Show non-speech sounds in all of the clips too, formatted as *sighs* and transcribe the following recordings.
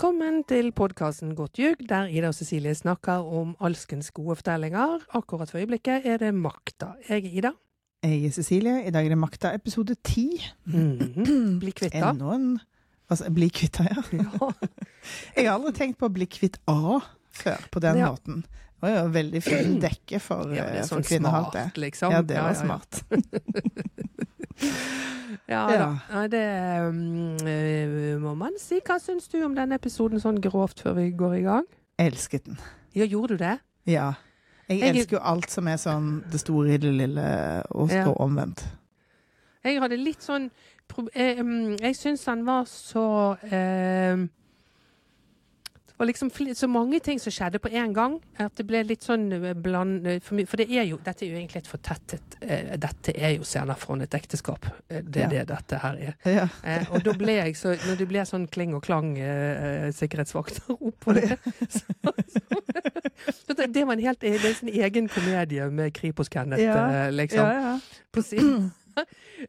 Velkommen til podkasten Godt ljug, der Ida og Cecilie snakker om alskens gode fortellinger. Akkurat for øyeblikket er det Makta. Jeg er Ida. Jeg er Cecilie. I dag er det Makta episode ti. Mhm. Bli kvitt da. Enda en altså, Bli kvitt A, ja. Ja. *laughs* Jeg har aldri tenkt på å bli kvitt A før, på den Ja. måten. Det var jo veldig fin dekke for, Ja, det eh, er for sånn kvinnehat, smart, det. liksom. Ja, det var smart. *laughs* Ja, Ja. da. det um, må man si. Hva syns du om denne episoden sånn grovt før vi går i gang? Elsket den. Ja, gjorde du det? Ja. Jeg Jeg- elsker jo alt som er sånn det store i det lille, og, Ja. og omvendt. Jeg hadde litt sånn pro- eh, Jeg syns han var så eh, Var liksom så mange ting som skjedde på én gang. At det ble litt sånn eh, bland... eh, For, for det er jo, dette er jo egentlig et fortettet eh, Dette er jo scener fra et ekteskap. Det er Ja. det dette her er. *laughs* Ja. Eh, og da ble jeg så Når det ble sånn kling og klang eh, sikkerhetsvakter *laughs* oppå det så, så, det, det var en helt Det er sånn egen komedie med Kripos-Kenneth, Ja. eh, liksom Ja, ja. på sin. *clears throat*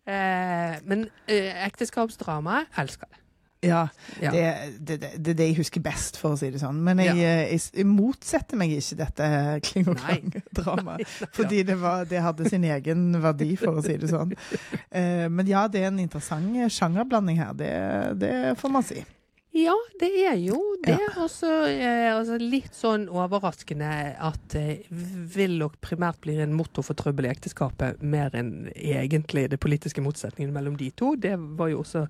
eh, men eh, ekteskapsdrama elsker det. Ja. Ja. Det, det, det, det er det jeg husker best, for å si det sånn. Men jeg, Ja. eh, jeg, jeg motsetter meg ikke dette kling og klang-dramaet. Fordi det, var, det hadde sin egen verdi, for å si det sånn. Uh, *laughs* men ja, det er en interessant sjangerblanding her. Det, det får man si. Ja, det er jo det. Ja. Og så eh, altså litt sånn overraskende at eh, nok primært bli en motor for trøbbel i ekteskapet, mer enn egentlig det politiske motsetningen mellom de to. Det var jo også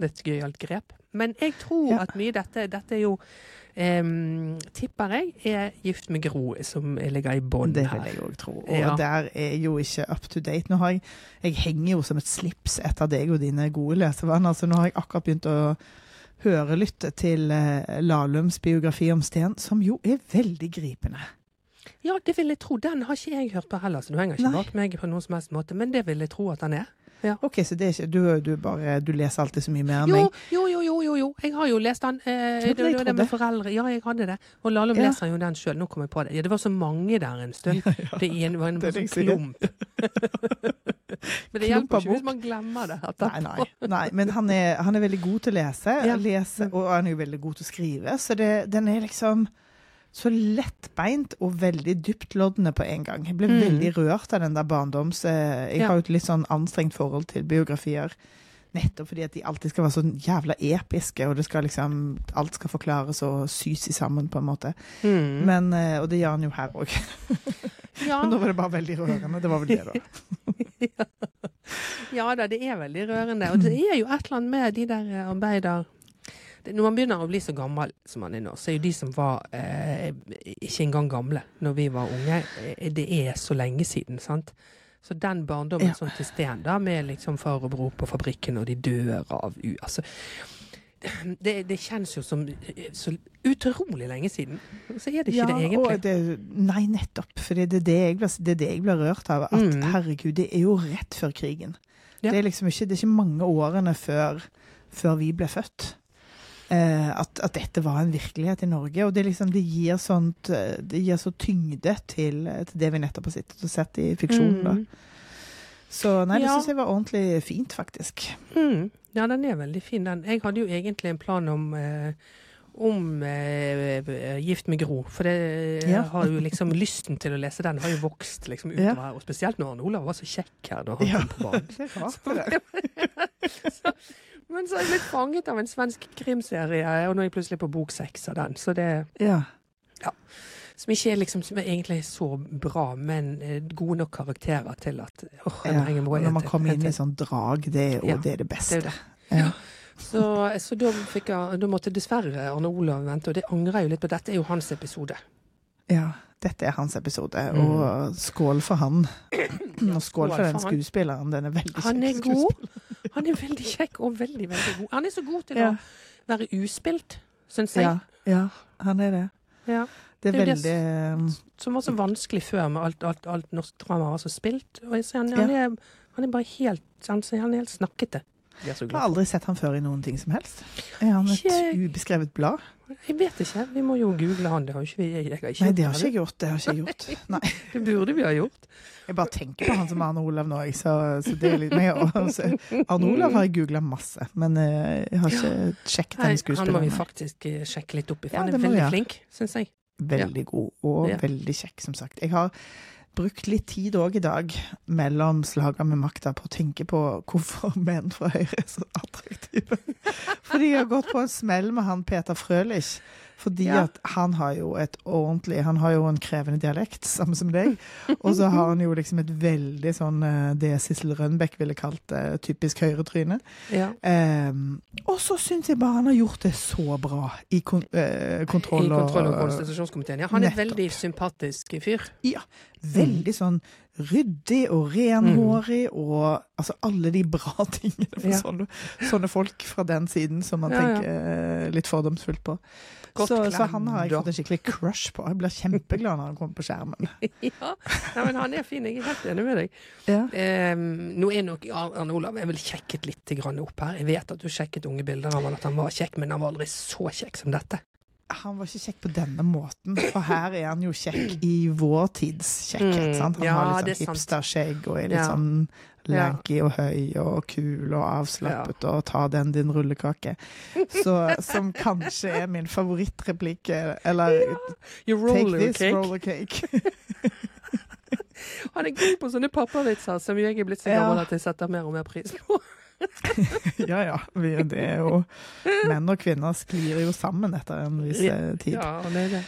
et gøyalt grep. Men jeg tror Ja. at mye dette Dette er jo eh, tipper jeg, er gift med Gro som ligger i bånn Det her. vil jeg òg tro. Og Ja. der er jo ikke up to date. Nå har jeg, jeg henger jo som et slips etter deg og dine gode lesevaner, så nå har jeg akkurat begynt å høre lytte til eh, Lahlums biografi om Sten, som jo er veldig gripende. Ja, det vil jeg tro. Den har ikke jeg hørt på heller, så du henger ikke Nei. bak meg på noen som helst måte. Men det vil jeg tro at den er. Ok, så det er ikke, du, du, bare, du leser alltid så mye mer enn meg? jo, jo, jo, jo, jo. Jeg har jo lest den. Eh, det, det det med foreldre. Ja, jeg hadde det. Og Lahlum Ja. leser jo den sjøl. Nå kom jeg på det. Ja, det var så mange der en stund. Det en- var en det er sånn klump. *laughs* Men det hjelper ikke hvis man glemmer det. Nei, nei, nei. Men han er, han er veldig god til å lese, Ja. lese og han er jo veldig god til å skrive. Så det, den er liksom så lettbeint og veldig dyptloddende på en gang. Jeg ble Mm. veldig rørt av den der barndoms... eh, Jeg Ja. har jo et litt sånn anstrengt forhold til biografier. Nettopp fordi at de alltid skal være så jævla episke, og det skal liksom Alt skal forklares og sys i sammen, på en måte. Mm. Men, eh, og det gjør han jo her òg. *laughs* ja. *laughs* Nå var det bare veldig rørende. Det var vel det, da. *laughs* ja da, det er veldig rørende. Og det er jo et eller annet med de der eh, arbeider... Når man begynner å bli så gammel som man er nå, så er jo de som var eh, ikke engang gamle når vi var unge, eh, det er så lenge siden, sant? Så den barndommen Ja. sånn til sten, da, med liksom far og bror på fabrikken, og de dør av u... Altså, det, det kjennes jo som eh, så utrolig lenge siden. Så er det ikke det egentlig. Det, nei, nettopp. For det er det, jeg det det jeg blir rørt av. At Mm. herregud, det er jo rett før krigen. Ja. Det er liksom ikke, det er ikke mange årene før, før vi ble født. Eh, at, at dette var en virkelighet i Norge. Og det, liksom, det, gir sånt, eh, det gir så tyngde til, til det vi nettopp har sittet og sett i fiksjonen. Mm. Så nei, det Ja. syns jeg var ordentlig fint, faktisk. Mm. Ja, den er veldig fin, den. Jeg hadde jo egentlig en plan om eh, om eh, Gift med Gro. For det Ja. har jo *laughs* liksom lysten til å lese den har jo vokst liksom Ja. utover her. Og spesielt når Arne Olav var så kjekk her da han Ja. kom på banen. *laughs* Det det der. *laughs* så, men så er jeg blitt fanget av en svensk krimserie, og nå er jeg plutselig på bok seks av den. Så det Ja. Som ikke er liksom som er egentlig så bra, men eh, gode nok karakterer til at åh, jeg ja. må når man kommer inn i sånn drag, det, er- jo Ja, det er det Det er beste. det. Ja. Så, så da, jeg, da måtte dessverre Arne Olav vente, og det angrer jeg jo litt på. Dette er jo hans episode. Ja, dette er hans episode, Mm. og skål for han. Og skål for den han. skuespilleren. Den er veldig Han er kjekk god. Han er veldig kjekk og veldig, veldig god. Han er så god til Ja. å være uspilt, syns jeg. Ja, ja, han er det. Ja. Det er Det er veldig det Som var så vanskelig før med alt, alt, alt norsk drama var så spilt. Og jeg ser han, han, er, han er bare helt han, han er helt snakkete. Jeg har aldri sett han før i noen ting som helst. Er han et Ikke- ubeskrevet blad? Jeg vet ikke. Vi må jo google han. Det har ikke vi. Jeg har ikke Nei, det har ikke jeg gjort. Det har ikke jeg gjort. *laughs* Nei, Det burde vi ha gjort. Jeg bare tenker på han som Arne Olav nå, jeg, så, så det er litt mer Arne Olav har jeg googla masse, men eh, jeg har ikke sjekket den skuespilleren. han må vi faktisk eh, sjekke litt opp i. for Ja, Han er veldig flink, syns jeg. Veldig god, og Ja. veldig kjekk, som sagt. Jeg har brukt litt tid òg i dag mellom slaga med makta på å tenke på hvorfor *laughs* menn fra Høyre er så attraktive. Fordi jeg har gått på en smell med han Peter Frølich. Fordi Ja. at han har jo et ordentlig Han har jo en krevende dialekt, *laughs* samme som deg. Og så har han jo liksom et veldig sånn eh, det Sissel Rønbeck ville kalt det, typisk høyretryne. Ja. Um, og så syns jeg bare han har gjort det så bra i kon uh, kontroll, I kontroll- og konstitusjonskomiteen. Ja, han er Nettopp. veldig sympatisk fyr. Ja. Veldig sånn ryddig og renhårig og altså alle de bra *laughs* tingene for Ja. sånne, sånne folk fra den siden som man Ja, tenker eh, litt fordomsfullt på. Godt Så, så han har jeg fått en skikkelig crush på. Jeg blir kjempeglad når han kommer på skjermen. *laughs* Ja, Nei, men han er fin. Jeg er helt enig med deg. Ja. Um, nå er nok Arne Olav jeg vil sjekket litt opp her. Jeg vet at du sjekket unge bilder av han, at han var kjekk, men han var aldri så kjekk som dette. Han var ikke kjekk på denne måten, for her er han jo kjekk i vår tids kjekkhet. Mm, sant? Han ja, har litt sånn hipsterskjegg og er litt Ja. sånn lanky og høy og kul og avslappet og ta den din rullekake. Så, som *laughs* kanskje er min favorittreplikk. Eller You take this cake. roller cake. *laughs* Han er god på sånne pappavitser som jeg er blitt så Ja. gammel at jeg setter mer og mer pris på. *laughs* ja ja, vi, det er jo Menn og kvinner sklir jo sammen etter en viss eh, tid. Ja, det er det.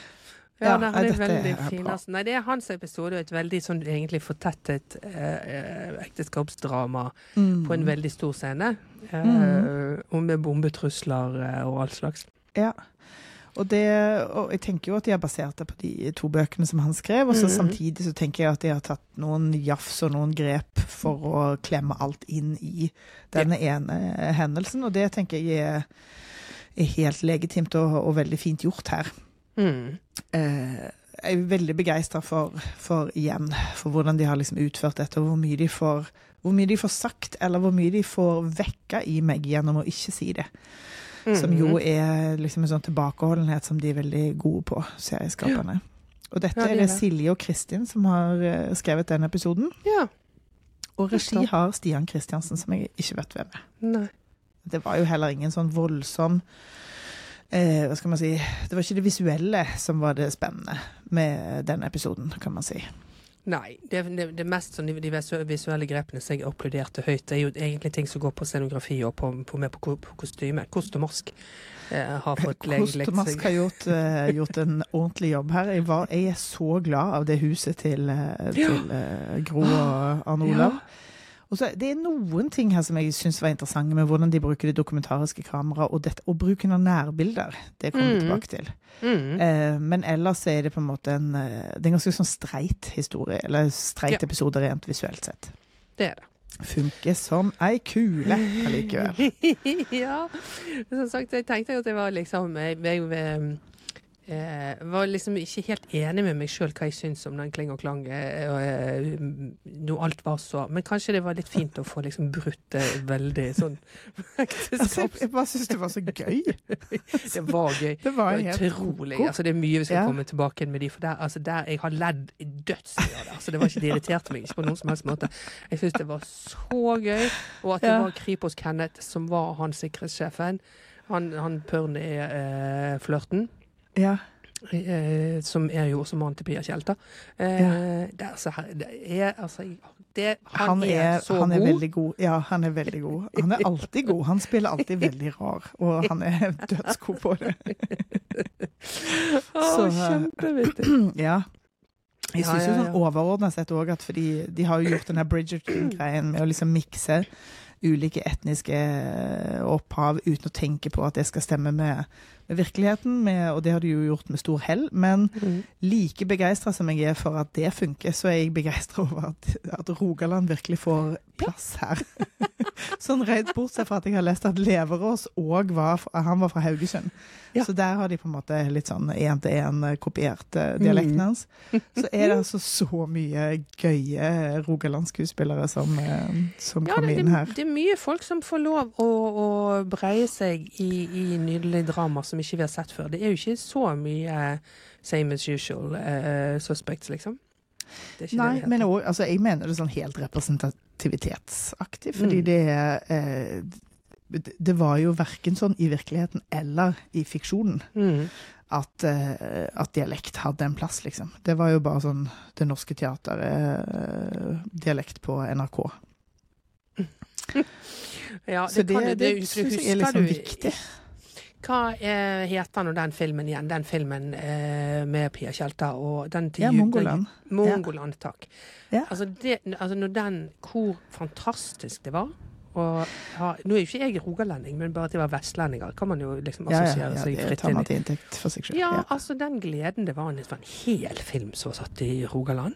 Ja, Ja, nei, han er er fin. Altså. Nei, det er hans episode, et veldig sånn egentlig fortettet eh, eh, ekteskapsdrama Mm. på en veldig stor scene. Eh, Mm. Og med bombetrusler eh, og all slags. Ja. Og, det, og jeg tenker jo at de har basert det på de to bøkene som han skrev, og så mm. samtidig så tenker jeg at de har tatt noen jafs og noen grep for å klemme alt inn i denne ene hendelsen, og det tenker jeg er, er helt legitimt og, og veldig fint gjort her. Mm. Eh, jeg er veldig begeistra for, for igjen, for hvordan de har liksom utført dette, og hvor mye de får hvor mye de får sagt, eller hvor mye de får vekka i meg gjennom å ikke si det. Som jo Mm. er liksom en sånn tilbakeholdenhet som de er veldig gode på, serieskaperne. Og dette Ja, det er det. Silje og Kristin som har eh, skrevet den episoden. Ja. Og regi har Stian Kristiansen, som jeg ikke vet hvem er. Nei. Det var jo heller ingen sånn voldsom eh, Hva skal man si Det var ikke det visuelle som var det spennende med den episoden, kan man si. Nei. Det, det, det mest sånn, de visuelle grepene som jeg applauderte høyt, det er jo egentlig ting som går på scenografi og på, på, med på, på kostyme. Kost og mask eh, har fått *laughs* leg- Kost og mask har gjort, uh, gjort en ordentlig jobb her. Jeg, var, jeg er så glad av det huset til, eh, til uh, Gro og Arne Olav. Og så, det er noen ting her som jeg syns var interessante med hvordan de bruker det dokumentariske kameraet, og, og bruken av nærbilder. Det kommer vi Mm. tilbake til. Mm. Eh, men ellers er det på en måte en eh, Det er en ganske sånn streit historie, eller streit Ja. episode rent visuelt sett. Det er det. Funker som ei kule allikevel. *laughs* ja. Som sagt, jeg tenkte at det var liksom Jeg, jeg eh, var liksom ikke helt enig med meg sjøl hva jeg syns om den Kling og Klang. Eh, eh, alt var så Men kanskje det var litt fint å få liksom brutt det veldig sånn *laughs* Altså, jeg bare syns det var så gøy. *laughs* Det var gøy. Det var Det var utrolig. Altså, det er mye vi skal Ja. komme tilbake med de, for der, altså, der jeg har ledd i dødsmye av det. Altså, det var ikke det irriterte meg ikke på noen som helst måte. Jeg syns det var så gøy, og at det Ja. var Kripos Kenneth som var han sikkerhetssjefen. Han, han Pørni-flørten. Ja. Eh, som er jo også mannen til Pia Tjelta. Eh, Ja. det, det er altså det, han, Han er, er, så han er god. veldig god. Ja, han er veldig god. Han er alltid god. Han spiller alltid veldig rar, og han er *laughs* dødsgod på det. Så- Kjempevittig. *clears throat* Ja. Jeg syns ja, ja. sånn overordna sett òg at fordi de har jo gjort denne Bridgerton-greien med å liksom mikse ulike etniske eh, opphav uten å tenke på at det skal stemme med virkeligheten, med, og det har de jo gjort med stor hell. Men Mm. like begeistra som jeg er for at det funker, så er jeg begeistra over at, at Rogaland virkelig får plass her. *laughs* sånn rent bortsett fra at jeg har lest at Leverås òg var Han var fra Haugesund. Ja. Så der har de på en måte litt sånn én til én kopiert eh, dialekten Mm. hans. Så er det altså så mye gøye rogalandsskuespillere som, eh, som Ja, kom det, inn det, her. det er mye folk som får lov å, å breie seg i, i nydelige drama som ikke vi har sett før. Det er jo ikke så mye same as usual uh, suspects, liksom. Det er Nei, det det men også, altså, jeg mener det sånn helt representativitetsaktig, fordi Mm. det eh, det- Det var jo verken sånn i virkeligheten eller i fiksjonen Mm. at, uh, at dialekt hadde en plass, liksom. Det var jo bare sånn Det Norske Teatret, dialekt på NRK. *laughs* Ja, Så det, kan du- det, det- syns jeg husker er liksom viktig. Hva eh, heter nå den filmen igjen? Den filmen eh, med Pia Tjelta og den til Ja, jul- Mongoland. Mongoland, takk. Ja. Altså, det, altså når den Hvor fantastisk det var. Og ha, nå er jo ikke jeg rogalending, men bare at de var vestlendinger, kan man jo liksom Ja, ja, assosiere ja, seg det fritt tar inn man i. til inntekt for seg selv. Ja, Ja. altså den gleden det var. Det var en hel film som var satt i Rogaland.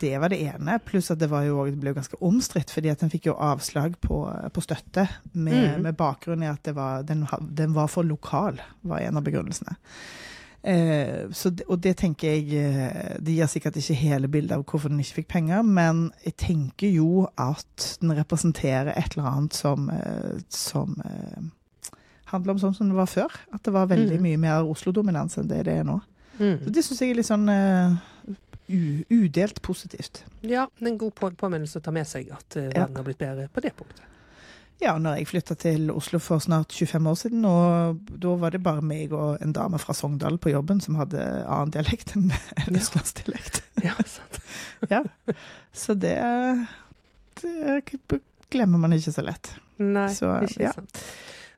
Det var det ene, pluss at det, var jo, det ble jo ganske omstridt, fordi at den fikk jo avslag på, på støtte, med, Mm. med bakgrunn i at det var, den, den var for lokal, var en av begrunnelsene. Eh, så, det- og det tenker jeg eh, Det gir sikkert ikke hele bildet av hvorfor den ikke fikk penger, men jeg tenker jo at den representerer et eller annet som, eh, som eh, handler om sånn som det var før. At det var veldig Mm. mye mer Oslo-dominans enn det det er nå. Så Mm. det syns jeg er litt sånn eh, udelt positivt. Ja, en god på påminnelse å ta med seg at Ja. verden har blitt bedre på det punktet. Ja, når jeg flytta til Oslo for snart 25 år siden, og da var det bare meg og en dame fra Sogndal på jobben som hadde annen dialekt enn en *laughs* Ja. østlandsdialekt. *laughs* Ja, sant. *laughs* Så det, det glemmer man ikke så lett. Nei, Så, ikke ja. sant.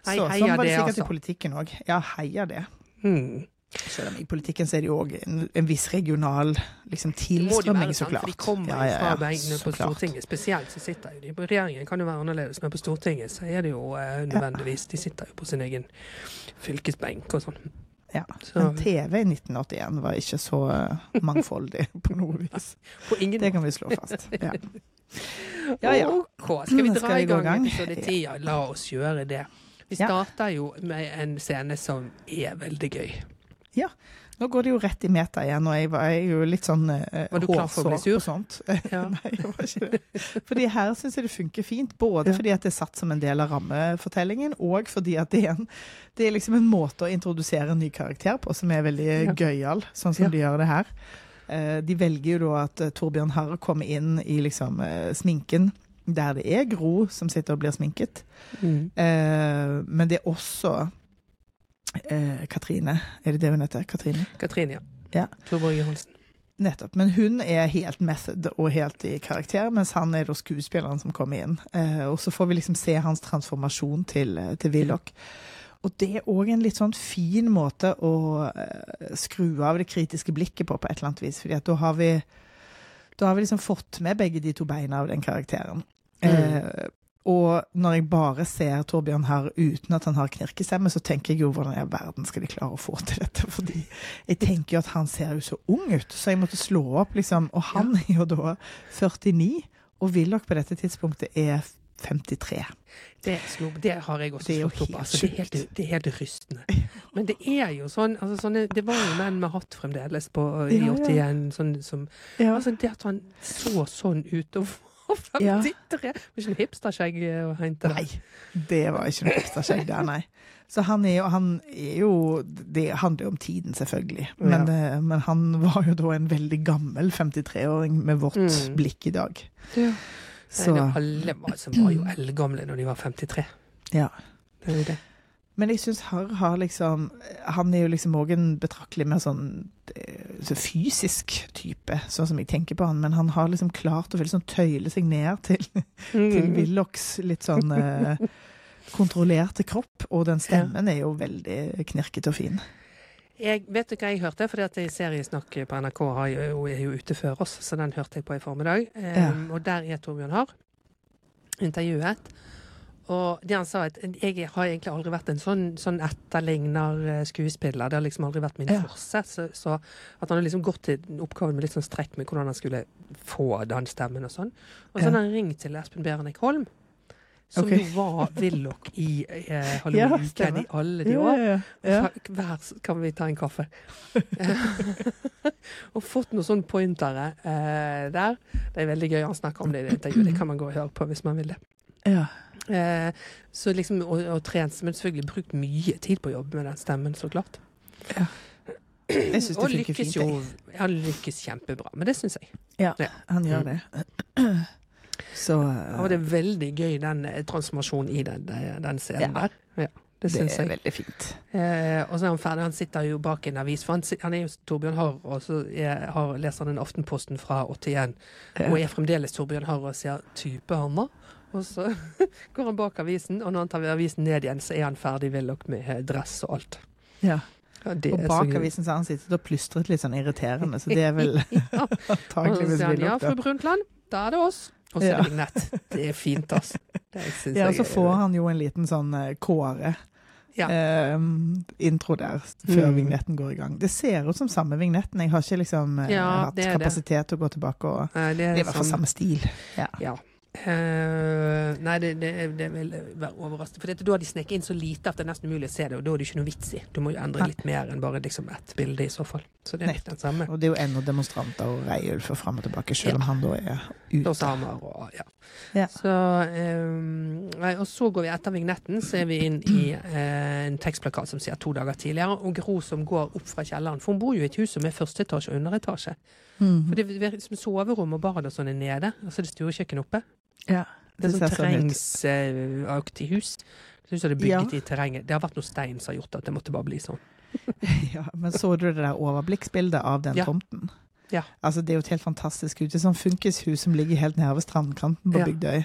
Nei, Så, sånn var det det, sikkert altså. i politikken òg. Ja, heia det. Mm. Selv om i politikken så er det jo òg en, en viss regional liksom, tilstrømming, så klart. de kommer Ja, fra Bergen på. Stortinget. Spesielt så sitter jo de på Regjeringen kan jo være annerledes, men på Stortinget så er det jo eh, nødvendigvis De sitter jo på sin egen fylkesbenk og sånn. Ja. Så Men TV i 1981 var ikke så eh, mangfoldig *laughs* på noe vis. på ingen Det kan vi slå fast. Ja. *laughs* Ja, ja. OK, skal vi dra skal vi i gang gang? episode ti? Ja, la oss gjøre det. Vi starter jo med en scene som er veldig gøy. Nå går det jo rett i meta igjen, og jeg var jeg jo litt sånn eh, Var du klar for å bli hårsår sur? på sånt. *laughs* Ja. Nei, jeg var ikke det. Fordi her syns jeg det funker fint. Både Ja. fordi at det er satt som en del av rammefortellingen, og fordi at det er, en, det er liksom en måte å introdusere en ny karakter på som er veldig Ja. gøyal, sånn som Ja. de gjør det her. Eh, de velger jo da at eh, Torbjørn Harr kommer inn i liksom eh, sminken der det er Gro som sitter og blir sminket. Mm. Eh, men det er også eh, Katrine. Er det det hun heter? Katrine? Katrine, ja. Ja. Torborg Johansen. Nettopp. Men hun er helt method og helt i karakter, mens han er da skuespilleren som kommer inn. Eh, og så får vi liksom se hans transformasjon til, eh, til Willoch. Og det er òg en litt sånn fin måte å eh, skru av det kritiske blikket på, på et eller annet vis. fordi at da har vi da har vi liksom fått med begge de to beina av den karakteren. Eh, og når jeg bare ser Torbjørn her uten at han har knirkestemme, så tenker jeg jo hvordan i all verden skal de klare å få til dette? Fordi jeg tenker jo at han ser jo så ung ut, så jeg måtte slå opp, liksom. Og han er jo da 49, og Willoch på dette tidspunktet er 53. Det, slo, det har jeg også slått opp. Altså, det, er helt, det er helt rystende. Men det er jo sånn altså, sånne, Det var jo menn med hatt fremdeles på, i Ja, ja. 81. Sånn, som, altså, det at han så sånn ut og *laughs* var Ja. 53 Det var ikke noe hipsterskjegg å hente der. Nei, det var ikke noe hipsterskjegg skjegg der, nei. Så han er jo, han er jo Det handler jo om tiden, selvfølgelig. Men, eh, men han var jo da en veldig gammel 53-åring med vårt Mm. blikk i dag. Ja. Så Nei, det- alle var, som var jo eldgamle når de var 53. ja. Det er jo det. Men jeg syns Harr har liksom Han er jo liksom òg en betraktelig mer sånn eh, så fysisk type, sånn som jeg tenker på han. Men han har liksom klart å liksom tøyle seg ned til, til Mm. Willochs litt sånn eh, kontrollerte kropp. Og den stemmen er jo veldig knirkete og fin. Jeg vet du hva jeg hørte, fordi at Seriesnakk på NRK har jo, er jo ute før oss, så den hørte jeg på i formiddag. Um, Ja. Og der er Torbjørn Harr intervjuet. Og det han sa, at jeg har egentlig aldri vært en sånn, sånn etterligner-skuespiller. Det har liksom aldri vært min Ja. forse. Så, så at han har liksom gått til oppgaven med litt sånn strekk med hvordan han skulle få den stemmen og sånn. Og så Ja. har han ringt til Espen Berenek Holm, som okay. jo var Willoch i eh, *laughs* Halloween-uken ja, i alle de Ja, år. ja, ja. Hver kan vi ta en kaffe. *laughs* og fått noen sånne pointere eh, der. Det er veldig gøy. Han snakker om det i det intervjuet. Det kan man gå og høre på hvis man vil det. ja. Eh, så liksom, og, og trent, men selvfølgelig brukt mye tid på å jobbe med den stemmen, så klart. Jeg syns det funker fint. jo. Han lykkes kjempebra, men det syns jeg. Ja, Han gjør det. *clears throat* Så Og det er veldig gøy, den eh, transformasjonen i den, den, scenen Ja. der. Ja, det det syns er jeg. veldig fint. Eh, og så er han ferdig. Han sitter jo bak en avis, for han, han er jo Torbjørn Harr, og så er, har, leser han en Aftenposten fra 81, Ja. og er fremdeles Torbjørn Harr og sier 'type Hammer'. Og så *laughs* går han bak avisen, og når han tar avisen ned igjen, så er han ferdig villok med eh, dress og alt. Ja. Og er bak avisen så har han sittet og plystret litt sånn irriterende, så *laughs* det er vel ja. *laughs* Og antakeligvis han 'ja, fru. Brundtland, da er det oss'. Og så er Ja. det vignett. Det er fint, altså. Ja, og så er- får han jo en liten sånn eh, Kåre. Ja. eh, intro der, før Mm. vignetten går i gang. Det ser ut som samme vignetten. Jeg har ikke liksom eh, Ja, hatt er kapasitet til å gå tilbake og Nei, det Det er er i hvert fall sånn- samme stil. Ja. Ja. Eh, nei, det, det, det vil være overraskende. For dette, da har de sneket inn så lite at det er nesten umulig å se det, og da er det ikke noe vits i. Du må jo endre litt mer enn bare liksom ett bilde i så fall. Så det er litt den samme. Og det er jo ennå demonstranter og reiulfer fram og tilbake, selv om han da er ute. Og samer og ja. Ja. Så, um, nei, og så går vi etter vignetten, så er vi inn i uh, en tekstplakat som sier to dager tidligere, og Gro som går opp fra kjelleren. For hun bor jo i et hus som er første etasje og underetasje. Mhm. For det virker som soverom og bad og sånn er nede, og så er det stuekjøkken oppe. Ja. Det er Det sånn sånn terrengsaktig hus. Jeg synes det er bygget Ja. i terrenget. Det har vært noe stein som har gjort at det måtte bare bli sånn. *laughs* ja. Men så du det der overblikksbildet av den Ja. tomten? Ja. Altså, det er jo et helt fantastisk hus. Det er sånn funkishus som ligger helt nede ved strandkanten på. Bygdøy.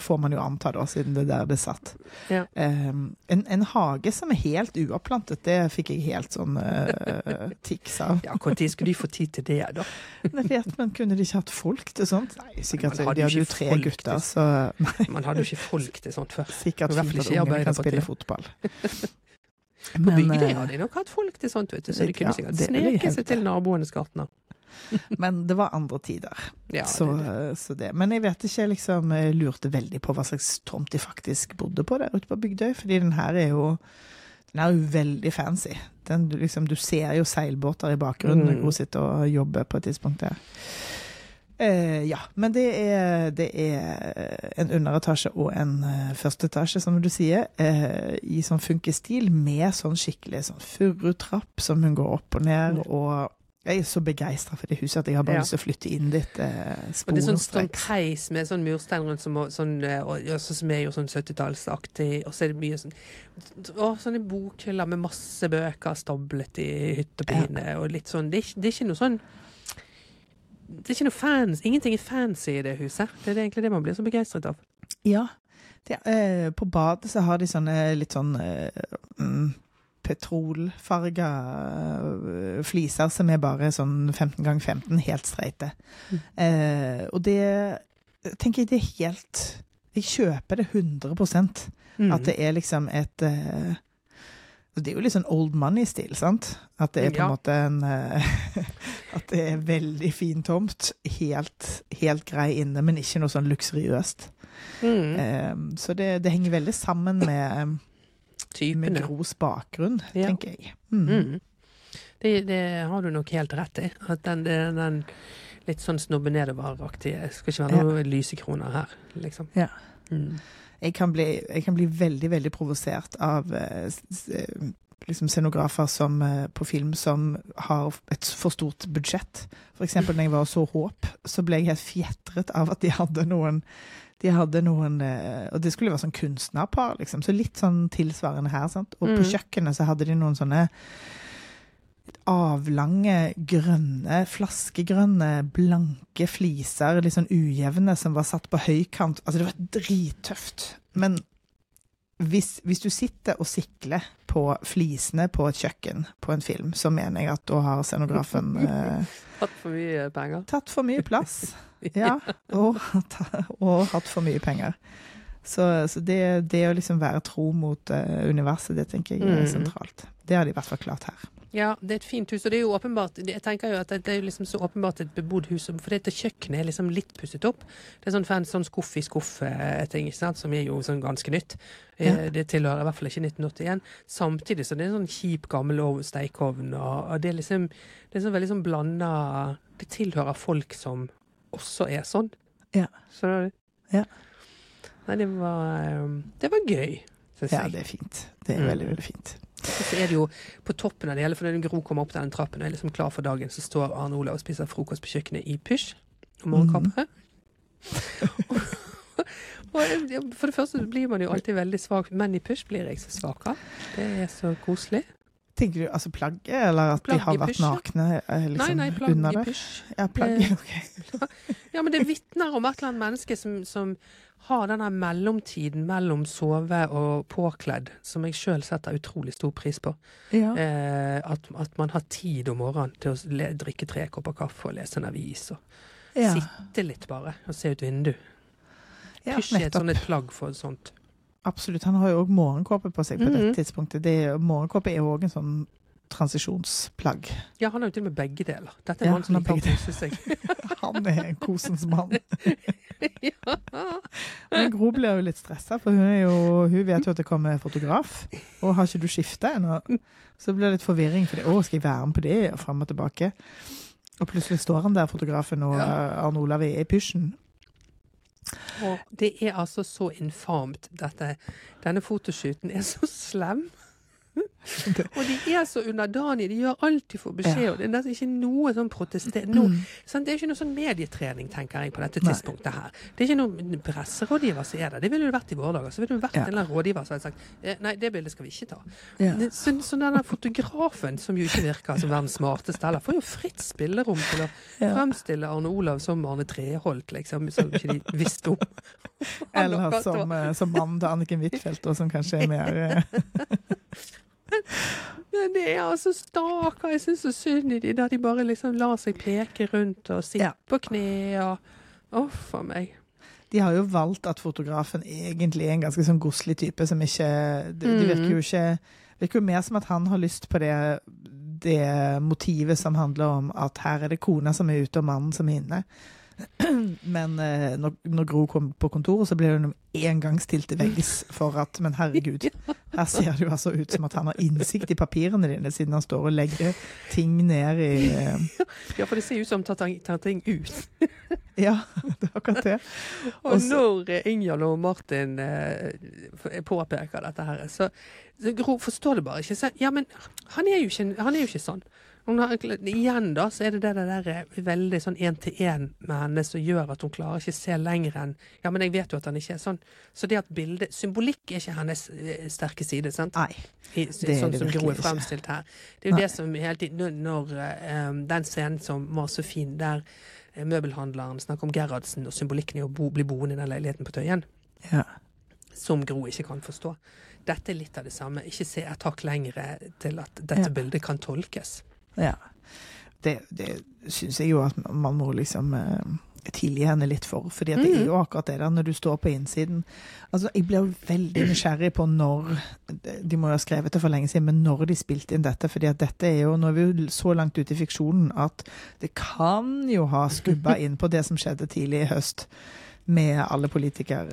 Får man jo anta, da, siden det er der det satt. Ja. Um, en, en hage som er helt uopplantet, det fikk jeg helt sånn uh, *laughs* tics av. Ja, Når skulle de få tid til det, da? Jeg vet, men kunne de ikke hatt folk til sånt? Nei, sikkert. Hadde de hadde jo tre gutter, til- så Man hadde jo ikke folk til sånt før. sikkert fint at ungene kan spille fotball. *laughs* På Bygdøy eh, hadde de nok hatt folk til sånt, vet du, så de kunne sikkert sneke seg til naboenes gartner. *laughs* Men det var andre tider. Ja, så, det- så det. Men jeg vet ikke, jeg liksom lurte veldig på hva slags tomt de faktisk bodde på der ute på Bygdøy. Fordi den her er jo den er jo veldig fancy. Den, du liksom, du ser jo seilbåter i bakgrunnen når Mm. hun sitter og jobber på et tidspunkt der. Uh, ja, men det er, det er en underetasje og en uh, førsteetasje, som du sier, uh, i sånn funkestil, med sånn skikkelig sånn furutrapp som hun går opp og ned. Og jeg er så begeistra for det huset at jeg har bare Ja. lyst til å flytte inn dit eh, Og det er sånn, sånn peis med sånn murstein rundt, som, sånn, og, og, sånn som er jo sånn 70-tallsaktig. Og så er det mye sånn å, sånne bokhyller med masse bøker stablet i hytt og pine. Og litt sånn det er, det er ikke noe sånn det er ikke noe fans, Ingenting er fancy i det huset. Det er egentlig det man blir så begeistret av. Ja. Det, eh, på badet så har de sånne litt sånn eh, mm, petrolfarga eh, fliser som er bare sånn 15 ganger 15, helt streite. Mm. Eh, og det tenker jeg det er helt Jeg kjøper det 100 Mm. At det er liksom et eh, Det er jo litt sånn old money-stil, sant? At det er på en Ja. måte en eh, *laughs* At det er veldig fin tomt. Helt, helt grei inne, men ikke noe sånn luksuriøst. mm. Eh, så det, det henger veldig sammen med, med Gros bakgrunn, Ja. tenker jeg. Mm. Mm. Det, det har du nok helt rett i. At den, den, litt sånn snobbe nedover-aktige Skal ikke være noen lysekroner her, liksom. Ja. Mm. Jeg, kan bli, jeg kan bli veldig, veldig provosert av eh, eh, liksom scenografer som, eh, på film som har et for stort budsjett. For eksempel når jeg var og så Håp, så ble jeg helt fjetret av at de hadde noen de hadde noen, eh, Og det skulle være sånn kunstnerpar, liksom. Så litt sånn tilsvarende her. sant? Og på Mhm. kjøkkenet så hadde de noen sånne avlange, grønne, flaskegrønne, blanke fliser, litt sånn ujevne, som var satt på høykant. Altså, det var drittøft. Men hvis, hvis du sitter og sikler på flisene på et kjøkken på en film, så mener jeg at da har scenografen *laughs* eh, Tatt for mye penger. tatt for mye plass. *laughs* Ja, og, *laughs* og hatt for mye penger. Så, så det, det å liksom være tro mot uh, universet, det tenker jeg er Mm. sentralt. Det har de i hvert fall klart her. Ja, det er et fint hus, og det er jo åpenbart Jeg tenker jo at det, er liksom så åpenbart et bebodd hus, for dette kjøkkenet er liksom litt pusset opp. Det er sånn fancy sånn skuff i skuff-ting, ikke sant, som er jo sånn ganske nytt. Eh, Ja. Det tilhører i hvert fall ikke 1981. Samtidig så det er en sånn kjip, gammel ov- stekeovn, og, og det er liksom Det er sånn veldig sånn blanda Det tilhører folk som også er sånn. Ja. Så Ja. Nei, det var eh, Det var gøy, syns Ja, det er fint. Det er Mm. veldig, veldig fint. Og så er det jo på toppen av det hele, for når Gro kommer opp den trappen og er liksom klar for dagen, så står Arne Olav og spiser frokost på kjøkkenet i pysj og morgenkaffe. Mm. *laughs* for det første blir man jo alltid veldig svak. men i pysj blir jeg så svak av. Det er så koselig. Tenker du altså plagget, eller at de har vært nakne liksom, Nei, liksom, nei, plagg under det? Ja, plagg. i *laughs* ok. *laughs* Ja, men det vitner om et eller annet menneske som, som har denne mellomtiden mellom sove og påkledd, som jeg sjøl setter utrolig stor pris på. Ja. Eh, at, at man har tid om morgenen til å le, drikke tre kopper kaffe og lese en avis. og ja. Sitte litt bare og se ut vindu. ja, Pysj er et sånt et plagg for sånt. Absolutt. Han har jo òg morgenkåpe på seg på Mhm. dette tidspunktet. Det, morgenkåpe er jo òg en sånn transisjonsplagg. Ja, han har jo til og med begge deler. Dette er Ja, mannen som å begge kose seg. *laughs* Han er en kosens mann. *laughs* ja. Men Gro blir jo litt stressa, for hun, er jo, hun vet jo at det kommer fotograf. Og har ikke du skifta ennå? Så det blir litt forvirring. For det, å, skal jeg være med på det? Og fram og tilbake. Og plutselig står han der, fotografen, og Ja. Arne Olav er i pysjen. Og det er altså så infamt, dette. Denne fotoshooten er så slem. Og de er så underdanige. De gjør alt de får beskjed Ja. Det er ikke noe sånn protester... No, sant? Det er ikke noe sånn medietrening, tenker jeg, på dette Nei. tidspunktet her. Det er ikke noen presserådgiver som er der. Det ville det vært i våre dager. Så ville det vært Ja. en rådgiver som hadde sagt eh, nei, det bildet skal vi ikke ta. Ja. Så, så den fotografen, som jo ikke virker som verdens smarteste heller, får jo fritt spillerom til å fremstille Arne Olav som Arne Treholt, liksom, som ikke de visste om. Eller som, eh, som mannen til Anniken Huitfeldt, og som kanskje er mer eh, Men det er altså stakkar, jeg syns så synd i de der de bare liksom lar seg peke rundt og sitte Ja. på kne og Uff a meg. De har jo valgt at fotografen egentlig er en ganske sånn godslig type, som ikke Det de Mm. virker jo ikke virker jo mer som at han har lyst på det, det motivet som handler om at her er det kona som er ute, og mannen som er inne. *clears throat* Men eh, når, når Gro kom på kontoret, så ble hun en gang stilt til veggs for at Men herregud, *laughs* her ser det jo altså ut som at han har innsikt i papirene dine, siden han står og legger ting ned i eh, *laughs* Ja, for det ser ut som han tar, ting ut. *laughs* Ja, det er akkurat det. Og Og når eh, Ingjald og Martin eh, påpeker dette her, så, så Gro forstår det bare ikke. Så, ja, men han er jo ikke, han er jo ikke sånn. Har, igjen da, så er det det der eh, veldig sånn én-til-én med henne som gjør at hun klarer ikke se lenger enn Ja, men jeg vet jo at han ikke er sånn. Så det at bildet Symbolikk er ikke hennes eh, sterke side, sant? Nei. I, Det er sånn det som Gro er fremstilt her. Det er jo Nei. det som hele tiden Når, eh, den scenen som var så fin, der møbelhandleren snakker om Gerhardsen og symbolikken i å bo, bli boende i den leiligheten på Tøyen, Ja. som Gro ikke kan forstå. Dette er litt av det samme. Ikke se et hakk lengre til at dette Ja. bildet kan tolkes. Ja. Det, det syns jeg jo at man må liksom eh, tilgi henne litt for. at det er jo akkurat det der når du står på innsiden. Altså, Jeg blir veldig nysgjerrig på når De må jo ha skrevet det for lenge siden, men når de spilte inn dette. fordi at dette er jo Nå er vi jo så langt ute i fiksjonen at det kan jo ha skubba inn på det som skjedde tidlig i høst. Med alle politikere.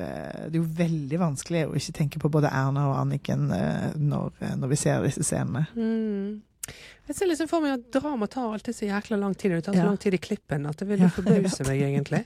Det er jo veldig vanskelig å ikke tenke på både Erna og Anniken eh, når, når vi ser disse scenene. Mm. Jeg ser liksom for meg at drama tar alltid så jækla lang tid. Det tar så Ja. lang tid i klippen at det vil Ja, forbause meg, *laughs* egentlig.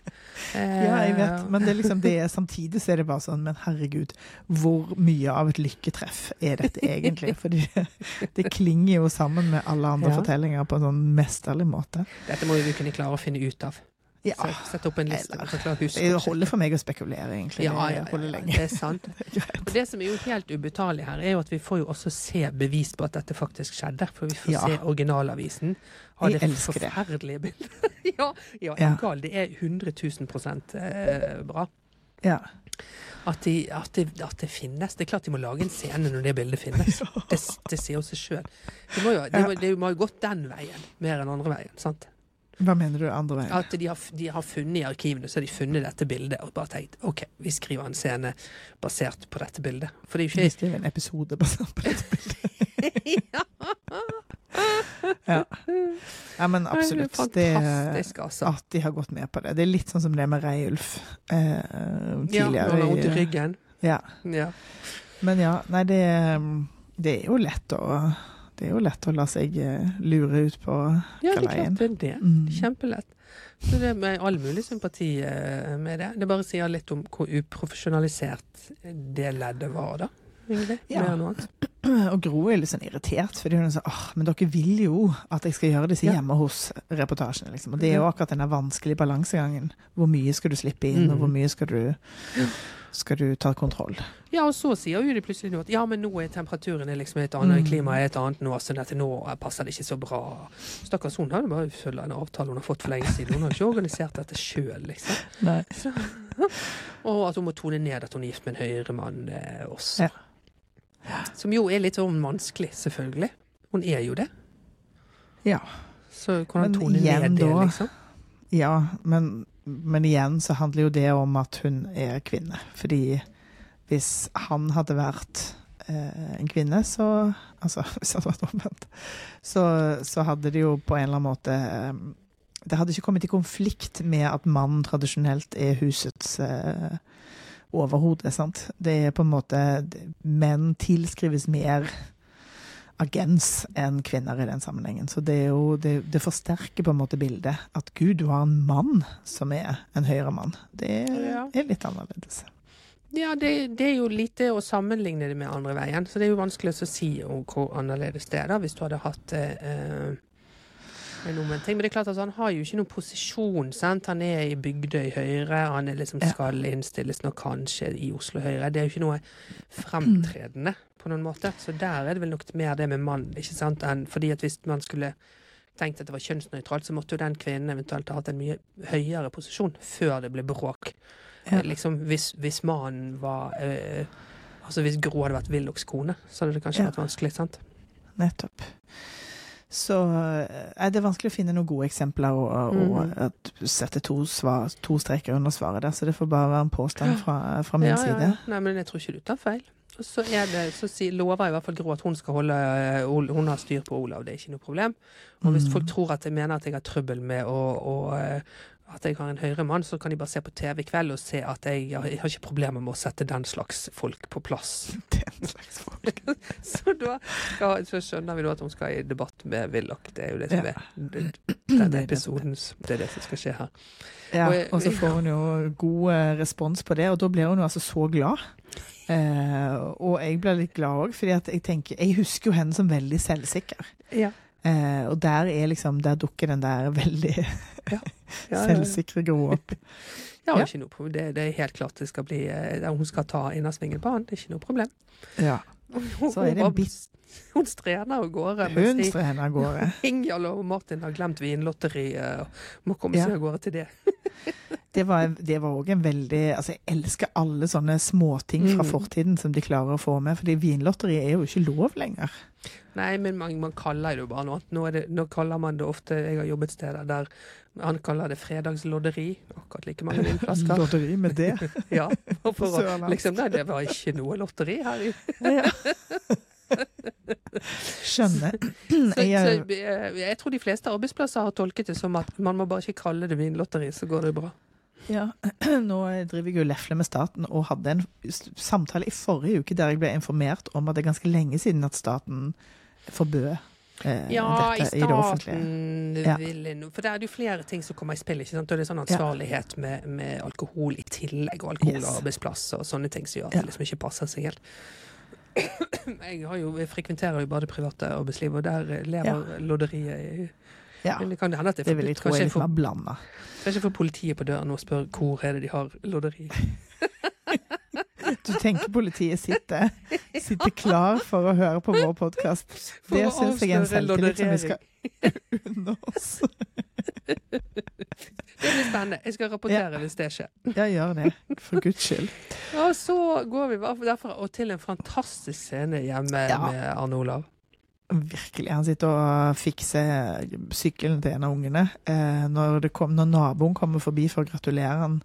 Ja, jeg vet, men det er liksom det er, samtidig så er det bare sånn Men herregud, hvor mye av et lykketreff er dette egentlig? *laughs* Det, det klinger jo sammen med alle andre Ja. fortellinger på en sånn mesterlig måte. Dette må jo vi kunne klare å finne ut av. Ja, Sett- Sette opp en liste. Det holder for meg å spekulere, egentlig. Ja, ja, ja, det er sant. *laughs* Og det som er jo helt ubetalelig her, er jo at vi får jo også se bevis på at dette faktisk skjedde. For vi får Ja. se originalavisen. Av Jeg det forferdelige bildet. *laughs* ja, ja, Ja. gal. Det er 100 000 prosent eh, bra. Ja. At, de, at, det, at det finnes. Det er klart de må lage en scene når det bildet finnes. *laughs* Det, det sier seg sjøl. Det, må jo, det, må, det må jo gått den veien mer enn andre veien. sant? Hva mener du andre veien? At de har, de har funnet i arkivene så har de funnet dette bildet og bare tenkt OK, vi skriver en scene basert på dette bildet. For det er jo Vi skriver en episode basert på dette bildet. *laughs* ja, Ja. ja, men Det er absolutt. Det, fantastisk, altså. at de har gått med på det. Det er litt sånn som det med Reiulf eh, Ja, når tidligere. han har vondt i- ryggen. Ja. Ja. Men ja, nei, det, det er jo lett å det er jo lett å la seg eh, lure ut på Ja, det er klart det er det. Mm. Kjempelett. Så det er med all mulig sympati eh, med det. Det bare sier litt om hvor uprofesjonalisert det leddet var, da. Egentlig. Ja. *clears throat* Og Gro er litt sånn irritert, fordi hun er sånn åh, men dere vil jo at jeg skal gjøre disse hjemme hos reportasjene, liksom. Og det er jo akkurat den vanskelige balansegangen. Hvor mye skal du slippe inn, og Mm. hvor mye skal du, skal du ta kontroll? Ja, og så sier de plutselig nå at ja, men nå er temperaturen er liksom et annet, Mm. klimaet er et annet nå, så dette nå passer det ikke så bra. Stakkars hun jo bare følge en avtale hun har fått for lenge siden. Hun har ikke organisert dette sjøl, liksom. *laughs* Nei. *laughs* Og at hun må tone ned at hun er gift med en høyremann eh, også. Ja. Som jo er litt sånn vanskelig, selvfølgelig. Hun er jo det. Ja. Så kan han tone ned det, liksom. Ja, men, men igjen så handler jo det om at hun er kvinne. Fordi hvis han hadde vært eh, en kvinne, så Altså, *laughs* hvis han hadde vært omvendt, så, så hadde det jo på en eller annen måte eh, Det hadde ikke kommet i konflikt med at mannen tradisjonelt er husets eh, overhode, sant. Det er på en måte Menn tilskrives mer agens enn kvinner i den sammenhengen. Så det, er jo, det, det forsterker på en måte bildet. At gud, du har en mann som er en høyremann. Det Ja. er litt annerledes. Ja, det, det er jo lite å sammenligne det med andre veien, så det er jo vanskelig å si hvor annerledes det er, da, hvis du hadde hatt eh, ting. Men det er klart at han har jo ikke noen posisjon, sant. Han er i Bygdøy Høyre, han er liksom skal innstilles nå kanskje i Oslo Høyre. Det er jo ikke noe fremtredende på noen måte. Så der er det vel nok mer det med mann, ikke sant, enn fordi at hvis man skulle tenkt at det var kjønnsnøytralt, så måtte jo den kvinnen eventuelt ha hatt en mye høyere posisjon før det ble bråk. Ja. Liksom, hvis, hvis mannen var øh, Altså hvis Gro hadde vært Willochs kone, så hadde det kanskje Ja. vært vanskelig, sant? Nettopp. Så eh, er det vanskelig å finne noen gode eksempler og, og Mhm. at sette to, svar, to streker under svaret der, så det får bare være en påstand fra, fra min ja, side. Nei, men jeg tror ikke du tar feil. Så, det, så si, lover i hvert fall Gro at hun skal holde eh, Hun har styr på Olav, det er ikke noe problem. Og hvis Mm. folk tror at jeg mener at jeg har trøbbel med å, å eh, at jeg har en høyremann, så kan de bare se på TV i kveld og se at jeg, har- jeg har ikke problemer med å sette den slags folk på plass. *laughs* Den slags folk. *laughs* Så da skal, så skjønner vi da at hun skal i debatt med Willoch. Det er jo det som Ja. er *clears throat* denne episodens Det er det som skal skje her. Ja, Og jeg- og så får hun jo god respons på det, og da blir hun jo altså så glad. Eh, og jeg blir litt glad òg, fordi jeg tenker Jeg husker jo henne som veldig selvsikker. Ja. Eh, og der er liksom Der dukker den der veldig Ja, ja, *laughs* selvsikre Gro opp. *laughs* Ja, Ja. Ikke noe. Det, det er helt klart det skal bli eh, Hun skal ta innersvingen på han, det er ikke noe problem. Ja. *laughs* Så er det en bare- bit- *laughs* hun strener av gårde. Hun strener de- av gårde. *laughs* Ingjald og Martin har glemt vinlotteriet og må komme Ja. seg av gårde til det. *laughs* Det var det òg en veldig Altså, jeg elsker alle sånne småting fra Mm. fortiden som de klarer å få med, fordi vinlotteri er jo ikke lov lenger. Nei, men man, man kaller det jo bare noe annet. Nå, er kaller man det ofte Jeg har jobbet steder der han kaller det fredagslodderi. Akkurat like mange vinflasker. Lotteri med det. Ja, for liksom, nei, det var ikke noe lotteri her. Ja. Skjønner. Så, *clears throat* Jeg, så, jeg, tror de fleste arbeidsplasser har tolket det som at man må bare ikke kalle det vinlotteri, så går det bra. Ja, *clears throat* nå driver jeg jo lefle med staten, og hadde en samtale i forrige uke der jeg ble informert om at det er ganske lenge siden at staten forbød eh, Ja, dette i det offentlige. Ja. en- For det er jo flere ting som kommer i spill. ikke sant? Og det er sånn ansvarlighet med, med alkohol i tillegg, og alkohol Yes. og arbeidsplasser og sånne ting som gjør at det liksom ikke passer seg helt. Jeg, har jo, jeg frekventerer jo bare det private arbeidslivet, og der lever lodderiet i Ja, Men det kan hende at det er det vil jeg tro er litt mer blanda. kanskje for politiet på døren og spør hvor er det de har lodderi. *laughs* Du tenker politiet sitter, sitter klar for å høre på vår podkast. Det syns jeg er en selvtillit som vi skal unne oss. *laughs* Det blir spennende. Jeg skal rapportere hvis det skjer. Ja, gjør det. For guds skyld. *laughs* Og så går vi derfra og til en fantastisk scene hjemme Ja. med Arne Olav. Virkelig. Han sitter og fikser sykkelen til en av ungene. Eh, når, det kom, når naboen kommer forbi for å gratulere han.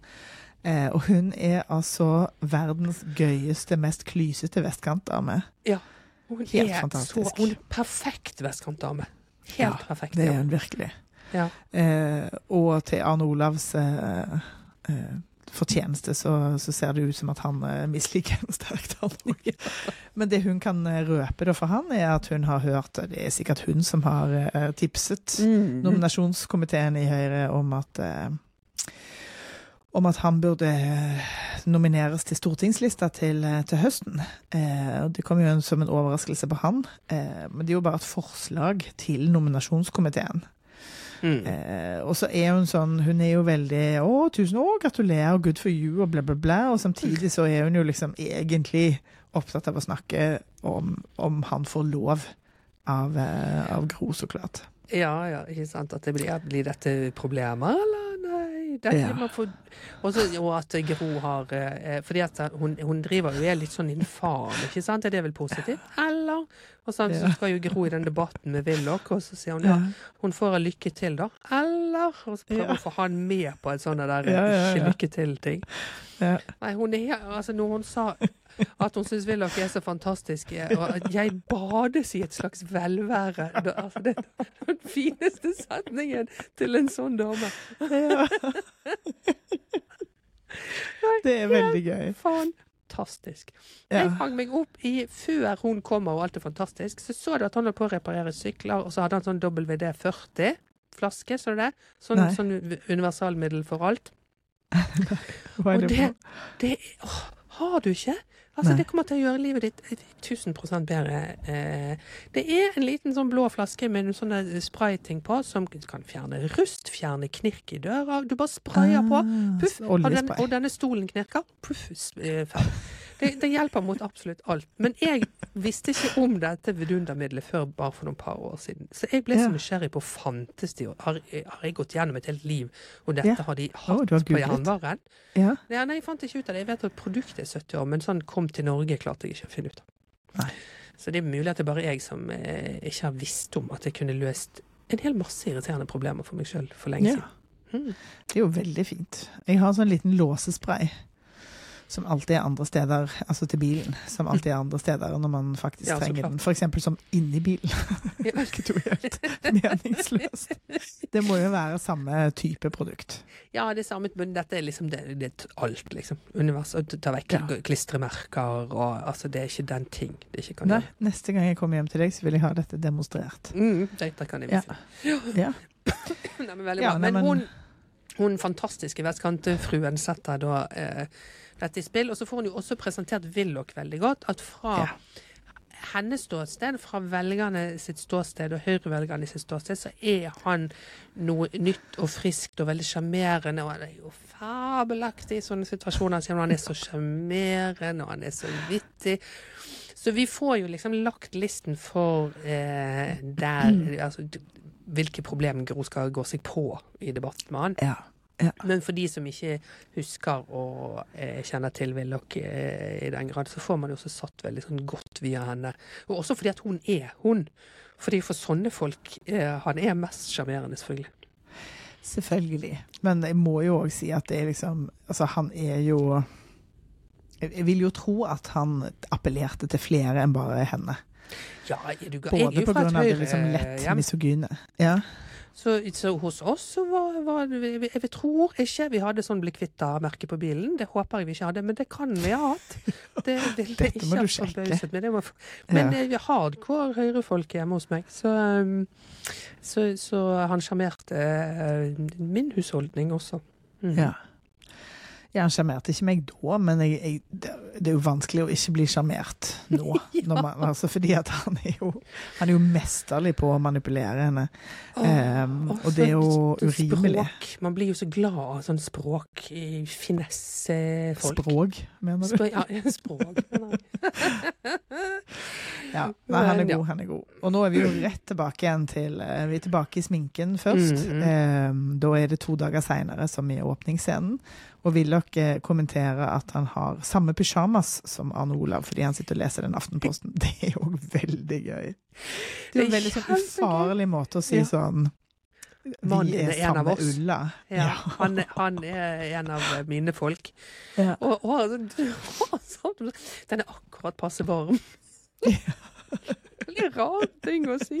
Eh, og hun er altså verdens gøyeste, mest klysete vestkantdame. Hun Helt er fantastisk. så Hun er perfekt vestkantdame. Helt Ja, perfekt. Det er hun virkelig. Ja. Eh, og til Arne Olavs eh, eh, fortjeneste så, så ser det ut som at han eh, misliker henne sterkt. han. Men det hun kan eh, røpe da for han, er at hun har hørt Det er sikkert hun som har eh, tipset Mm. nominasjonskomiteen i Høyre om at om at han burde eh, nomineres til stortingslista til, eh, til høsten. Eh, det kom jo som en overraskelse på han. Eh, men det er jo bare et forslag til nominasjonskomiteen. Mm. Eh, og så er hun sånn Hun er jo veldig 'Å, tusen år, gratulerer, good for you', og bla, bla, bla. Og samtidig så er hun jo liksom egentlig opptatt av å snakke om, om han får lov av, eh, av Gro, så klart. Ja, ja, ikke sant. At det blir, blir dette problemer, eller? Dette får, også, og at Gro har eh, Fordi at hun, hun driver jo er litt sånn infam, ikke sant? Er det vel positivt? Eller? Og så, så skal jo Gro i den debatten med Willoch, og så sier hun ja, hun får en lykke til, da. Eller? Og så prøver hun å få han med på et sånt der ja, ikke lykke til-ting. Nei, hun er Altså, når hun sa at hun syns Willoch er så fantastisk, eh, og at jeg bades i et slags velvære altså, Det er den fineste setningen til en sånn dame. Ja. Det er veldig gøy. Fantastisk. Ja. Jeg hang meg opp i Før hun kommer og alt er fantastisk, så så du at han holdt på å reparere sykler, og så hadde han sånn WD-40 flaske, så du det? Sånn, sånn universalmiddel for alt. *laughs* Og det det, å, har du ikke? Altså, det kommer til å gjøre livet ditt eh, 1000 bedre. Eh, det er en liten sånn blå flaske med noen sånn der sprayting på, som kan fjerne rust, fjerne knirk i døra. Du bare sprayer på. Ah, Puff, og, den, og denne stolen knirker. Puff, eh, ferdig. Det, det hjelper mot absolutt alt. Men jeg visste ikke om dette vidundermiddelet før bare for noen par år siden. Så jeg ble så Ja. nysgjerrig på fantes de, og har, har jeg gått gjennom et helt liv, og dette Ja. har de hatt oh, har på jernvaren? Ja. Ja, nei, jeg fant ikke ut av det. Jeg vet at produktet er 70 år, men sånn kom til Norge klarte jeg ikke å finne ut av. Nei. Så det er mulig at det er bare jeg som eh, ikke har visst om at jeg kunne løst en hel masse irriterende problemer for meg sjøl for lenge ja. siden. Mm. Det er jo veldig fint. Jeg har sånn liten låsespray. Som alltid er andre steder, altså til bilen. Som alltid er andre steder når man faktisk Ja, trenger klart. den. Eksempel som inni bilen. Ja. *laughs* Hvilket er helt meningsløst. Det må jo være samme type produkt. Ja, det er samme, men dette er liksom det, det er alt, liksom. Univers, ta vekk Ja. klistremerker og altså, det er ikke den ting. Det ikke kan Nei, neste gang jeg kommer hjem til deg, så vil jeg ha dette demonstrert. Mm, dette kan jeg vise. Ja. *laughs* Nei, men veldig Ja, bra. Men men- hun, hun fantastiske vestkantfruen setter da eh, dette i spill. Og så får hun jo også presentert Willoch veldig godt. At fra Ja. hennes ståsted, fra velgerne sitt ståsted og høyrevelgerne sitt ståsted, så er han noe nytt og friskt og veldig sjarmerende. Og han er jo fabelaktig i sånne situasjoner. Sier hun, han er så sjarmerende, og han er så vittig. Så vi får jo liksom lagt listen for eh, der altså, hvilke problemer Gro skal gå seg på i debatt med han. Ja. Men for de som ikke husker og eh, kjenner til Willoch eh, i den grad, så får man jo også satt veldig sånn godt via henne. Og også fordi at hun er hun. Fordi for sånne folk eh, Han er mest sjarmerende, selvfølgelig. Selvfølgelig. Men jeg må jo òg si at det er liksom Altså, han er jo Jeg vil jo tro at han appellerte til flere enn bare henne. Ja, er du ga- jeg er Både jo på fra et liksom lett høyrehjem. misogyne. Ja. Så, så hos oss så var, var det Jeg tror ikke vi hadde sånn bli kvitt-merke på bilen. Det håper jeg vi ikke hadde, men det kan vi ha hatt. Det ville *laughs* jeg ikke ha forbauset meg. Det var, men vi har hardcore høyrefolk hjemme hos meg, så, um, så, så han sjarmerte eh, min husholdning også. Mm. ja. Ja, Han sjarmerte ikke meg da, men jeg, jeg, det er jo vanskelig å ikke bli sjarmert nå. *laughs* Ja. man, altså fordi at han er jo Han er jo mesterlig på å manipulere henne. Oh, um, og det er jo urimelig. Språk. Man blir jo så glad av sånn språk i finessefolk. Språk, mener du? Språk, ja, *laughs* språk. mener jeg. *laughs* Ja, nei, han er god, han er god. Og nå er vi jo rett tilbake igjen til eh, Vi er tilbake i sminken først. Mm, mm. Eh, da er det to dager seinere som i åpningsscenen. Og vil dere kommentere at han har samme pysjamas som Arne Olav fordi han sitter og leser den Aftenposten? *laughs* Det er jo veldig gøy. Det er en er veldig sånn ufarlig måte å si Ja. sånn Vi er er en av samme oss. ulla. Ja, han, han er en av mine folk. Ja. Og, og og, sånn Den er akkurat passe varm. Veldig rar ting å si.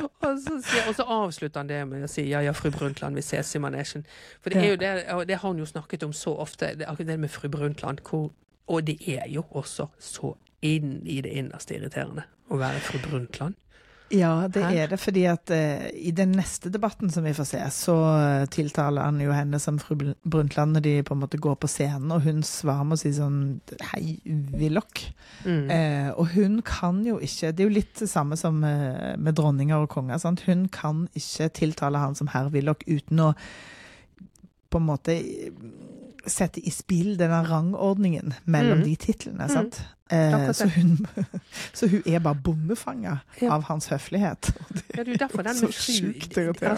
og, så, og så avslutter han det med å si ja, ja, fru Brundtland, vi ses i manesjen. For det er jo det, og det har han jo snakket om så ofte, det, akkurat det med fru Brundtland, hvor, og det er jo også så inn i det innerste irriterende å være fru Brundtland. Ja, det her. er det, fordi at uh, i den neste debatten som vi får se, så tiltaler han jo henne som fru Brundtland når de på en måte går på scenen, og hun svarer med å si sånn Hei, Willoch. Mm. Uh, og hun kan jo ikke Det er jo litt det samme som eh, med dronninger og konger. Sant? Hun kan ikke tiltale han som herr Willoch uten å på en måte sette i spill denne rangordningen mellom Mm. de titlene. Mm. Eh, så, hun, *laughs* så hun er bare bondefanga Ja. av hans høflighet. Det Ja, det er derfor den *laughs* fru- sjukt irriterende.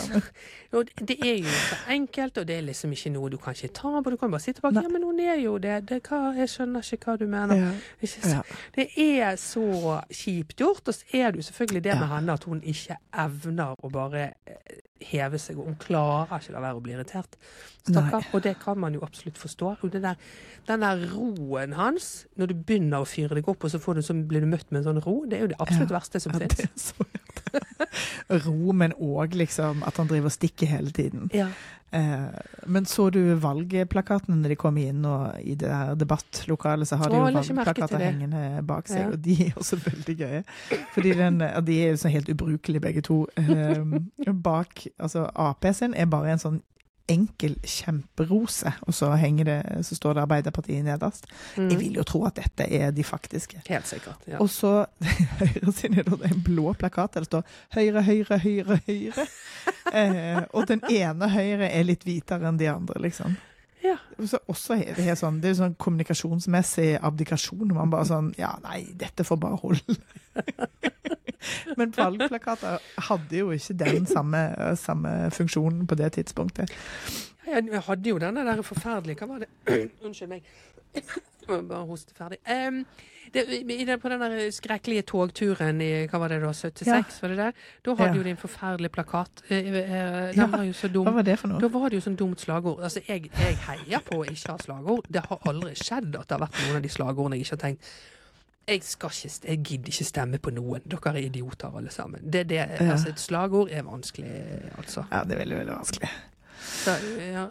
Altså, det- er jo så enkelt, og det er liksom ikke noe du kan ikke ta på. Du kan bare sitte bak. Nei. Ja, men hun er jo det. det hva, jeg skjønner ikke hva du mener. Ja. Det er så kjipt gjort. Og så er det jo selvfølgelig det med henne at hun ikke evner å bare eh, heve seg. Og hun klarer ikke la være å bli irritert. Stakkar. Og det kan man jo absolutt forstå. Det der, den der roen hans, når du begynner å fyre deg opp, og så, får du, så blir du møtt med en sånn ro, det er jo det absolutt Ja. verste som Ja, det så. Ro, men òg liksom at han driver og stikker hele tiden. Ja. Eh, men så du valgplakatene når de kom inn og i det der debattlokalet, så har de jo valgplakater hengende bak seg, Ja. og de er også veldig gøye. Fordi den, de er jo sånn helt ubrukelige begge to. *laughs* Eh, bak, altså Ap sin er bare en sånn enkel kjemperose, og så det, så står det Arbeiderpartiet nederst. Jeg Mm. vil jo tro at dette er de faktiske. Helt sikkert. Ja. Og så *laughs* høyre siden er det en blå plakat der det står 'Høyre, Høyre, Høyre, Høyre'. *laughs* Eh, og den ene Høyre er litt hvitere enn de andre, liksom. Ja. Så også er det, sånn, det er sånn kommunikasjonsmessig abdikasjon. Man bare sånn Ja, nei, dette får bare holde. *laughs* *laughs* Men valgplakater hadde jo ikke den samme, samme funksjonen på det tidspunktet. Ja, Jeg hadde jo denne der forferdelige Hva var det? *clears throat* Unnskyld meg. Bare hoste ferdig. Um, det, i den, på den der skrekkelige togturen i hva var det da, 76, Ja. var det det? Da hadde Ja. jo de en forferdelig plakat. Eh, eh, Den Ja. var jo så dum. Hva var det for noe? Da var det jo sånn dumt slagord. Altså, jeg, jeg heier på å ikke ha slagord. Det har aldri skjedd at det har vært noen av de slagordene jeg ikke har tenkt jeg, ikke, jeg gidder ikke stemme på noen. Dere er idioter alle sammen. Det, det, Ja. altså, et slagord er vanskelig, altså. Ja, det er veldig, veldig vanskelig. Så, ja,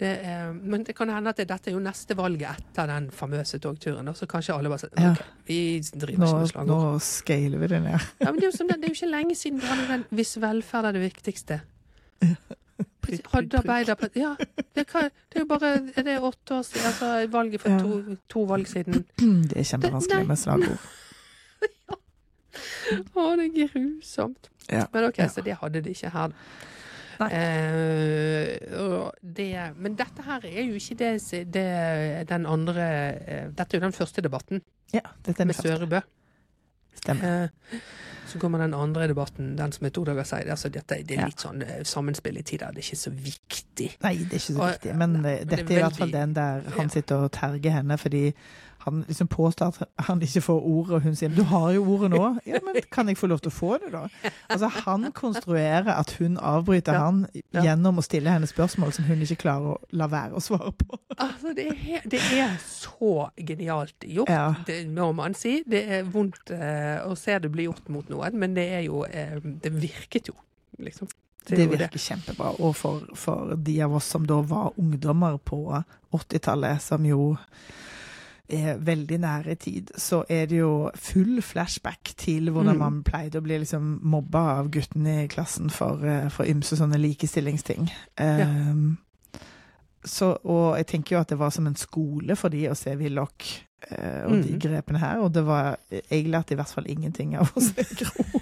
det er, men det kan hende at det, dette er jo neste valget etter den famøse togturen. Så kanskje alle bare sier Ja. Vi driver Nå, ikke med slagord. nå scaler vi det ned. Ja, men det, er jo det er jo ikke lenge siden vi hadde den 'hvis velferd er det viktigste'. *laughs* Hadde. Arbeiderpartiet Ja, det, kan, det er jo bare er det åtte år siden, altså valget for to, to valg siden. *clears throat* Det er kjempevanskelig med slagord. *laughs* Å, det er grusomt. Ja. Men OK, Ja. så det hadde de ikke her. Eh, det, men dette her er jo ikke det, det den andre eh, Dette er jo den første debatten Ja, dette er den med første. Sørebø. Stemmer. Eh, så kommer den andre debatten, den som er to dager siden. Altså, dette, det er litt sånn eh, sammenspill i tider. Det er ikke så viktig. Nei, det er ikke så viktig. Men, nei, eh, men det dette er er i hvert fall den der han sitter og terger henne fordi han liksom påstår at han ikke får ordet, og hun sier 'du har jo ordet nå'. *laughs* Ja, men kan jeg få lov til å få det, da? Altså, han konstruerer at hun avbryter Ja. han gjennom å stille henne spørsmål som hun ikke klarer å la være å svare på. Altså, det er, det er så genialt gjort, Ja. det må man si. Det er vondt eh, å se det bli gjort mot noen, men det er jo eh, Det virket jo, liksom. Det, er virker kjempebra. Og for, for de av oss som da var ungdommer på 80-tallet, som jo er veldig nære tid, så er det jo full flashback til hvordan Mm. man pleide å bli liksom mobba av guttene i klassen for, eh, for ymse sånne likestillingsting. Um, så, og jeg tenker jo at det var som en skole for de å se Willoch uh, og de Mm. grepene her, og det var Jeg lærte i hvert fall ingenting av å se *laughs* Gro.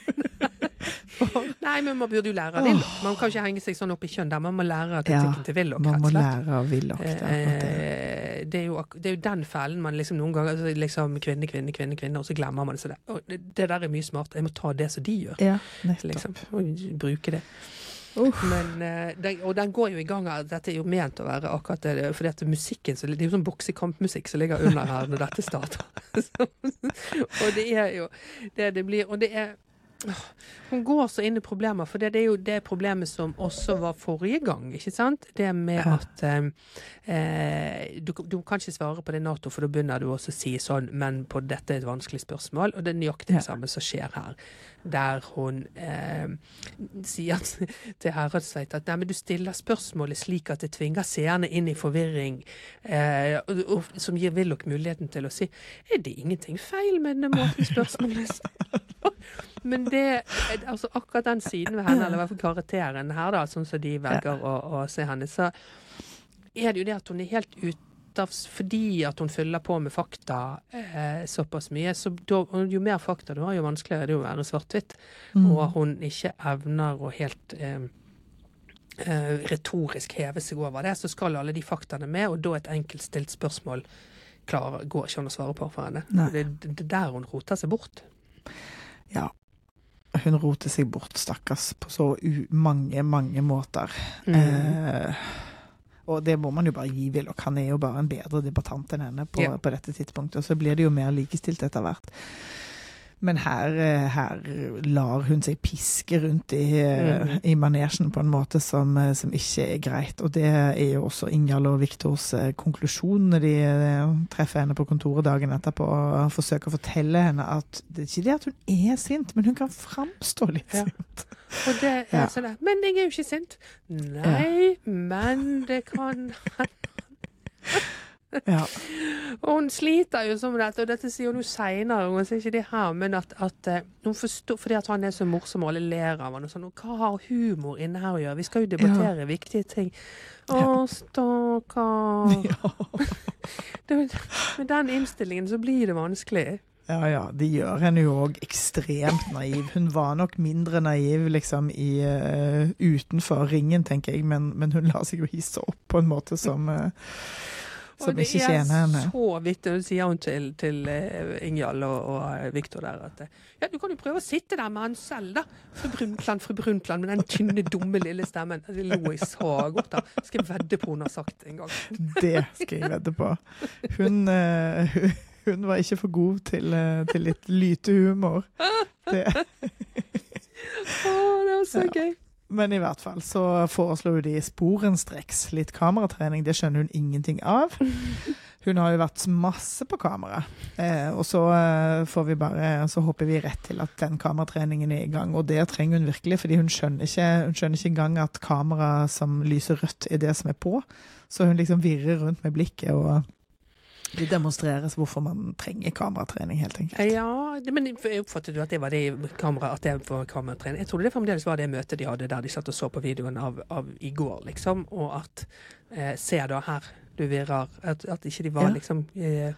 For- *laughs* Nei, men man burde jo lære av Willoch. Man kan ikke henge seg sånn opp i kjønn der. Man må lære av Ja, til Willoch, Man rett må og slett. av. Eh, det, er jo, det er jo den fellen man liksom noen ganger altså liksom Kvinne, kvinne, kvinne, kvinne, og så glemmer man det. Så det, det, der er mye smart. Jeg må ta det som de gjør. Ja. Liksom. Og bruke det. Men, eh, den, og den går jo i gang her. Dette er jo ment å være akkurat det. Fordi at musikken, så, det er jo sånn boksekampmusikk som ligger under her når dette starter. *laughs* Og det er jo det det blir. Og det er Hun går så inn i problemer, for det, det er jo det problemet som også var forrige gang. ikke sant? Det med Ja. at eh, eh, du, du kan ikke svare på det Nato, for da begynner du også å si sånn, men på dette er et vanskelig spørsmål. Og det er nøyaktig det Ja. samme som skjer her. Der hun eh, sier *laughs* til Heradsveit at nei, men du stiller spørsmålet slik at det tvinger seerne inn i forvirring, eh, og, og, som gir Willoch muligheten til å si er det ingenting feil med denne måten spørsmålet? *laughs* Men det, altså akkurat den siden ved henne, eller i hvert fall karakteren her, da, sånn som de velger å, å se henne, så er det jo det at hun er helt ute av Fordi at hun fyller på med fakta eh, såpass mye. Så da, jo mer fakta du har, jo vanskeligere det er det å være svart-hvitt. Mm. Og hun ikke evner å helt eh, eh, retorisk heve seg over det, så skal alle de faktaene med, og da et enkeltstilt spørsmål klarer, går ikke an å svare på for henne. Det, er der hun roter seg bort. Ja. Hun roter seg bort, stakkars, på så mange, mange måter. Mm. Eh, og det må man jo bare gi Willoch. Han er jo bare en bedre debattant enn henne på, Ja. på dette tidspunktet. Og så blir det jo mer likestilt etter hvert. Men her, eh, her lar hun seg piske rundt i, mm. Mhm. i manesjen på en måte som, eh, som ikke er greit. Og det er jo også Ingjald og Viktors eh, konklusjon når de eh, treffer henne på kontoret dagen etterpå og forsøker å fortelle henne at det er ikke det at hun er sint, men hun kan framstå litt Ja. sint. Og det er Ja. sånn der, Men jeg er jo ikke sint. Nei, men det kan *laughs* Ja. Og hun sliter jo sånn med dette, og dette sier hun jo seinere, hun sier ikke det her, men at, at eh, hun forstår Fordi at han er så morsom, og alle ler av han og sånn. Og hva har humor inne her å gjøre? Vi skal jo debattere viktige ting. Å, Ja. stakkar. *laughs* ja. *laughs* Med den innstillingen så blir det vanskelig. Ja, ja. De gjør henne jo òg ekstremt naiv. Hun var nok mindre naiv liksom i, uh, utenfor ringen, tenker jeg, men, men hun lar seg jo hisse opp på en måte som, uh, som ikke tjener henne. Det er så vittig, og sier hun til, til uh, Ingjald og, og Viktor der at eh, ja, du kan jo prøve å sitte der med han selv, da. Fru Brundtland, fru Brundtland, med den tynne, dumme lille stemmen. Det lo jeg så godt av. Skal jeg vedde på hun har sagt en gang. Det skal jeg vedde på. Hun, eh, hun, var ikke for god til, eh, til litt lytehumor. *laughs* Det. oh, det var så Ja. gøy. Men i hvert fall så foreslo de sporenstreks litt kameratrening. Det skjønner hun ingenting av. *laughs* Hun har jo vært masse på kamera. Eh, og så eh, får vi bare Så hopper vi rett til at den kameratreningen er i gang. Og det trenger hun virkelig, fordi hun skjønner ikke, hun skjønner ikke engang at kamera som lyser rødt, er det som er på. Så hun liksom virrer rundt med blikket, og det demonstreres hvorfor man trenger kameratrening, helt enkelt. Ja, det- men jeg oppfattet du at det var det kamera, at det var kameratrening? Jeg trodde det fremdeles var det møtet de hadde der de satt og så på videoen av, av i går, liksom. Og at eh, Se da her, du virrer. At, at ikke de var Ja. liksom eh,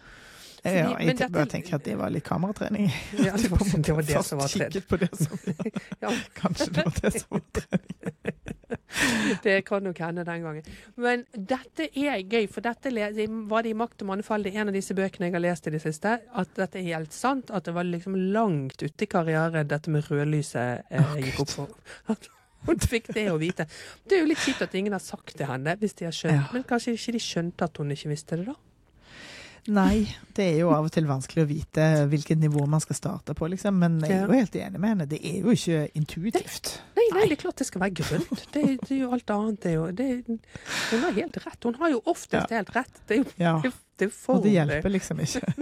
Ja, men jeg dette- bare tenker at det var litt kameratrening. *laughs* ja, det, var, *laughs* det var det som var trening. på det som *laughs* Ja. Kanskje det var det som var trening. Det kan nok hende den gangen. Men dette er gøy, for dette var det i Makt og mannfall', det er en av disse bøkene jeg har lest i det siste, at dette er helt sant. At det var liksom langt ute i karrieren dette med rødlyset eh, gikk opp for. Hun fikk det å vite. Det er jo litt kjipt at ingen har sagt det henne, hvis de har skjønt. Ja. Men kanskje ikke de skjønte at hun ikke visste det, da? Nei, det er jo av og til vanskelig å vite hvilket nivå man skal starte på, liksom. Men jeg er jo helt enig med henne. Det er jo ikke intuitivt. Nei, nei, det er klart det skal være grønt. Det, det er jo alt annet. Det er jo, det, hun har helt rett. Hun har jo oftest Ja. helt rett. Det er jo Ja. det, det for Og det hjelper liksom ikke. *laughs*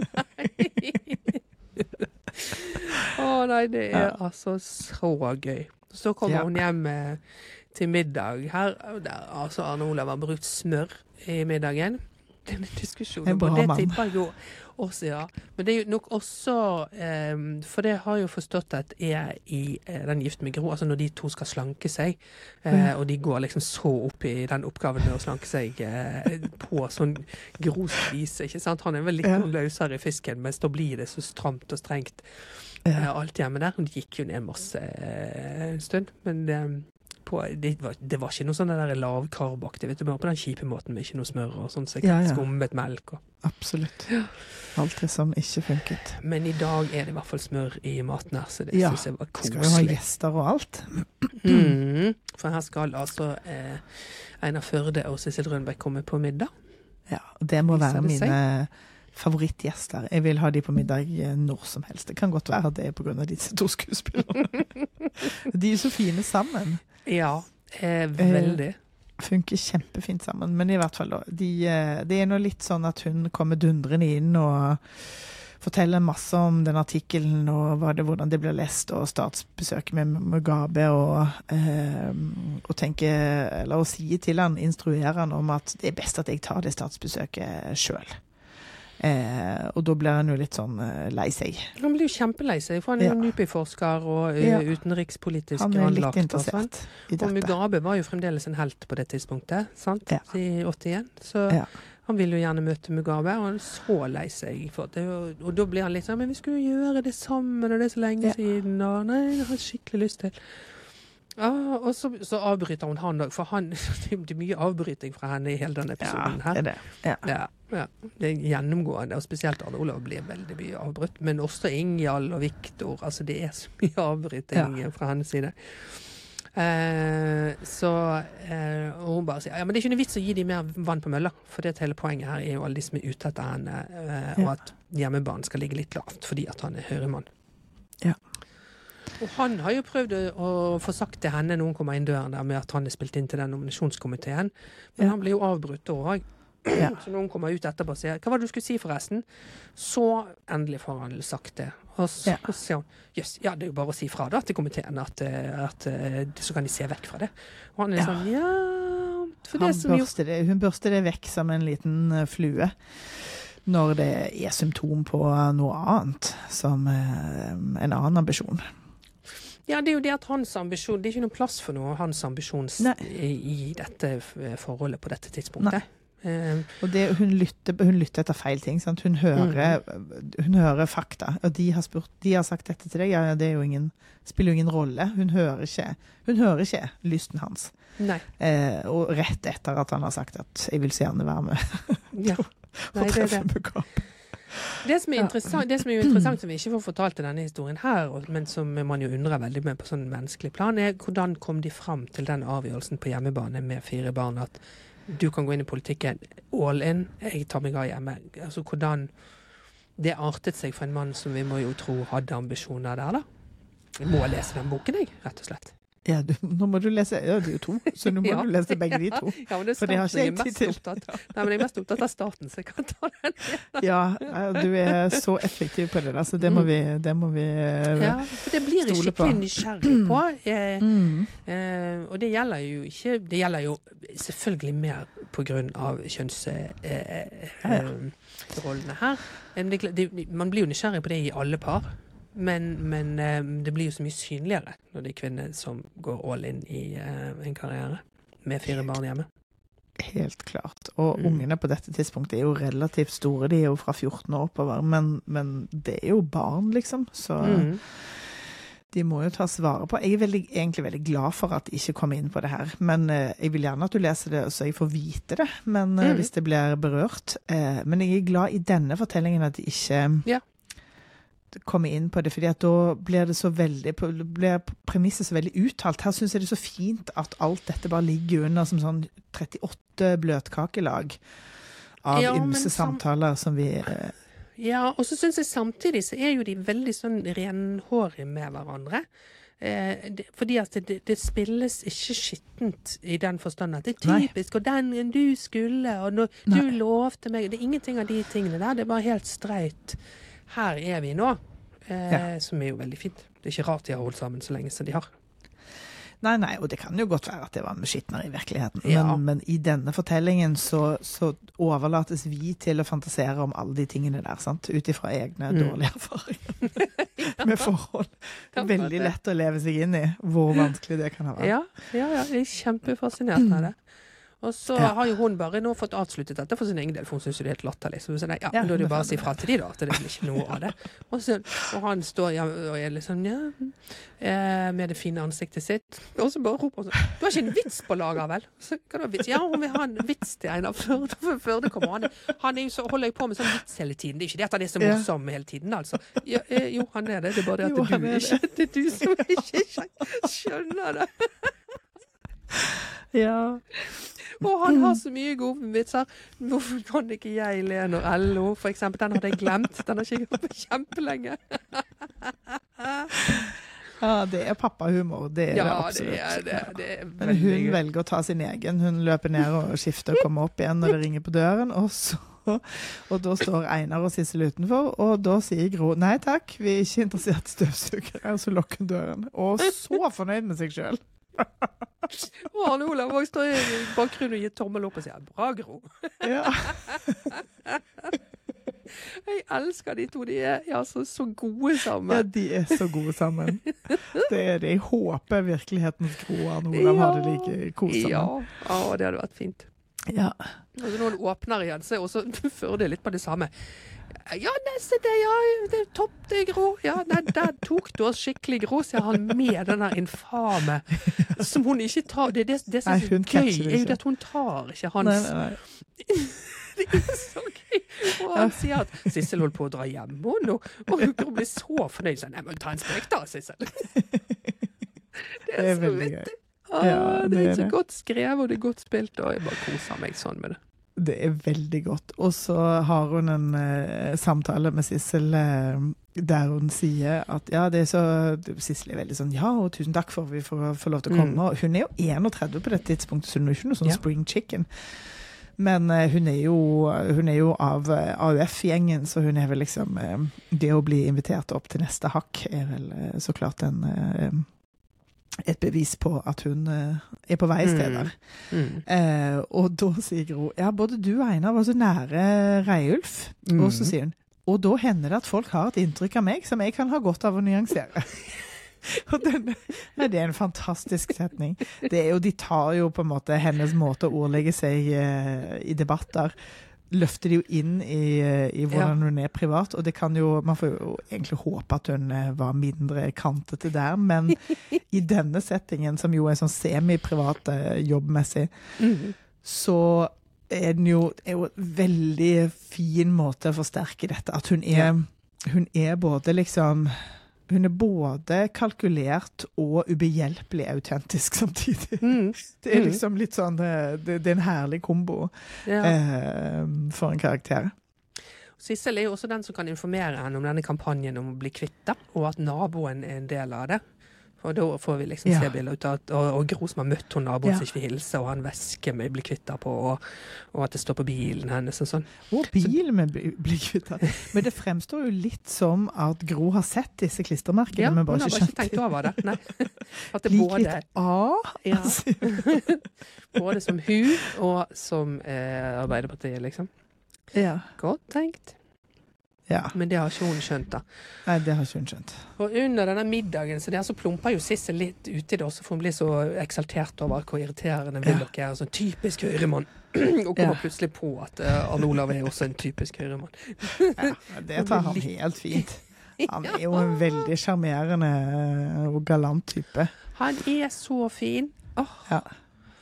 Å nei, det er Ja. altså så gøy. Så kommer hun hjem eh, til middag her. Der, altså Arne Olav har brukt smør i middagen. *laughs* Det er en diskusjon En bra og det tipper jeg jo også, ja. Men det er jo nok også um, For det har jeg jo forstått at er i eh, den Gift med Gro, altså når de to skal slanke seg, uh, og de går liksom så opp i den oppgaven med å slanke seg uh, på sånn Gros vis, ikke sant. Han er vel litt Ja. løsere i fisken, mens da blir det så stramt og strengt. Alt hjemme der. Hun gikk jo ned masse en stund, men eh, på Det var, det var ikke noe sånn der lavkarbaktig, vet du, bare på den kjipe måten med ikke noe smør og sånn, så Ja, ja. skummet melk og Absolutt. Alt det som ikke funket. Men i dag er det i hvert fall smør i maten her, så det Ja. syns jeg var koselig. Skal jo ha gjester og alt. *clears throat* Mm. For her skal altså eh, Einar Førde og Sissel Rønberg komme på middag. Ja, det må være det mine favorittgjester. Jeg vil ha de på middag eh, når som helst. Det kan godt være at det er pga. disse to skuespillerne. *laughs* de er så fine sammen. Ja, eh, veldig. Funker kjempefint sammen. Men i hvert fall, da. De, eh, det er nå litt sånn at hun kommer dundrende inn og forteller masse om den artikkelen og det, hvordan det blir lest, og statsbesøket med Mugabe, og, eh, og tenker, eller å si til han, instruere han om at det er best at jeg tar det statsbesøket sjøl. Eh, og da blir han jo litt sånn eh, lei seg. Han blir jo kjempelei seg, for han er jo Ja. NUPI-forsker og eh, Ja. utenrikspolitisk Han er litt sånn. interessert i Og. Mugabe var jo fremdeles en helt på det tidspunktet, sant? Ja. I 81. Så han ville jo gjerne møte Mugabe, og han er så lei seg for det. Og, og da blir han litt sånn Men vi skulle jo gjøre det sammen, og det er så lenge siden, og Nei, det har jeg skikkelig lyst til. Ja, og så, så avbryter hun han òg, for han, *laughs* det er mye avbryting fra henne i hele denne episoden Ja, her. det er det. Ja. Ja, ja. Det er gjennomgående, og spesielt Arne Olav blir veldig mye avbrutt. Men også Ingjald og Viktor. Altså, det er så mye avbryting fra hennes side. Eh, så eh, Og hun bare sier ja, men det er ikke noe vits å gi dem mer vann på mølla. For det hele poenget her er jo alle de som er ute etter henne, eh, og Ja. at hjemmebanen skal ligge litt lavt fordi at han er høyremann. Ja. Og han har jo prøvd å, få sagt til henne når hun kommer inn døren der med at han er spilt inn til den nominasjonskomiteen, men Ja. han blir jo avbrutt da òg. Ja. Så når hun kommer ut etterpå og sier 'Hva var det du skulle si, forresten?' Så endelig får han sagt det. Og så, Ja. og så sier hun 'Jøss, ja, det er jo bare å si fra da til komiteen, at, at, at eh, så kan de se vekk fra det'. Og han er Ja. sånn 'Ja For det som jo børster det, hun børster det vekk som en liten eh, flue. Når det er symptom på noe annet, som eh, en annen ambisjon. Ja, det er jo det at hans ambisjon Det er ikke noe plass for noe hans ambisjon i, dette forholdet på dette tidspunktet. Eh, Og det, hun, lytter, hun lytter etter feil ting. Hun, hører, hun hører fakta. Og de har, spurt, de har sagt dette til deg, ja, det jo ingen, spiller jo ingen rolle. Hun hører ikke, hun hører ikke lysten hans. nei. Eh, og rett etter at han har sagt at 'jeg vil så gjerne være med Ja. *laughs* og Nei, treffe Mugabe'. Det som er interessant, det som er interessant som vi ikke får fortalt i denne historien her, men som man jo undrer veldig med på sånn menneskelig plan, er hvordan kom de fram til den avgjørelsen på hjemmebane med fire barn at du kan gå inn i politikken all in, jeg tar meg av hjemme. Altså hvordan det artet seg for en mann som vi må jo tro hadde ambisjoner der, da. Jeg må lese den boken, jeg, rett og slett. Ja, du, nå må du lese Ja, det er jo to, så nå må *laughs* Ja. du lese begge de to. *laughs* Ja, men det er staten jeg ikke er jeg mest opptatt Nei, men jeg er mest opptatt av staten, så jeg kan ta den. Ja, du er så effektiv på det så det må vi, det må vi eh, Mm. Ja, for det blir jeg skikkelig nysgjerrig på. Eh, mm. Eh, og det gjelder jo ikke Det gjelder jo selvfølgelig mer på grunn av kjønnsrollene eh, eh, her. Eh, men det, det, man blir jo nysgjerrig på det i alle par. Men, men eh, det blir jo så mye synligere når det er kvinner som går all in i eh, en karriere med fire barn hjemme. Helt klart. Og Mm. ungene på dette tidspunktet er jo relativt store, de er jo fra 14 år oppover, men, men det er jo barn, liksom. Så Mm. de må jo tas vare på. Jeg er veldig, egentlig veldig glad for at de ikke kom inn på det her, men eh, jeg vil gjerne at du leser det så jeg får vite det, men eh, Mm. hvis det blir berørt. Eh, men jeg er glad i denne fortellingen at de ikke Ja. Kommer inn på det, fordi at da blir det så veldig blir premisset så veldig uttalt. Her syns jeg det er så fint at alt dette bare ligger under som sånn 38 bløtkakelag av Ja, ymse sam- samtaler som vi eh, Ja, og så syns jeg samtidig så er jo de veldig sånn renhårige med hverandre. Eh, det, fordi at det, det spilles ikke skittent i den forstand at det er Nei. typisk, og den du skulle, og no, du Nei. lovte meg Det er ingenting av de tingene der. Det er bare helt streit. Her er vi nå. Eh, Ja. Som er jo veldig fint. Det er ikke rart de har holdt sammen så lenge som de har. Nei, nei, og det kan jo godt være at det var en skitner i virkeligheten, Ja. men, men i denne fortellingen så, så overlates vi til å fantasere om alle de tingene der, sant? Ut ifra egne Mm. dårlige erfaringer *laughs* med forhold. Veldig lett å leve seg inn i hvor vanskelig det kan ha vært. Ja, ja, ja, jeg er kjempefascinert av det. Og så Ja. har jo hun bare nå fått avsluttet dette for sin egen del, for hun syns jo det er helt latterlig. Så hun sier nei, ja, Ja, da er det jo bare å si fra til de da, at det blir ikke noe av det. Og, så, og han står ja, og er liksom ja, mm, eh, med det fine ansiktet sitt, og så bare roper hun sånn Du har ikke en vits på lager, vel? Så? Ja, hun vil ha en vits til Einar Førde. for Førde kommer han. Han jo så, holder jo på med sånn vits hele tiden. Det er ikke det at han er så morsom hele tiden, altså. Ja, eh, jo, han er det. Det er bare det at Jo, du han ikke *laughs* Det er du som ikke skjønner det. Ja. Og han har så mye gode vitser. Hvorfor kan ikke jeg le når LO, for eksempel? Den hadde jeg glemt. Den har ikke jeg hørt på kjempelenge. ja, det er pappahumor. Det er det Ja, det absolutt. er det. det er Men hun gøy. velger å ta sin egen. Hun løper ned og skifter og kommer opp igjen når det ringer på døren. Og, så, og da står Einar og Sissel utenfor, og da sier Gro nei takk, vi er ikke interessert i støvsugere. Og så lukker hun døren. Og så fornøyd med seg sjøl. *laughs* Og Arne Olav òg står i bakgrunnen og gir tommel opp og sier 'bra, Gro'. Ja. *laughs* *laughs* Jeg elsker de to. De er altså så, gode sammen. ja, de er så gode sammen. Det er det. Jeg håper virkelighetens Gro og Arne Olav Ja. det like kos Ja. sammen. ja, det hadde vært fint. Ja. Altså, så når han åpner igjen, så er også Førde litt på det samme. Ja, neste det, ja, det er topp, det er grå. Ja, nei, der tok du oss skikkelig grå, sier han med den der infame som hun ikke tar. Det, det, det som er så gøy, er jo at hun tar ikke hans nei, nei. *laughs* Det er så gøy! Og han sier at Sissel holdt på å dra hjem, og, nå, og hun blir så fornøyd. Så, nei, men ta en sprek da, Sissel. *laughs* Det Det er så veldig vittig. gøy. Ah, Ja, det, det er er så godt skrevet, og det er godt spilt, og jeg bare koser meg sånn med det. Det er veldig godt. Og så har hun en eh, samtale med Sissel eh, der hun sier at ja, det er så Sissel er veldig sånn ja, og tusen takk for at vi får, får lov til å komme. Mm. Hun er jo 31 på dette tidspunktet, så hun er ikke noe sånn Ja. spring chicken. Men eh, hun er jo, hun er jo av eh, AUF-gjengen, så hun er vel liksom eh, Det å bli invitert opp til neste hakk er vel eh, så klart en et bevis på at hun eh, er på vei Mm. steder. Mm. Eh, og da sier Gro ja, både du og Einar var så nære Reiulf. Mm. Og så sier hun og da hender det at folk har et inntrykk av meg som jeg kan ha godt av å nyansere. *laughs* og den, nei, det er en fantastisk setning. Det er jo, de tar jo på en måte hennes måte å ordlegge seg eh, i debatter. Løfter de jo inn i, eh, i hvordan hun er privat, og det kan jo Man får jo egentlig håpe at hun eh, var mindre kantete der, men *laughs* i denne settingen, som jo er sånn semi-privat jobbmessig, Mm. så er den jo, er jo en veldig fin måte å forsterke dette. At hun er, hun er både liksom Hun er både kalkulert og ubehjelpelig autentisk samtidig. Mm. *laughs* Det er Mm. liksom litt sånn Det, det, det er en herlig kombo Ja. eh, for en karakter. Sissel er jo også den som kan informere henne om denne kampanjen om å bli kvitt det, og at naboen er en del av det. Og da får vi liksom Ja. se bilder ut av at og, og Gro som har møtt hun naboen Ja. som ikke vil hilse, og har en vi med bli kvitt på, og, og at det står på bilen hennes og sånn. Og bilen med bli- blir kvitt av. Men det fremstår jo litt som at Gro har sett disse klistremerkene, Ja, men hun bare har ikke bare ikke tenkt over det. Nei. *laughs* At det både, A. ja, *laughs* *laughs* både som hun og som eh, Arbeiderpartiet, liksom. Ja. Godt tenkt. Ja. Men det har ikke hun skjønt, da. Nei, det har ikke hun skjønt. Og under denne middagen så der så plumper jo Sissel litt uti det også, for hun blir så eksaltert over hvor irriterende Willoch er. Sånn typisk høyremann. *clears throat* Og kommer Ja. plutselig på at uh, Arne Olav er også en typisk høyremann. Ja, det tar han helt fint. Han er jo *laughs* en veldig sjarmerende og galant type. Han er så fin. Oh. Ja.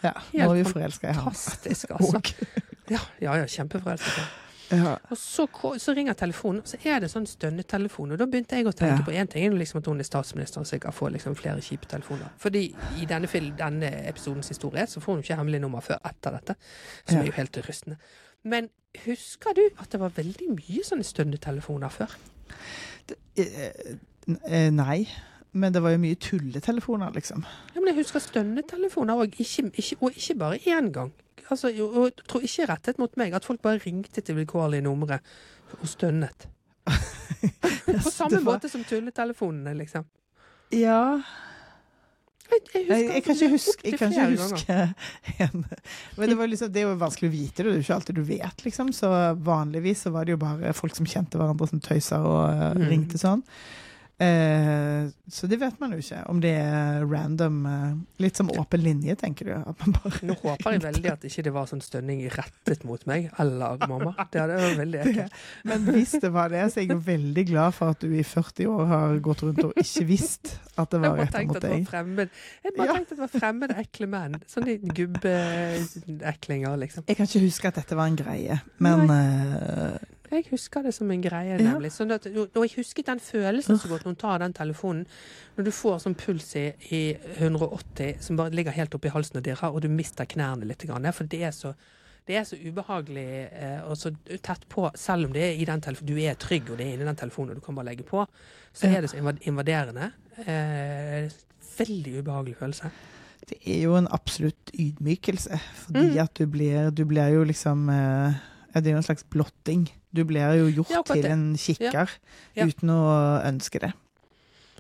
ja. Nå er vi forelska i ham. fantastisk, altså. *laughs* Ja, ja, ja kjempeforelsket. Ja. Og så, så ringer telefonen, og så er det sånn stønnetelefon. Og da begynte jeg å tenke Ja. på én ting, liksom at hun er statsminister og sikkert får liksom flere kjipe telefoner. Fordi i denne, denne episodens historie så får hun ikke hemmelig nummer før etter dette. Som Ja. er jo helt rystende. Men husker du at det var veldig mye sånne stønnetelefoner før? Det, eh, Nei. Men det var jo mye tulletelefoner, liksom. Ja, men jeg husker stønnetelefoner og ikke, ikke, og ikke bare én gang. Altså, jo- jeg tror ikke rettet mot meg, at folk bare ringte til vilkårlige numre og stønnet. *laughs* På samme var- måte som tulletelefonene, liksom. Ja Jeg, jeg, Nei, Jeg, kan ikke huske, kan ikke huske en Men det, var liksom, det er jo vanskelig å vite det. Det er jo ikke alltid du vet, liksom. Så vanligvis så var det jo bare folk som kjente hverandre, som tøysa og eh, Mm. ringte sånn. Eh, så det vet man jo ikke, om det er random. Eh, litt som åpen linje, tenker du. Nå håper jeg veldig at ikke det var sånn stønning rettet mot meg eller mamma. Det hadde vært veldig ekkelt. Men hvis det var det, så er jeg jo veldig glad for at du i 40 år har gått rundt og ikke visst at det var tenkte mot at det var deg. Jeg bare Ja. tenkte at det var fremmede, ekle menn. Sånne gubbeeklinger, liksom. Jeg kan ikke huske at dette var en greie, men eh, Jeg husker det som en greie, nemlig. Sånn at, og jeg husket den følelsen så godt når hun tar den telefonen. Når du får sånn puls i, i 180 som bare ligger helt oppi halsen og dirrer, og du mister knærne litt. For det er så det er så ubehagelig eh, og så tett på, selv om det er i den du er trygg og det er inni den telefonen og du kan bare legge på, så er det så invaderende. Eh, veldig ubehagelig følelse. det er jo en absolutt ydmykelse. Fordi Mm. at du blir, du blir jo liksom eh, Det er jo en slags blotting. Du blir jo gjort Ja, til en kikker Ja. uten å ønske det.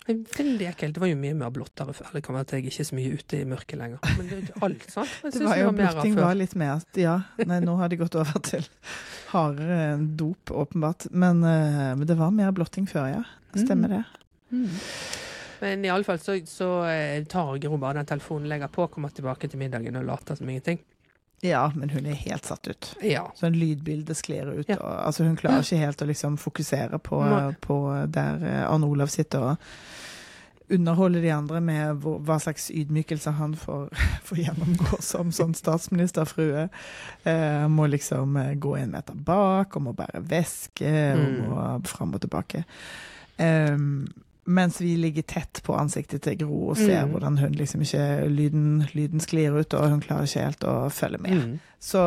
Det er Veldig ekkelt. Det var jo mye mer blottere før. Det kan være at jeg ikke er så mye ute i mørket lenger. Men det, alt, sant? Jeg Det var jo blotting var litt mer at ja, nei, nå har de gått over til hardere dop, åpenbart. Men, eh, men det var mer blotting før, ja. Stemmer det. Mm. Men iallfall så, så eh, tar Gro bare den telefonen, legger på, kommer tilbake til middagen og later som ingenting. Ja, men hun er helt satt ut. Ja. Sånn lydbilde sklir ut. Ja. Og, altså hun klarer ikke helt å liksom fokusere på, på der eh, Arne Olav sitter og underholder de andre med hvor, hva slags ydmykelse han får, *laughs* får gjennomgå som sånn statsministerfrue. Eh, må liksom eh, gå en meter bak, og må bære veske, og Mm. må fram og tilbake. Em, mens vi ligger tett på ansiktet til Gro og ser Mm. hvordan hun liksom ikke lyden, lyden sklir ut, og hun klarer ikke helt å følge med. Mm. Så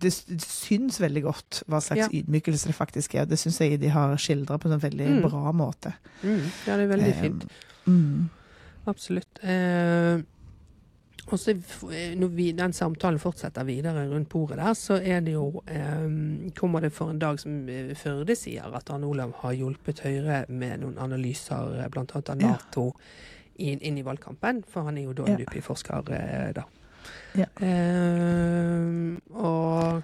det, det syns veldig godt hva slags Ja. ydmykelse det faktisk er. Det syns jeg de har skildra på en veldig Mm. bra måte. Mm. Ja, det er veldig Eh, fint. Mm. Absolutt. Eh, og så eh, når vi, den samtalen fortsetter videre rundt bordet der, så er det jo eh, Kommer det for en dag som eh, Førde sier, at Arne Olav har hjulpet Høyre med noen analyser, bl.a. blant annet av Ja. Nato, inn, inn i valgkampen. For han er jo da Ja. en NUPI-forsker, eh, da. Ja. Eh, og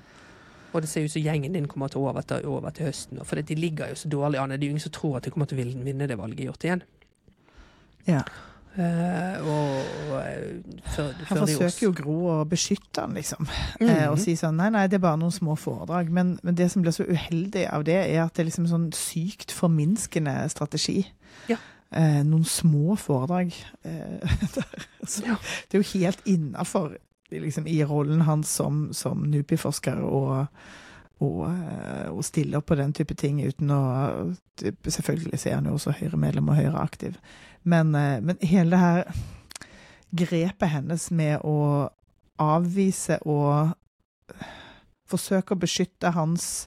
og det ser ut som gjengen din kommer til å over til, over til høsten. For de ligger jo så dårlig an. Det er jo ingen som tror at de kommer til å vinne det valget gjort igjen. Ja. Eh, og og, eh, før, Han forsøker jo Gro å beskytte han, liksom. Mm -hmm. uh, og si sånn nei, nei, det er bare noen små foredrag. Men, men det som blir så uheldig av det, er at det er liksom sånn sykt forminskende strategi. Ja. Uh, noen små foredrag. *laughs* Så, Ja. Det er jo helt innafor liksom, i rollen hans som, som NUPI-forsker å og, eh, og stille opp på den type ting uten å Selvfølgelig så er han jo også Høyre-medlem og Høyre-aktiv, men, eh, men hele det her grepet hennes med å avvise og forsøke å beskytte hans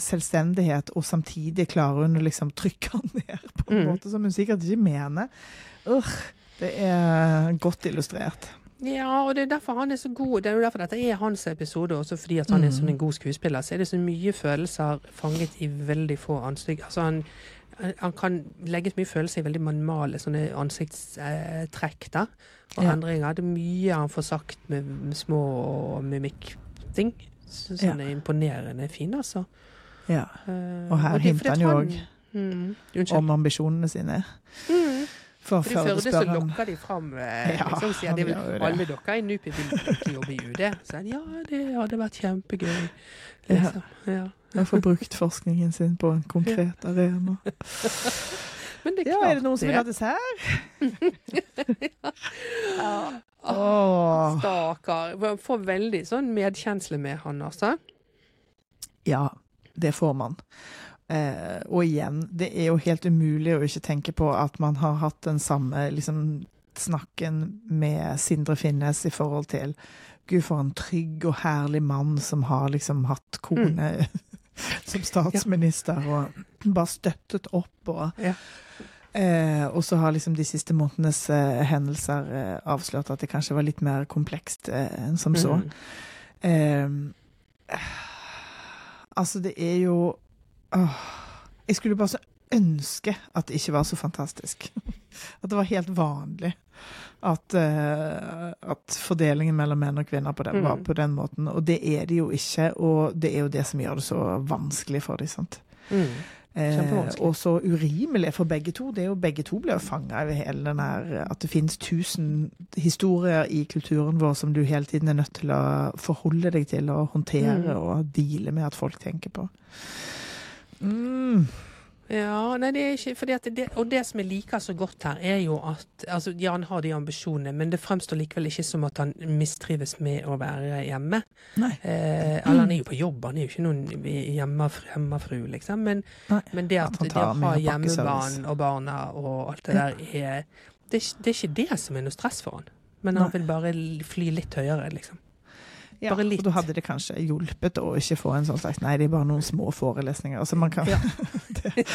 selvstendighet, og samtidig klarer hun å liksom trykke han ned på en Mm. måte som hun sikkert ikke mener. Urgh, det er godt illustrert. Ja, og det er derfor han er så god. Det er jo derfor dette er hans episode, også fordi at han er Mm. sånn en god skuespiller. Så er det så mye følelser fanget i veldig få ansikt. Altså han, han kan legge så mye følelser i veldig manmale sånne ansiktstrekk da, og Ja. endringer. Det er mye han får sagt med, med små mimikkting. Så, sånn er imponerende fin, altså. Ja. Eh, Og her uh, og at han jo òg mm, om ambisjonene sine. Mm. For For I Førde så lokker de fram eh, *laughs* Ja, liksom, sier de. Alle dere i NUPI vil ikke jobbe i UD. Så ja, det hadde vært kjempegøy. *laughs* Ja. Liksom. Ja. ja. få brukt forskningen sin på en konkret arena. *laughs* Men det er Ja, klart er det noen som vil ha dessert? ja. ja. Oh. Stakkar. Får veldig sånn medkjensle med han, altså. Ja, det får man. Eh, og igjen, det er jo helt umulig å ikke tenke på at man har hatt den samme liksom, snakken med Sindre Finnes i forhold til Gud, for en trygg og herlig mann som har liksom hatt kone *laughs* som statsminister, og bare støttet opp og Ja. Eh, og så har liksom de siste månedenes eh, hendelser eh, avslørt at det kanskje var litt mer komplekst eh, enn som så. Mm. Eh, altså, det er jo åh, Jeg skulle bare så ønske at det ikke var så fantastisk. *laughs* At det var helt vanlig. At, uh, at fordelingen mellom menn og kvinner på den, var Mm. på den måten. Og det er det jo ikke, og det er jo det som gjør det så vanskelig for dem. sant? Mm. Eh, og så urimelig for begge to. Det er jo Begge to blir fanga i hele den her At det finnes tusen historier i kulturen vår som du hele tiden er nødt til å forholde deg til og håndtere Mm. og deale med at folk tenker på. Mm. Ja, nei, det er ikke fordi at det, Og det som jeg liker så godt her, er jo at altså, Ja, han har de ambisjonene, men det fremstår likevel ikke som at han mistrives med å være hjemme. Nei. Eh, eller han er jo på jobb, han er jo ikke noen hjemmefru, hjemmefru liksom. Men, men det at, at han det å ha hjemmebarn og barna og alt det der, er det, det er ikke det som er noe stress for han. Men han Nei. vil bare fly litt høyere, liksom. Ja, Bare litt. Og da hadde det kanskje hjulpet å ikke få en sånn slags Nei, det er bare noen små forelesninger. Altså, man kan Ja. *laughs* det,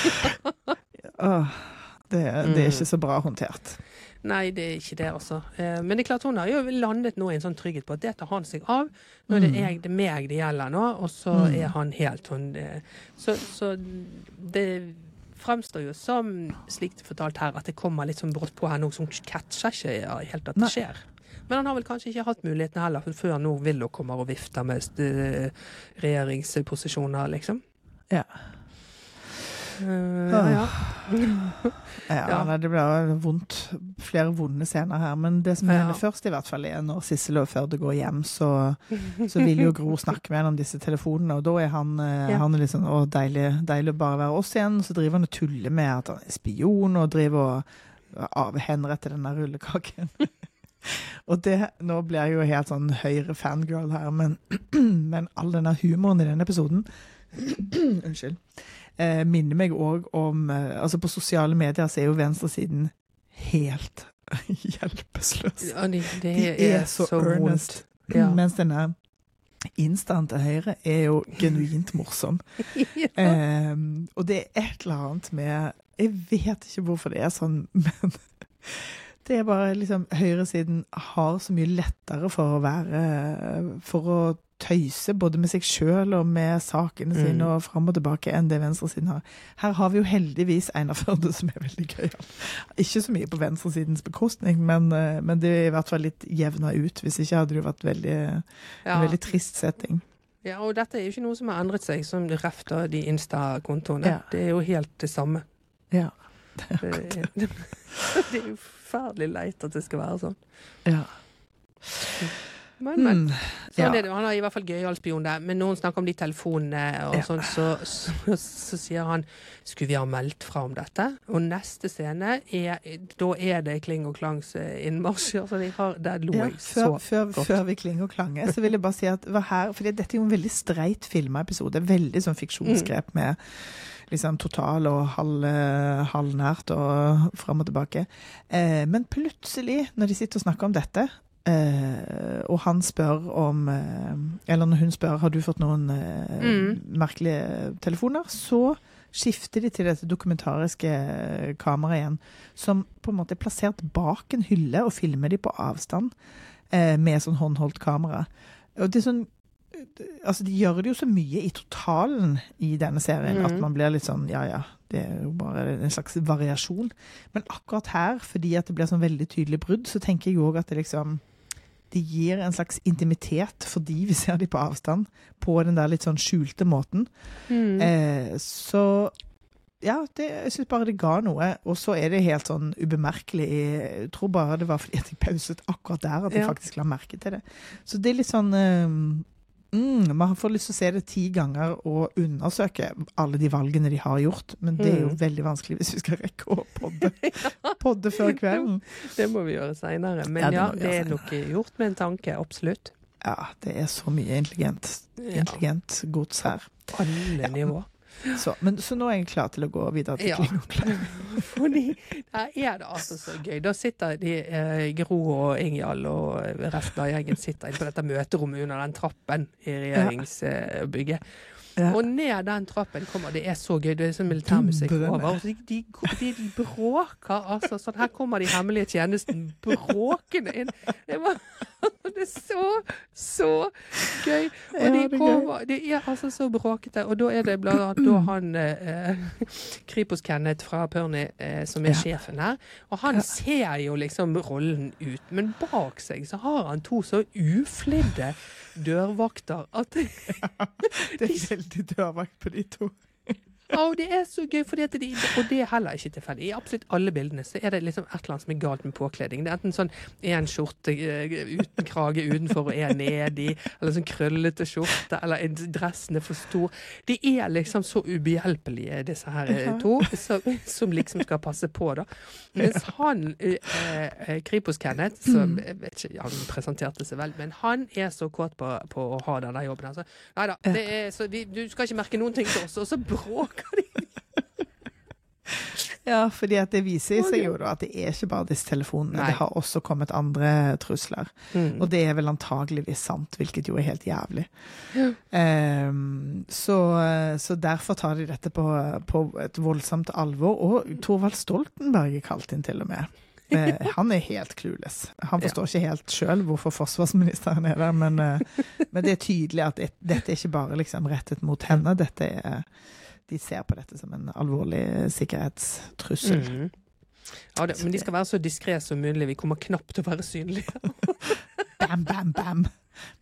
Åh, det, det er ikke så bra håndtert. Nei, det er ikke det, altså. Eh, Men det er klart hun har jo landet nå i en sånn trygghet på at det tar han seg av. Nå er det, Mm. jeg, det meg det gjelder nå, og så Mm. er han helt sånn eh, Så, så det fremstår jo som, slik det er fortalt her, at det kommer litt sånn brått på her nå, som catcher ikke helt at det Nei. Men han har vel kanskje ikke hatt mulighetene heller, for før nå hun kommer og vifter med eh, regjeringsposisjoner, liksom. Ja. Uh, *sighs* ja, ja. Nei, det blir vondt. Flere vonde scener her. Men det som Ja. først, i hvert fall, er når Sissel og Førde går hjem, så, så vil jo Gro snakke med henne om disse telefonene, og da er han, eh, Ja. han er litt sånn Å, deilig, deilig å bare være oss igjen. Så driver han og tuller med at han er spion, og driver og avhenretter denne rullekaken. *laughs* og det Nå blir jeg jo helt sånn høyre fangirl her, men, *clears throat* men all denne humoren i denne episoden *clears throat* Unnskyld. Eh, minner meg òg om eh, Altså, på sosiale medier så er jo venstresiden helt *laughs* hjelpeløs. Ja, de, de, De er så earnest. Ja. Mens denne instaen til høyre er jo genuint morsom. *laughs* ja. Eh, og det er et eller annet med Jeg vet ikke hvorfor det er sånn, men det er bare liksom Høyresiden har så mye lettere for å være For å tøyse både med seg sjøl og med sakene Mm. sine og fram og tilbake enn det venstresiden har. Her har vi jo heldigvis Einar Førde som er veldig gøy. Ikke så mye på venstresidens bekostning, men, eh, men det er i hvert fall litt jevna ut. Hvis ikke hadde det jo vært veldig, en Ja. veldig trist setting. ja, og dette er jo ikke noe som har endret seg, som ref refter de Insta-kontoene. Ja. Det er jo helt det samme. Ja. *laughs* Det er, *laughs* det er jo forferdelig leit at det skal være sånn. ja. Men, men. Mm. Sånn Ja. er det. Han er i hvert fall gøyal spion der. Men når hun snakker om de telefonene og Ja. sånn, så, så, så sier han skulle vi ha meldt fra om dette? Og neste scene er Da er det Kling og Klangs innmarsj. Altså, de har, der lo Ja, før, så før, godt. før vi Kling og klanger, så vil jeg bare si at det her, For dette er jo en veldig streit filma episode. Veldig sånn fiksjonsgrep med liksom total og halv, halvnært og fram og tilbake. Eh, men plutselig, når de sitter og snakker om dette, eh, og han spør om eh, Eller når hun spør har du fått noen eh, Mm. merkelige telefoner, så skifter de til dette dokumentariske kameraet igjen, som på en måte er plassert bak en hylle og filmer de på avstand eh, med sånn håndholdt kamera. Og det er sånn Altså, de gjør det jo så mye i totalen i denne serien mm. at man blir litt sånn ja ja, det er jo bare en slags variasjon. Men akkurat her, fordi at det blir sånn veldig tydelig brudd, så tenker jeg òg at det liksom det gir en slags intimitet fordi vi ser de på avstand, på den der litt sånn skjulte måten. Mm. Eh, så ja, det, jeg syns bare det ga noe. Og så er det helt sånn ubemerkelig. Jeg tror bare det var fordi jeg pauset akkurat der at jeg Ja. faktisk la merke til det. Så det er litt sånn eh, mm, Man får lyst til å se det ti ganger og undersøke alle de valgene de har gjort, men det er jo Mm. veldig vanskelig hvis vi skal rekke å podde, *laughs* podde før kvelden. Det må vi gjøre seinere. Men Ja, det ja, det er nok gjort med en tanke. Absolutt. Ja, det er så mye intelligent, intelligent gods her. alle nivå. Så, men, så nå er jeg klar til å gå videre til Ja. *laughs* Fordi der er det altså så gøy. Da sitter de, eh, Gro og Ingjald og resten av gjengen sitter inne på dette møterommet under den trappen i regjeringsbygget. Ja. Og ned den trappen kommer Det er så gøy. Det er sånn militærmusikk over. Og de, de, de, de bråker altså sånn. Her kommer de hemmelige tjenesten bråkende inn. Det, var, *laughs* det er så, så gøy. Og de er kommer Det er altså så bråkete. Og da er det blant annet da han eh, Kripos-Kenneth fra Pørni eh, som er Ja. sjefen her. Og han ser jo liksom rollen ut, men bak seg så har han to så uflidde dørvakter at *laughs* de, veldig dørvakt på de to. Og det er så gøy, fordi at de, og det er heller ikke tilfeldig. I absolutt alle bildene så er det liksom et eller annet som er galt med påkledning. Det er enten sånn én skjorte eh, uten krage utenfor og én nedi, eller sånn krøllete skjorte, eller en- dressen er for stor. De er liksom så ubehjelpelige, disse her eh, to, som, som liksom skal passe på, da. Mens han, eh, eh, Kripos-Kenneth, som jeg vet ikke, han presenterte seg vel, men han er så kåt på, på å ha denne jobben. Altså. Nei da, så vi, du skal ikke merke noen ting til oss, og så bråker de. Ja, fordi at det viser seg jo da at det er ikke bare disse telefonene. Nei. Det har også kommet andre trusler. Og det er vel antageligvis sant, hvilket jo er helt jævlig. um, så, så derfor tar de dette på, på et voldsomt alvor. Og Thorvald Stoltenberg er kalt inn, til og med. Eh, *laughs* han er helt clueless. Han forstår ikke helt sjøl hvorfor forsvarsministeren er der, men, eh, men det er tydelig at det, dette er ikke bare liksom rettet mot henne. Dette er, de ser på dette som en alvorlig sikkerhetstrussel. Mm. Ja, det, men de skal være så diskré som mulig. Vi kommer knapt til å være synlige. *laughs* Bam, bam, bam!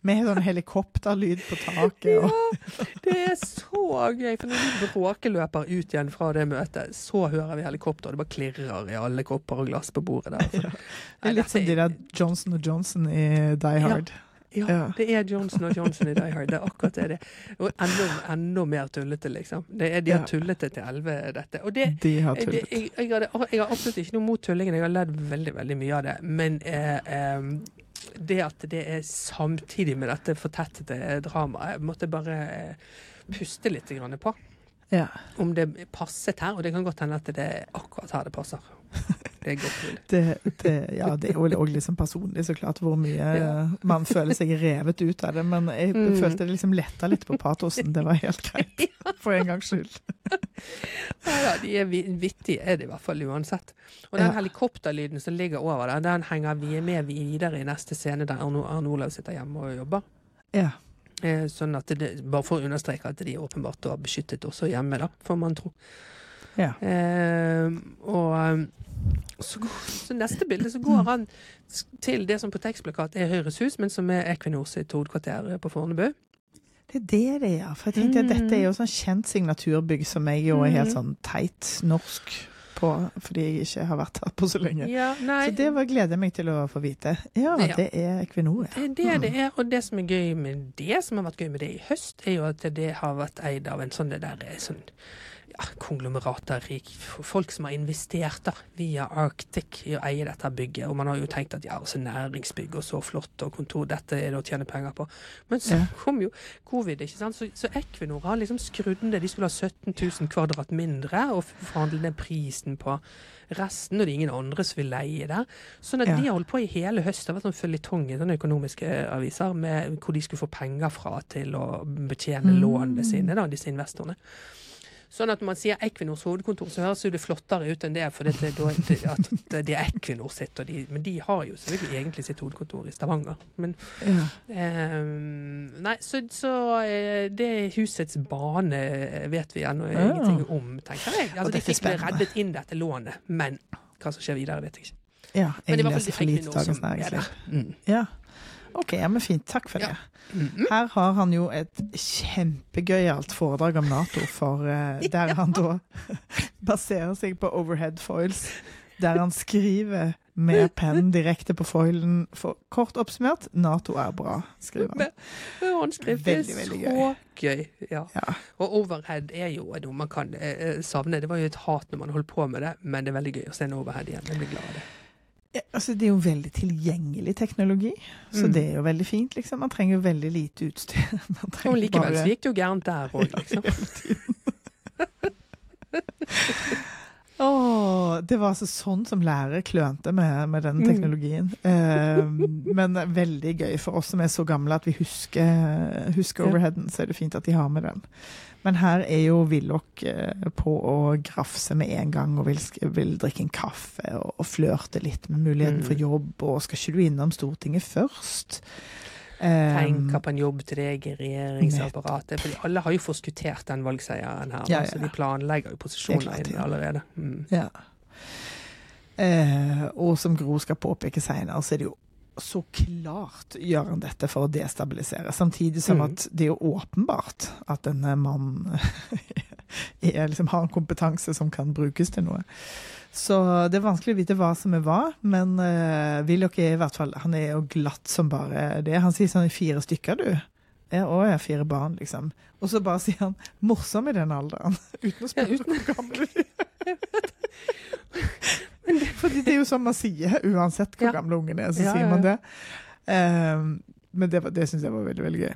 Med sånn helikopterlyd på taket. Og, Det er så gøy, for når vi bråkeløper ut igjen fra det møtet, så hører vi helikopter, og det bare klirrer i alle kopper og glass på bordet der. Ja. det er litt som de der Johnson og Johnson i Die Hard. Ja, Ja. det er Johnson og Johnson i Die Hard. Det er akkurat det. det. Og enda, enda mer tullete, liksom. Det er, de har Ja. tullete til elleve, dette. Og det, De har det, tullet. jeg, jeg, hadde, jeg har absolutt ikke noe mot tullingen. Jeg har ledd veldig veldig mye av det. Men eh, eh, det at det er samtidig med dette fortettede dramaet, jeg måtte bare eh, puste litt grann på. Ja. Om det passet her. Og det kan godt hende at det er akkurat her det passer. *laughs* Det godt mulig. Det, det, ja, det er jo òg liksom personlig, så klart, hvor mye Ja. man føler seg revet ut av det. Men jeg Mm. følte det liksom letta litt på patosen. Det var helt greit, *laughs* for en gangs skyld. *laughs* Ja, de er vittige, er det i hvert fall uansett. Og den Ja. helikopterlyden som ligger over der, den henger vi med videre i neste scene der Arne Olav sitter hjemme og jobber. Ja. Eh, sånn at det, Bare for å understreke at de åpenbart var har beskyttet også hjemme, da, får man tro. Ja. Eh, og eh, så, så neste bilde så går han til det som på tekstplakat er Høyres hus, men som er Equinor sitt hovedkvarter på Fornebu. Det er det det er. For jeg tenkte at Mm. dette er jo sånn kjent signaturbygg som jeg jo er helt Mm. sånn teit norsk på, fordi jeg ikke har vært her på så lenge. Ja, Så det var, gleder jeg meg til å få vite. Ja, Ja. det er Equinor, ja. Det er det det er, og det som er gøy med det, som har vært gøy med det i høst, er jo at det har vært eid av en sånn det der eh, sånn ja, konglomerater, rik, folk som har investert da, via Arctic i å eie dette bygget. Og man har jo tenkt at ja, altså næringsbygg og så flott og kontor, dette er det å tjene penger på. Men så Ja. kom jo covid, ikke sant. Så, så Equinor har liksom skrudd ned. De skulle ha 17 000 kvadrat mindre og forhandle ned prisen på resten, og det er ingen andre som vil leie der. Sånn at Ja. de har holdt på i hele høst. Det har vært sånn føljetong i sånne økonomiske aviser med hvor de skulle få penger fra til å betjene Mm. lånene sine, da, disse investorene. Sånn at når man sier Equinors hovedkontor, så høres jo det flottere ut enn det, for det, det, at det er Equinor sitt, de, men de har jo selvfølgelig egentlig sitt hovedkontor i Stavanger. Men ja. eh, Nei, så, så eh, det husets bane eh, vet vi ennå Ja. ingenting om, tenker jeg. Altså, de fikk reddet inn dette lånet, men hva som skjer videre, vet jeg ikke. Ja jeg er leser for lite Dagens Næringsliv. Mm. Ja. OK, ja, men fint. Takk for Ja. det. Mm. Her har han jo et kjempegøyalt foredrag om Nato, for uh, *laughs* der han da *laughs* baserer seg på overhead foils. Der han skriver med penn direkte på foilen. For kort oppsummert Nato er bra, skriver han. Håndskrift er så gøy. Ja. Ja. Og overhead er jo noe man kan eh, eh, savne. Det var jo et hat når man holdt på med det, men det er veldig gøy å se en overhead igjen. Jeg blir glad av det. Ja, altså, det er jo veldig tilgjengelig teknologi, så Mm. det er jo veldig fint. liksom. Man trenger jo veldig lite utstyr. *laughs* Og likevel bare- så gikk det jo gærent der òg, liksom. oh, *laughs* det var altså sånn som lærere klønte med, med den Mm. teknologien. Eh, men veldig gøy for oss som er så gamle at vi husker, husker overheaden, så er det fint at de har med den. Men her er jo Willoch eh, på å grafse med en gang og vil, vil drikke en kaffe og, og flørte litt med muligheten Mm. for jobb, og skal ikke du innom Stortinget først? Eh, Tenker på en jobb til deg i regjeringsapparatet. For alle har jo forskuttert den valgseieren her, Ja, ja. så de planlegger jo er posisjoner inne allerede. Mm. Ja. Eh, og som Gro skal påpeke seinere, så er det jo så klart gjør han dette for å destabilisere. Samtidig som Mm. at det er åpenbart at denne mannen *laughs* er, liksom, har en kompetanse som kan brukes til noe. Så det er vanskelig å vite hva som er hva, men uh, Willoch er i hvert fall Han er jo glatt som bare det. Han sier sånn i fire stykker, du. Jeg òg har fire barn, liksom. Og så bare sier han 'morsom i den alderen', *laughs* uten å spørre Ja, uten- hvor gammel du er. *laughs* Fordi det er jo sånn man sier, uansett hvor Ja. gamle ungen er, så Ja, sier man det. Um, men det, det syns jeg var veldig, veldig gøy.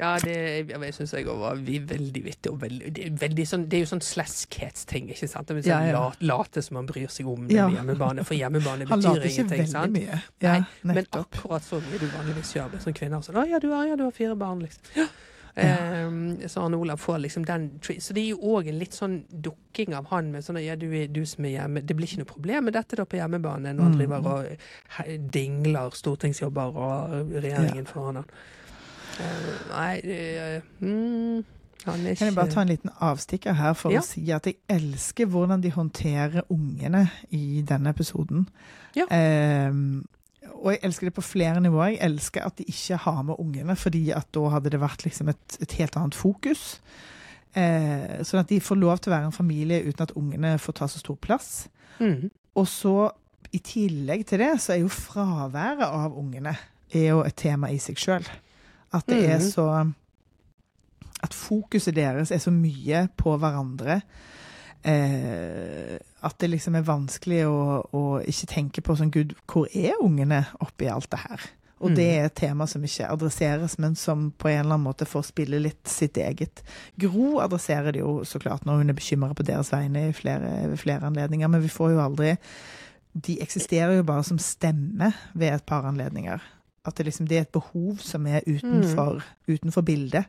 Ja, det jeg, syns jeg var veldig vittig. Og veldig, det, er veldig sånn, det er jo sånn sleskhetsting, ikke sant? Det Ja, sånn ja. la- Late som man bryr seg om det Ja. med hjemmebane, for hjemmebane Han betyr later ikke ingenting. veldig sant? mye. Ja, Nei, Men akkurat så mye du vanligvis gjør med som kvinne. Sånn, å, ja, du har, ja, du har fire barn, liksom. Ja. Ja. Um, så Arne Olav får liksom den Så det er jo òg en litt sånn dukking av han med sånn ja, du, du som er hjemme Det blir ikke noe problem med dette da på hjemmebane når han Mm. driver og dingler stortingsjobber og regjeringen foran han. Uh, nei uh, mm, Kan jeg bare ta en liten avstikker her for Ja. å si at jeg elsker hvordan de håndterer ungene i denne episoden. Ja. Ehm, og jeg elsker det på flere nivåer. Jeg elsker at de ikke har med ungene, fordi at da hadde det vært liksom et, et helt annet fokus. Eh, sånn at de får lov til å være en familie uten at ungene får ta så stor plass. mm. Og så, i tillegg til det, så er jo fraværet av ungene er jo et tema i seg sjøl. At det er Mhm. så At fokuset deres er så mye på hverandre. Eh, at det liksom er vanskelig å, å ikke tenke på sånn Gud, hvor er ungene oppi alt det her? Og det Mhm. er et tema som ikke adresseres, men som på en eller annen måte får spille litt sitt eget. Gro adresserer det jo så klart når hun er bekymra på deres vegne i flere, ved flere anledninger, men vi får jo aldri De eksisterer jo bare som stemme ved et par anledninger. At det liksom det er et behov som er utenfor, utenfor bildet,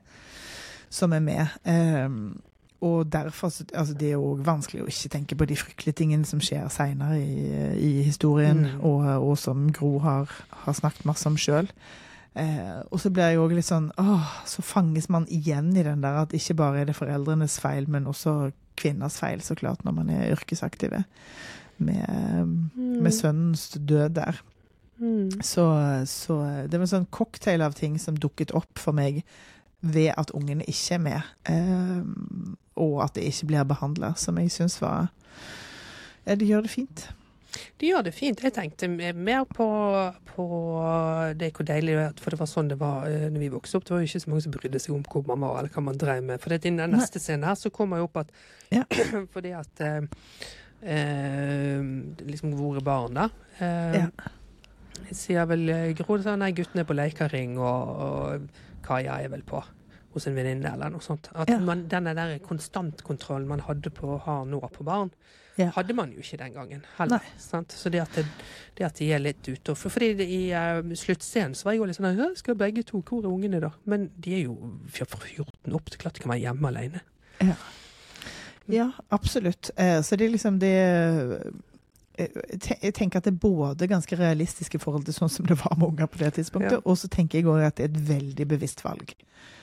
som er med. Ehm, og derfor så- altså Det er òg vanskelig å ikke tenke på de fryktelige tingene som skjer seinere i, i historien, Mm. og, og som Gro har, har snakket masse om sjøl. Eh, og så blir jeg òg litt sånn åh, Så fanges man igjen i den der at ikke bare er det foreldrenes feil, men også kvinners feil, så klart, når man er yrkesaktive. Med, med sønnens død der. Mm. Så, så det var en sånn cocktail av ting som dukket opp for meg ved at ungene ikke er med, eh, og at det ikke blir behandla, som jeg syns var Ja, de gjør det fint. De gjør det fint. Jeg tenkte mer på, på det hvor deilig det var, for det var sånn det var eh, når vi vokste opp. Det var jo ikke så mange som brydde seg om hvor man var, eller hva man drev med. For i den neste scenen her så kommer jo opp at Ja. *clears throat* Fordi at eh, eh, Liksom hvor er barn, da? Eh, Ja. Sier vel eh, Gro sa nei, guttene er på Leikaring, og, og Kaja er vel på hos en venninne, eller noe sånt. At Ja. man, denne der konstantkontrollen man hadde på har nå på barn, Ja. hadde man jo ikke den gangen heller. Så det at, det, det at de er litt ute og for, Fordi det, i uh, sluttscenen så var jeg jo litt sånn «Hæ, Skal begge to? Hvor er ungene, da? Men de er jo fra 14 opp. til klart de kan være hjemme alene. Ja, absolutt. Eh, så det er liksom det jeg tenker at det er både ganske realistisk i forhold til sånn som det var med unger på det tidspunktet, Ja. og så tenker jeg òg at det er et veldig bevisst valg.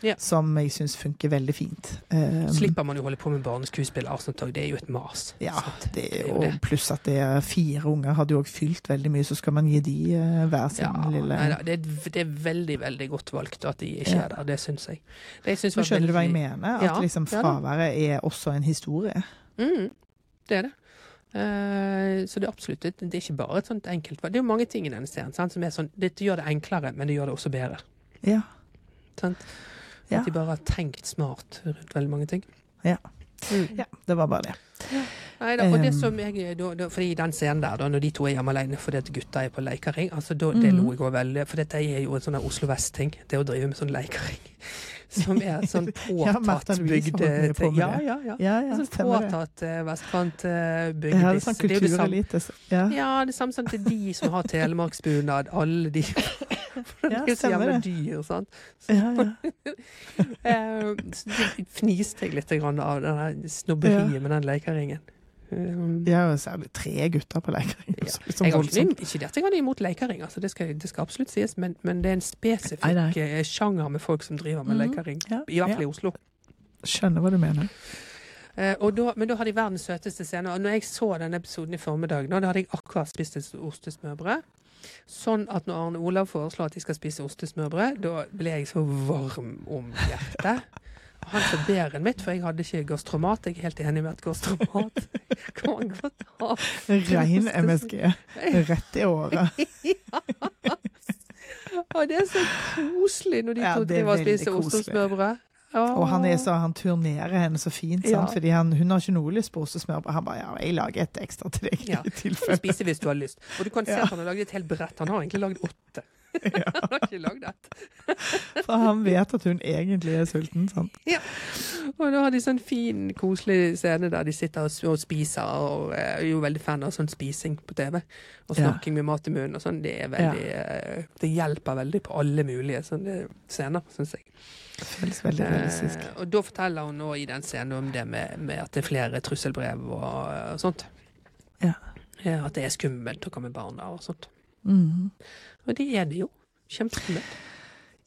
Ja. Som jeg syns funker veldig fint. Um, Slipper man jo holde på med barneskuespill. Sånt, og det er jo et mas. Ja, det, og pluss at det er fire unger hadde jo òg fylt veldig mye, så skal man gi de uh, hver sin Ja, lille nei, det, er, det er veldig veldig godt valgt at de ikke er der. Det syns jeg. Det synes Men skjønner skjønner du hva jeg mener? At liksom fraværet er også en historie. Mm, det er det. Eh, så det er absolutt det, det er ikke bare et sånt enkelt Det er jo mange ting i denne serien sant, som er sånn Dette gjør det enklere, men det gjør det også bedre. Ja. Sant? Ja. At de bare har tenkt smart rundt veldig mange ting. Ja. Mm. ja, det var bare det. Nei, da, og det Um, som jeg, da, da, fordi den scenen der, da, når de to er hjemme alene fordi at gutta er på leikering, altså, da, det mm. lo jeg òg veldig For dette er jo en sånn Oslo Vest-ting, det å drive med sånn leikering. Som er sånn *laughs* påtatt har på Ja, ja, ja. Ja, ja, sånn stemmer påtatt uh, vestkantbygd. Ja, det er sånn kulturelite. Ja. Ja, det samme som til de som har telemarksbunad. Alle de. *laughs* For Ja, det er så jævla dyr, sant. Ja, ja. *laughs* Eh, så fniste jeg litt av det snobberiet med den leikeringen. Um, De har jo særlig tre gutter på lekering. Ja. Jeg har ikke, ikke det at jeg noe imot leikering, altså, det, skal, det skal absolutt sies, men, men det er en spesifikk Nei, nei. eh, sjanger med folk som driver med Mhm. leikering. Ja, I hvert fall i Oslo. Skjønner hva du mener. Uh, da, men da har de verdens søteste scene. Og når jeg så denne episoden i formiddag, nå, da hadde jeg akkurat spist et ostesmørbrød. Sånn at når Arne Olav foreslår at de skal spise ostesmørbrød, da ble jeg så varm om hjertet Han som bedre enn mitt, for jeg hadde ikke gastromat. Jeg er helt enig med at gastromat *laughs* kan man godt ha. Rein MSG. Rett i året. *laughs* Og det er så koselig når de Ja, to er driver og spiser ost og smørbrød. Og han er så, han turnerer henne så fint, Ja. fordi han, hun har ikke noe lyst på ost og smørbrød. Han bare ja, jeg lager et ekstra til deg. Ja. i *laughs* tilfelle. spise hvis du har lyst. Og du kan se Ja. at han har laget et helt brett. Han har egentlig lagd åtte. *laughs* Han har ikke lagd et. *laughs* For han vet at hun egentlig er sulten. sant? Og da har de sånn fin, koselig scene der de sitter og spiser, og eh, er jo veldig fan av sånn spising på TV. Og Ja. snakking med mat i munnen og sånn. Det er veldig ja. Det hjelper veldig på alle mulige sånne scener, syns jeg. Føles veldig realistisk. Eh, og da forteller hun nå i den scenen om det med, med at det er flere trusselbrev og, og sånt. Ja. Ja, At det er skummelt å komme med barna og sånt. Mhm. Og det er det jo. Kjempeskummelt.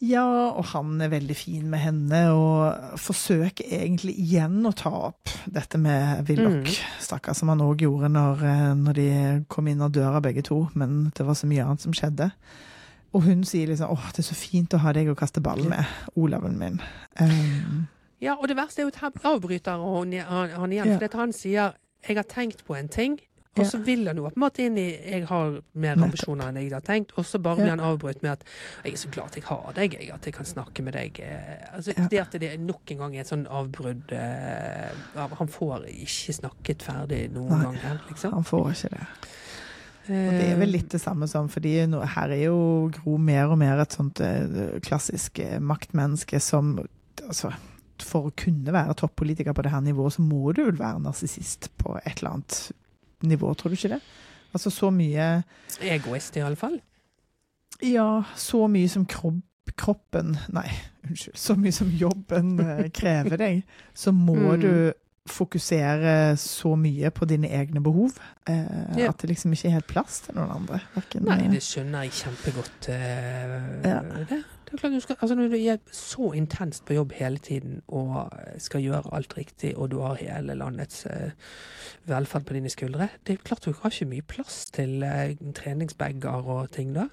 Ja, og han er veldig fin med henne, og forsøker egentlig igjen å ta opp dette med Willoch, Mm. stakkar, som han òg gjorde når, eh, når de kom inn av døra begge to, men det var så mye annet som skjedde. Og hun sier liksom åh, det er så fint å ha deg å kaste ball med, Olaven min. Um, Ja, og det verste er jo at han avbryter og han, han igjen, Ja. for han sier 'jeg har tenkt på en ting', og så vil han jo på en måte inn i 'jeg har mer ambisjoner enn jeg har tenkt', og så bare blir han avbrutt med at 'jeg er så glad at jeg har deg, jeg, at jeg kan snakke med deg'. Eh, Altså, Det at det nok en gang er et sånn avbrudd eh, Han får ikke snakket ferdig noen Nei. gang her, liksom. han får ikke det. Og det er vel litt det samme som fordi her er jo Gro mer og mer et sånt eh, klassisk eh, maktmenneske som altså, For å kunne være toppolitiker på det her nivået, så må du vel være narsissist på et eller annet nivå, tror du ikke det? Altså så mye Egoist, iallfall? Ja, så mye som kropp, kroppen Nei, unnskyld. Så mye som jobben eh, *laughs* krever deg, så må Mm. du fokusere så mye på dine egne behov eh, Ja. at det liksom ikke er helt plass til noen andre. Hverken, Nei, eh, det skjønner jeg kjempegodt. eh, Ja. det. Det er klart du skal, altså Når du er så intenst på jobb hele tiden og skal gjøre alt riktig, og du har hele landets eh, velferd på dine skuldre Det er klart du har ikke mye plass til eh, treningsbager og ting da.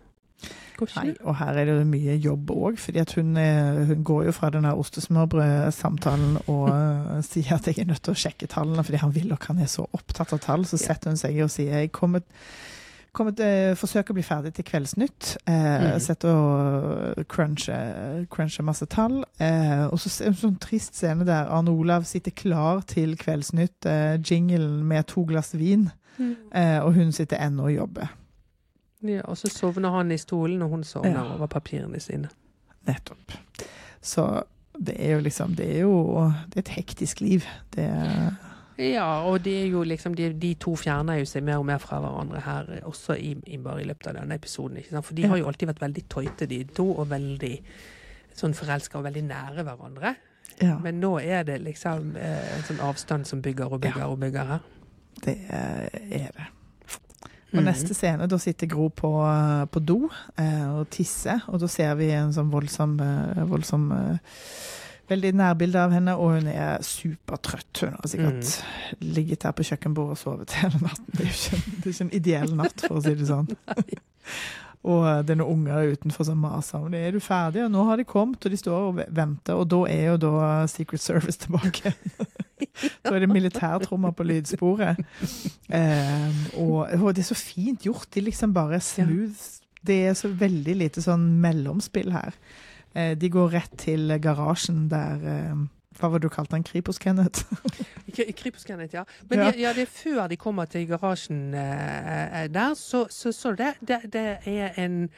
Nei, og her er det mye jobb òg, fordi hun, eh, hun går jo fra denne ostesmørbrødsamtalen og *laughs* eh, sier at jeg er nødt til å sjekke tallene, fordi han vil og han er så opptatt av tall. Så setter hun seg og sier jeg kommer, kommer til å forsøke å bli ferdig til Kveldsnytt. Eh, mm. Setter og cruncher, cruncher masse tall. Eh, og så en sånn trist scene der Arne Olav sitter klar til Kveldsnytt, eh, jinglen med to glass vin, eh, og hun sitter ennå og jobber. Ja, og så sovner han i stolen, og hun sovner Ja. over papirene sine. Nettopp. Så det er jo liksom Det er jo det er et hektisk liv. Det er Ja, og det er jo liksom, de, de to fjerner jo seg mer og mer fra hverandre her, også i, i bare i løpet av denne episoden. ikke sant? For de har jo alltid vært veldig tøyte, de to, og veldig sånn forelska og veldig nære hverandre. Ja, Men nå er det liksom eh, en sånn avstand som bygger og bygger Ja. og bygger her. det er det. Og Mhm. neste scene, da sitter Gro på, på do eh, og tisser, og da ser vi en sånn voldsom, eh, voldsom eh, Veldig nærbilde av henne, og hun er supertrøtt. Hun har sikkert ligget her på kjøkkenbordet og sovet hele natten. Det er ikke, det er ikke en ideell natt, for å si det sånn. *laughs* Og eh, det er noen unger utenfor som maser om det. Er du ferdig? Og nå har de kommet, og de står og venter. Og da er jo da Secret Service tilbake. *laughs* *laughs* Så er det militærtrommer på lydsporet. Um, og, og det er så fint gjort. De liksom bare smooth. Det er så veldig lite sånn mellomspill her. Eh, de går rett til garasjen der eh, Hva var det du kalte den? Kripos, Kenneth? *laughs* Kripos, Kenneth, ja. Men Ja. ja. det er før de kommer til garasjen eh, der, så så, så det, det, det er en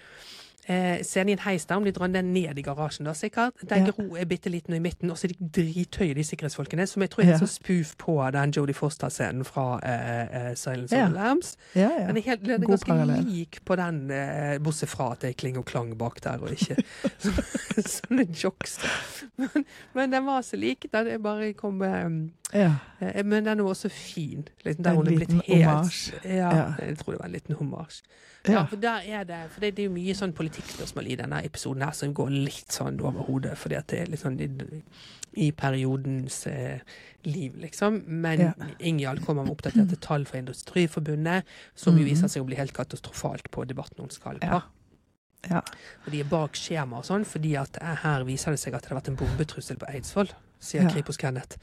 eh, ser i en heis der, om de drar den ned i garasjen, da sikkert. Der Ja. Gro er bitte liten og i midten, og så er de drithøye, de sikkerhetsfolkene, som jeg tror er Ja. sånn spoof på den Jodie Foster-scenen fra eh, eh, Silence Ja. of the Lambs. Ja, ja. Den er, helt, den er ganske parallel. lik på den, eh, bortsett fra at det er kling og klang bak der, og ikke *laughs* så- sånne jokes. Men, men den var så lik. Da det bare kom eh, ja. Eh, Men den er også fin. Liksom, der En hun er blitt helt hommage. Ja, Ja. jeg tror det var en liten hommage. Ja, ja. for er det For det, det er jo mye sånn politikkspørsmål i denne episoden her som går litt sånn over hodet, fordi at det er litt sånn i, i periodens eh, liv, liksom. Men Ja. Ingjald kommer med oppdaterte tall fra Industriforbundet, som jo Mhm. viser seg å bli helt katastrofalt på debatten hun skal på. Ja. Ja. Og de er bak skjema og sånn, fordi at eh, her viser det seg at det har vært en bombetrussel på Eidsvoll. Sier Ja. Kripos Kenneth.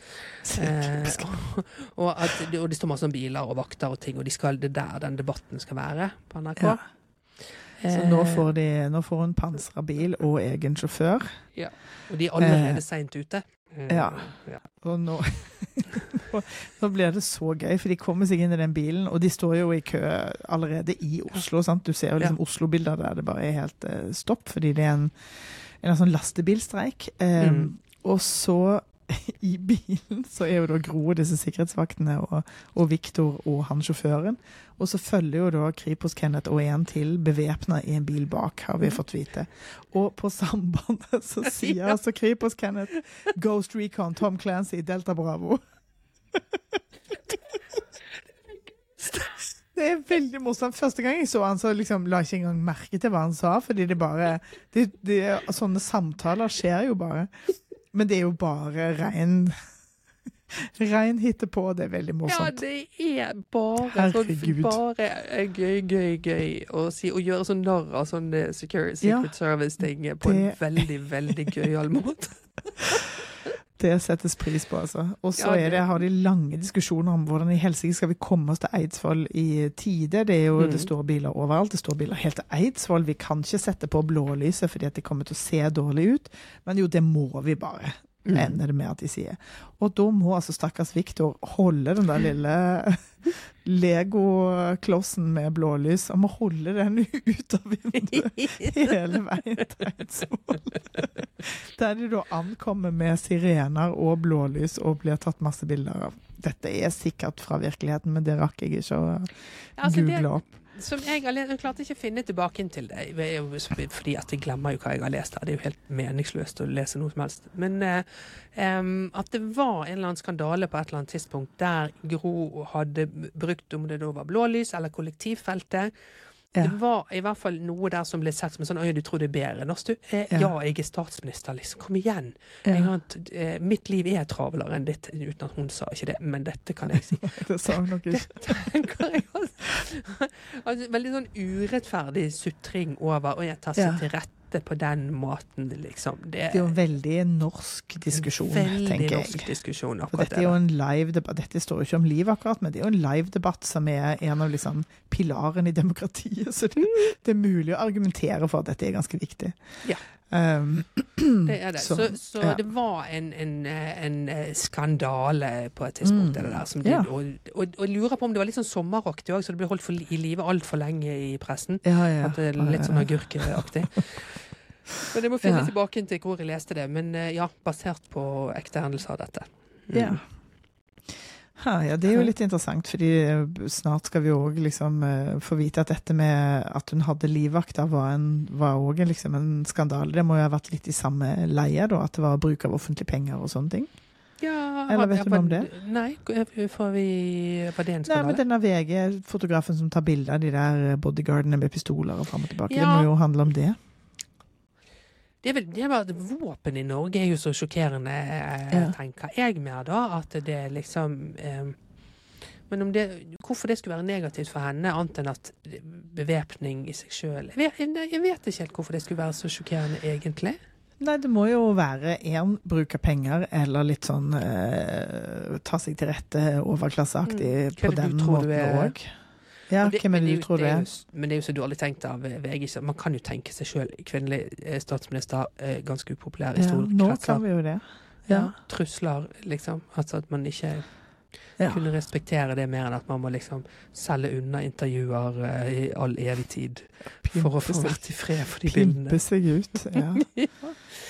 Eh, og, og, at, og det står masse om biler og vakter og ting, og de skal, det er der den debatten skal være på NRK. Ja. Så nå Eh, får, de, nå får hun pansra bil og egen sjåfør. og de er allerede eh, seint ute. Eh, ja. ja. Og *laughs* nå, nå blir det så gøy, for de kommer seg inn i den bilen, og de står jo i kø allerede i Oslo. sant? Du ser jo liksom Oslo-bilder der det bare er helt eh, stopp, fordi det er en, en sånn lastebilstreik. Eh, Mm. Og så *laughs* i bilen så er jo da Gro, disse sikkerhetsvaktene, og, og Viktor og han sjåføren. Og så følger jo da Kripos Kenneth og en til bevæpna i en bil bak, har vi fått vite. Og på *laughs* sambandet så *laughs* sier altså Kripos Kenneth Ghost Recon, Tom Clancy, Delta Bravo. Det er veldig morsomt. Første gang jeg så han, så liksom la jeg ikke engang merke til hva han sa, fordi det bare det, det, Sånne samtaler skjer jo bare. Men det er jo bare rein *laughs* Rein hittepå. Det er veldig morsomt. Ja, det er bare Herregud. sånn bare eh, gøy, gøy, gøy å si, å gjøre sånn narr av sånn eh, Security Ja, Service-ting på en veldig, veldig gøyal *laughs* måte. Det settes pris på, altså. Og så Ja, er det, har de lange diskusjoner om hvordan i helsike skal vi komme oss til Eidsvoll i tide. Det er jo, Mm. det står biler overalt. Det står biler helt til Eidsvoll. Vi kan ikke sette på blålyset fordi at det kommer til å se dårlig ut. Men jo, det må vi bare. Mm. ender det med at de sier. Og da må altså stakkars Viktor holde den der lille legoklossen med blålys. Han må holde den *laughs* ut av vinduet hele veien til Eidsvoll. Der de da ankommer med sirener og blålys og blir tatt masse bilder av. Dette er sikkert fra virkeligheten, men det rakk jeg ikke å Altså, det- google opp. Som jeg, le- jeg klarte ikke å finne tilbake til det, fordi at jeg glemmer jo hva jeg har lest. Det er jo helt meningsløst å lese noe som helst. Men eh, at det var en eller annen skandale på et eller annet tidspunkt der Gro hadde brukt, om det da var blålys eller kollektivfeltet. Ja. Det var i hvert fall noe der som ble sett som en sånn Oi, du tror det er bedre oss, du. Eh, Ja. ja. jeg er statsminister, liksom. Kom igjen. Jeg har, eh, mitt liv er travlere enn ditt. Uten at hun sa ikke det, men dette kan jeg si. *laughs* Det sa hun nok ikke. altså. veldig sånn urettferdig sutring over Og jeg tar seg til rette på den måten, liksom. Det Det er jo en veldig norsk diskusjon, veldig tenker norsk jeg. diskusjon, For akkurat dette er jo en live debatt. Dette står jo ikke om liv akkurat, men det er jo en live debatt som er en av liksom pilarene i demokratiet. Så det, det er mulig å argumentere for at dette er ganske viktig. Ja. Um, Det er det. Så, Så, så, ja. det var en, en, en eh, skandale på et tidspunkt, Mm. det der. Som de, Ja. og, og, og lurer på om det var litt sånn sommeraktig òg, så det ble holdt for, i live altfor lenge i pressen. ja, ja. At det er litt sånn agurkeaktig. *laughs* Men jeg må finne tilbake til hvor jeg leste det. Men eh, ja, basert på ekte hendelser, dette. Mm. Ja. Ha, ja, det er jo litt interessant, fordi eh, snart skal vi òg liksom eh, få vite at dette med at hun hadde livvakter, var en- òg liksom en skandale. Det må jo ha vært litt i samme leie, da, at det var bruk av offentlige penger og sånne ting. Ja, Eller vet du noe om det? Nei, får vi Var det en Nei, men denne VG-fotografen som tar bilder av de der bodyguardene med pistoler og fram og tilbake, det må jo handle om det. Det er vel det med at våpen i Norge er jo så sjokkerende, eh, Ja. tenker jeg mer da. At det liksom eh, Men om det, hvorfor det skulle være negativt for henne, annet enn at bevæpning i seg sjøl jeg, vet- jeg vet ikke helt hvorfor det skulle være så sjokkerende, egentlig. Nei, det må jo være én bruk av penger, eller litt sånn eh, ta seg til rette overklasseaktig Mm. på den måten òg. Ja, det- hvem er det du tror det er Men det er jo så dårlig tenkt av VG. så Man kan jo tenke seg sjøl kvinnelig eh, statsminister, eh, ganske upopulær i Ja, store nå kretser. kan vi jo det. Ja. Trusler, liksom. Altså at man ikke Ja. kunne respektere det mer enn at man må liksom selge unna intervjuer uh, i all evig tid for å få Pimpe vært i fred for de bildene. Pimpe seg ut. *laughs* Ja.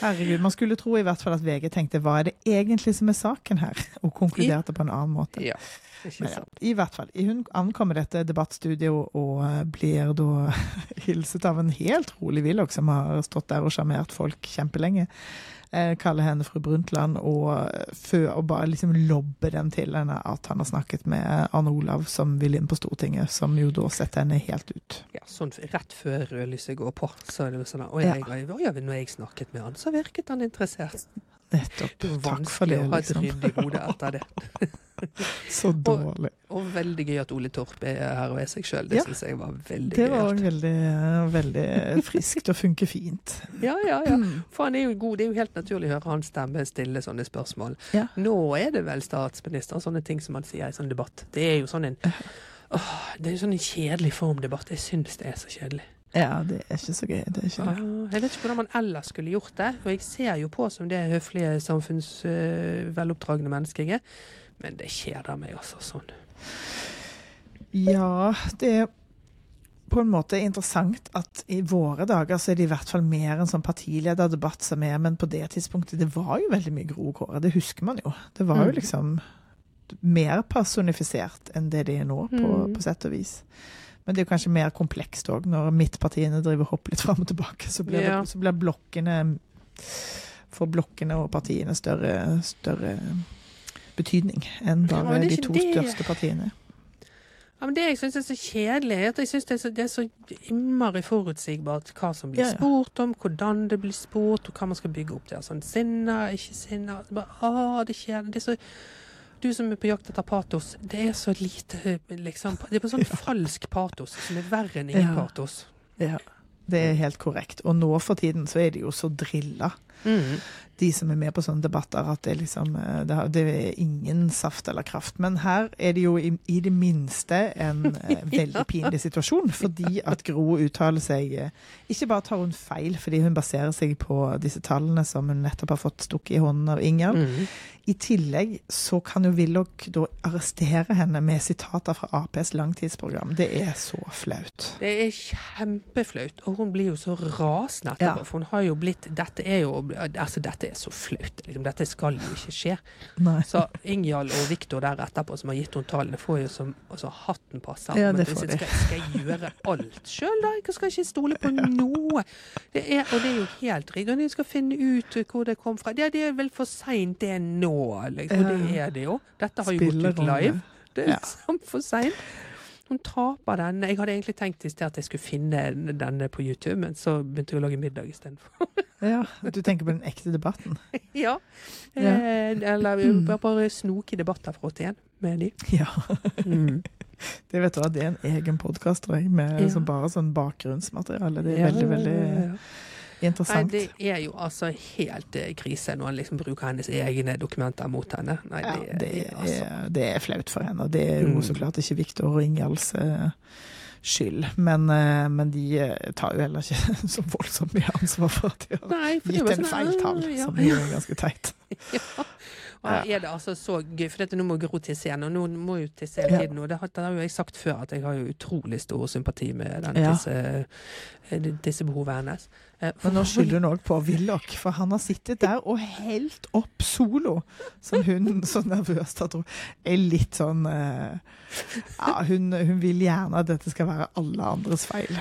Herregud, man skulle tro i hvert fall at VG tenkte hva er det egentlig som er saken her, og konkluderte på en annen måte. Ja, Men ja. I hvert fall. Hun ankommer dette debattstudioet og eh, blir da *laughs* hilset av en helt rolig Willoch, som har stått der og sjarmert folk kjempelenge. Eh, kaller henne fru Brundtland og, eh, før, og bare liksom lobber den til henne at han har snakket med Arne Olav, som vil inn på Stortinget, som jo da setter henne helt ut. Ja, sånn rett før rødlyset går på, så er det jo sånn at, jeg, Ja. jeg, ja, når jeg snakket med han, så virket han interessert. Nettopp. Vanskelig å ha et liksom. ryddig hode etter det. *laughs* Så dårlig. Og veldig gøy at Ole Torp er her og er seg sjøl. Det Ja. syns jeg var veldig gøy. Det var veldig, veldig friskt og funker fint. *laughs* Ja, ja, ja. For han er jo god. Det er jo helt naturlig å høre hans stemme stille sånne spørsmål. Ja. Nå er det vel statsminister, sånne ting som man sier i sånn debatt. Det er jo sånn en åh, Det er jo sånn en kjedelig formdebatt. Jeg syns det er så kjedelig. Ja, det er ikke så gøy. Det er ikke det. Jeg vet ikke hvordan man ellers skulle gjort det. Og jeg ser jo på som det høflige, samfunnsveloppdragne mennesket jeg er. Men det kjeder meg altså sånn. Ja, det er på en måte interessant at i våre dager så er det i hvert fall mer en sånn partilederdebatt som er, men på det tidspunktet det var jo veldig mye Gro Kåre. Det husker man jo. Det var jo Mm. liksom mer personifisert enn det de er nå, på, Mm. på sett og vis. Men det er kanskje mer komplekst òg, når midtpartiene driver og hopper litt fram og tilbake. Så blir, Ja. det, så blir blokkene For blokkene og partiene større, større betydning enn bare ja, de to det. største partiene. Ja, men Det jeg syns er så kjedelig, er at jeg synes det, er så, det er så innmari forutsigbart hva som blir Ja, ja. spurt om, hvordan det blir spurt, og hva man skal bygge opp til. Sånn sinna, ikke sinna. Det Bare, å, det er. Det er så du som er på jakt etter patos, det er så lite liksom, Det er på sånn *laughs* falsk patos som er verre enn ingen Ja. patos. Ja, det er helt korrekt. Og nå for tiden så er de jo så drilla, Mm. de som er med på sånne debatter, at det liksom eh, det, har- det er ingen saft eller kraft. Men her er det jo i, i det minste en *laughs* eh, veldig pinlig situasjon, fordi at Gro uttaler seg eh, Ikke bare tar hun feil fordi hun baserer seg på disse tallene som hun nettopp har fått stukket i hånden av Ingjerd. Mm. I tillegg så kan jo Willoch da arrestere henne med sitater fra Aps langtidsprogram. Det er så flaut. Det er kjempeflaut, og hun blir jo så rasende etterpå. Ja. For hun har jo blitt Dette er jo Altså, dette er så flaut. Liksom. Dette skal jo ikke skje. *laughs* Nei. Så Ingjald og Viktor der etterpå, som har gitt henne tallene, får jo som altså, hatten passer. Ja, det får de. skal, skal jeg gjøre alt sjøl, da? Jeg skal ikke stole på *laughs* noe. Det er, og det er jo helt riktig. Og jeg skal finne ut hvor det kom fra. Det, det er vel for seint det nå, liksom. Og det er det jo. Dette har jo gått ut live. Det er Ja. *laughs* for seint. Hun taper den. Jeg hadde egentlig tenkt i sted at jeg skulle finne denne på YouTube, men så begynte jeg å lage middag istedenfor. *laughs* Ja, du tenker på den ekte debatten? *laughs* ja. Ja. Eh, eller Mm. bare, bare snoke debatter fra 81 med de. Ja. Mm. *laughs* Det vet du hva, det er en egen podkast, med Ja. liksom bare sånn bakgrunnsmateriale. Det er Ja, veldig, veldig ja. Nei, det er jo altså helt eh, krise når han liksom bruker hennes egne dokumenter mot henne. Nei, Ja, det, det, er altså det er flaut for henne, det er jo Mm. så klart ikke Viktor og Ingjalds eh, skyld. Men, eh, men de tar jo heller ikke *laughs* så voldsomt mye ansvar for at de har Nei, gitt en sånn, feil tall, ja. som er ganske teit. *laughs* Ja. Og er det altså så gøy, for dette, nå må Gro tisse igjen, og nå må jo tisse hele tiden. Og det har, det har jo jeg sagt før, at jeg har jo utrolig stor sympati med den disse eh, tissebehovet hennes. Eh, Men nå skylder hun òg på Willoch, for han har sittet der og helt opp solo, som hun *laughs* så nervøst har trodd. Er litt sånn eh, Ja, hun, hun vil gjerne at dette skal være alle andres feil.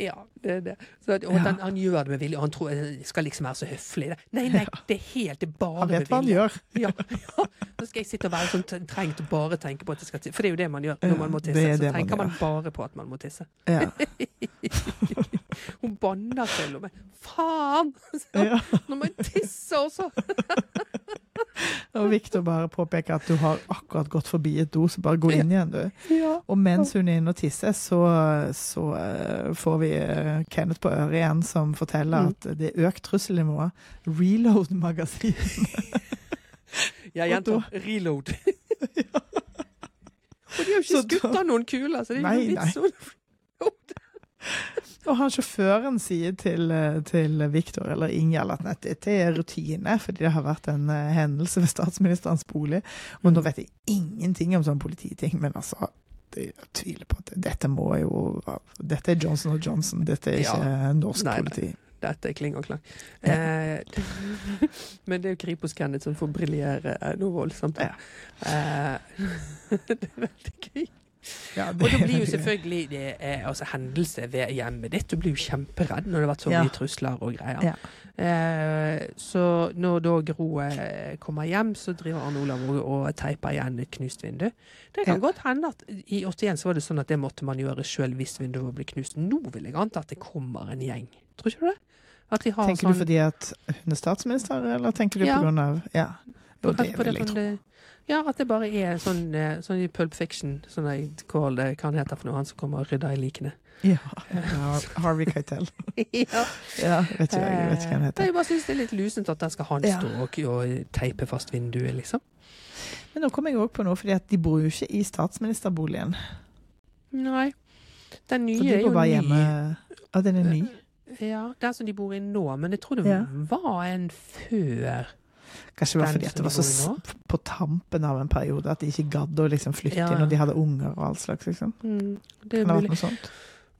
Ja, det er det. Så, at- og Ja. han, han gjør det med vilje, og han tror jeg skal liksom være så høflig. Nei, nei, det er helt det er bare Han vet hva han gjør. Ja, ja. Nå skal jeg sitte og være sånn trengt og bare tenke på at det skal tisse. For det er jo det man gjør når man må tisse. Så tenker man man bare på at man må tisse. Ja. *laughs* Hun banna til og med. Faen! *laughs* Ja. Nå må jeg tisse også! Det var viktig å bare påpeke at du har akkurat gått forbi et do, så bare gå inn igjen, du. Ja. Og mens hun er inne og tisser, så, så eh, får vi eh, Kenneth på øret igjen, som forteller Mm. at det er økt trusselnivå. Reload-magasin. *laughs* Jeg gjentar reload. *laughs* Og de har jo ikke skutt av noen kuler, så det er jo vits. *laughs* Og han sjåføren sier til, eh, til Viktor eller Ingjald at nei, dette er rutine, fordi det har vært en eh, hendelse ved statsministerens bolig. Og nå vet jeg ingenting om sånn polititing, men altså Jeg tviler på at dette må jo Dette er Johnson Johnson, dette er ikke Ja. norsk Nei, nei. politi. Dette er kling og klang. Ja. Eh, *laughs* men det er jo Kripos-Kenneth som får briljere eh, noe voldsomt. Ja. Eh, *laughs* det er veldig gøy. Ja, Og da blir jo selvfølgelig det er, altså, hendelse ved hjemmet ditt. Du blir jo kjemperedd når det har vært så Ja. mye trusler og greier. Ja. Eh, så når da Gro eh, kommer hjem, så driver Arne Olav og, og teiper igjen et knust vindu. Det kan godt hende at i 81 så var det sånn at det måtte man gjøre sjøl hvis vinduet var blitt knust. Nå vil jeg anta at det kommer en gjeng. Tror ikke du det? De har Tenker sånn du fordi at hun er statsminister, eller tenker du på grunn av Ja. Og det vil jeg tro. Ja, at det bare er sånn, eh, sånn i Pulp Fiction, sånn jeg call det, hva han heter for noe, han som kommer og rydder i likene. Ja. Har- Harvey Keitel. *laughs* ja. Ja, vet ikke, jeg vet ikke hva han Eh, heter. Jeg bare syns det er litt lusent at der skal han Ja. stå og, og teipe fast vinduet, liksom. Men nå kom jeg òg på noe, fordi at de bor jo ikke i statsministerboligen. Nei. Den nye er jo ny. hjemme Ja, den er ny. Ja, den som de bor i nå, men jeg tror det Ja. var en før. Kanskje det var fordi det var så på tampen av en periode at de ikke gadd å liksom flytte Ja. inn, og de hadde unger og all slags, liksom. Mm, det Kan det ha vært noe sånt?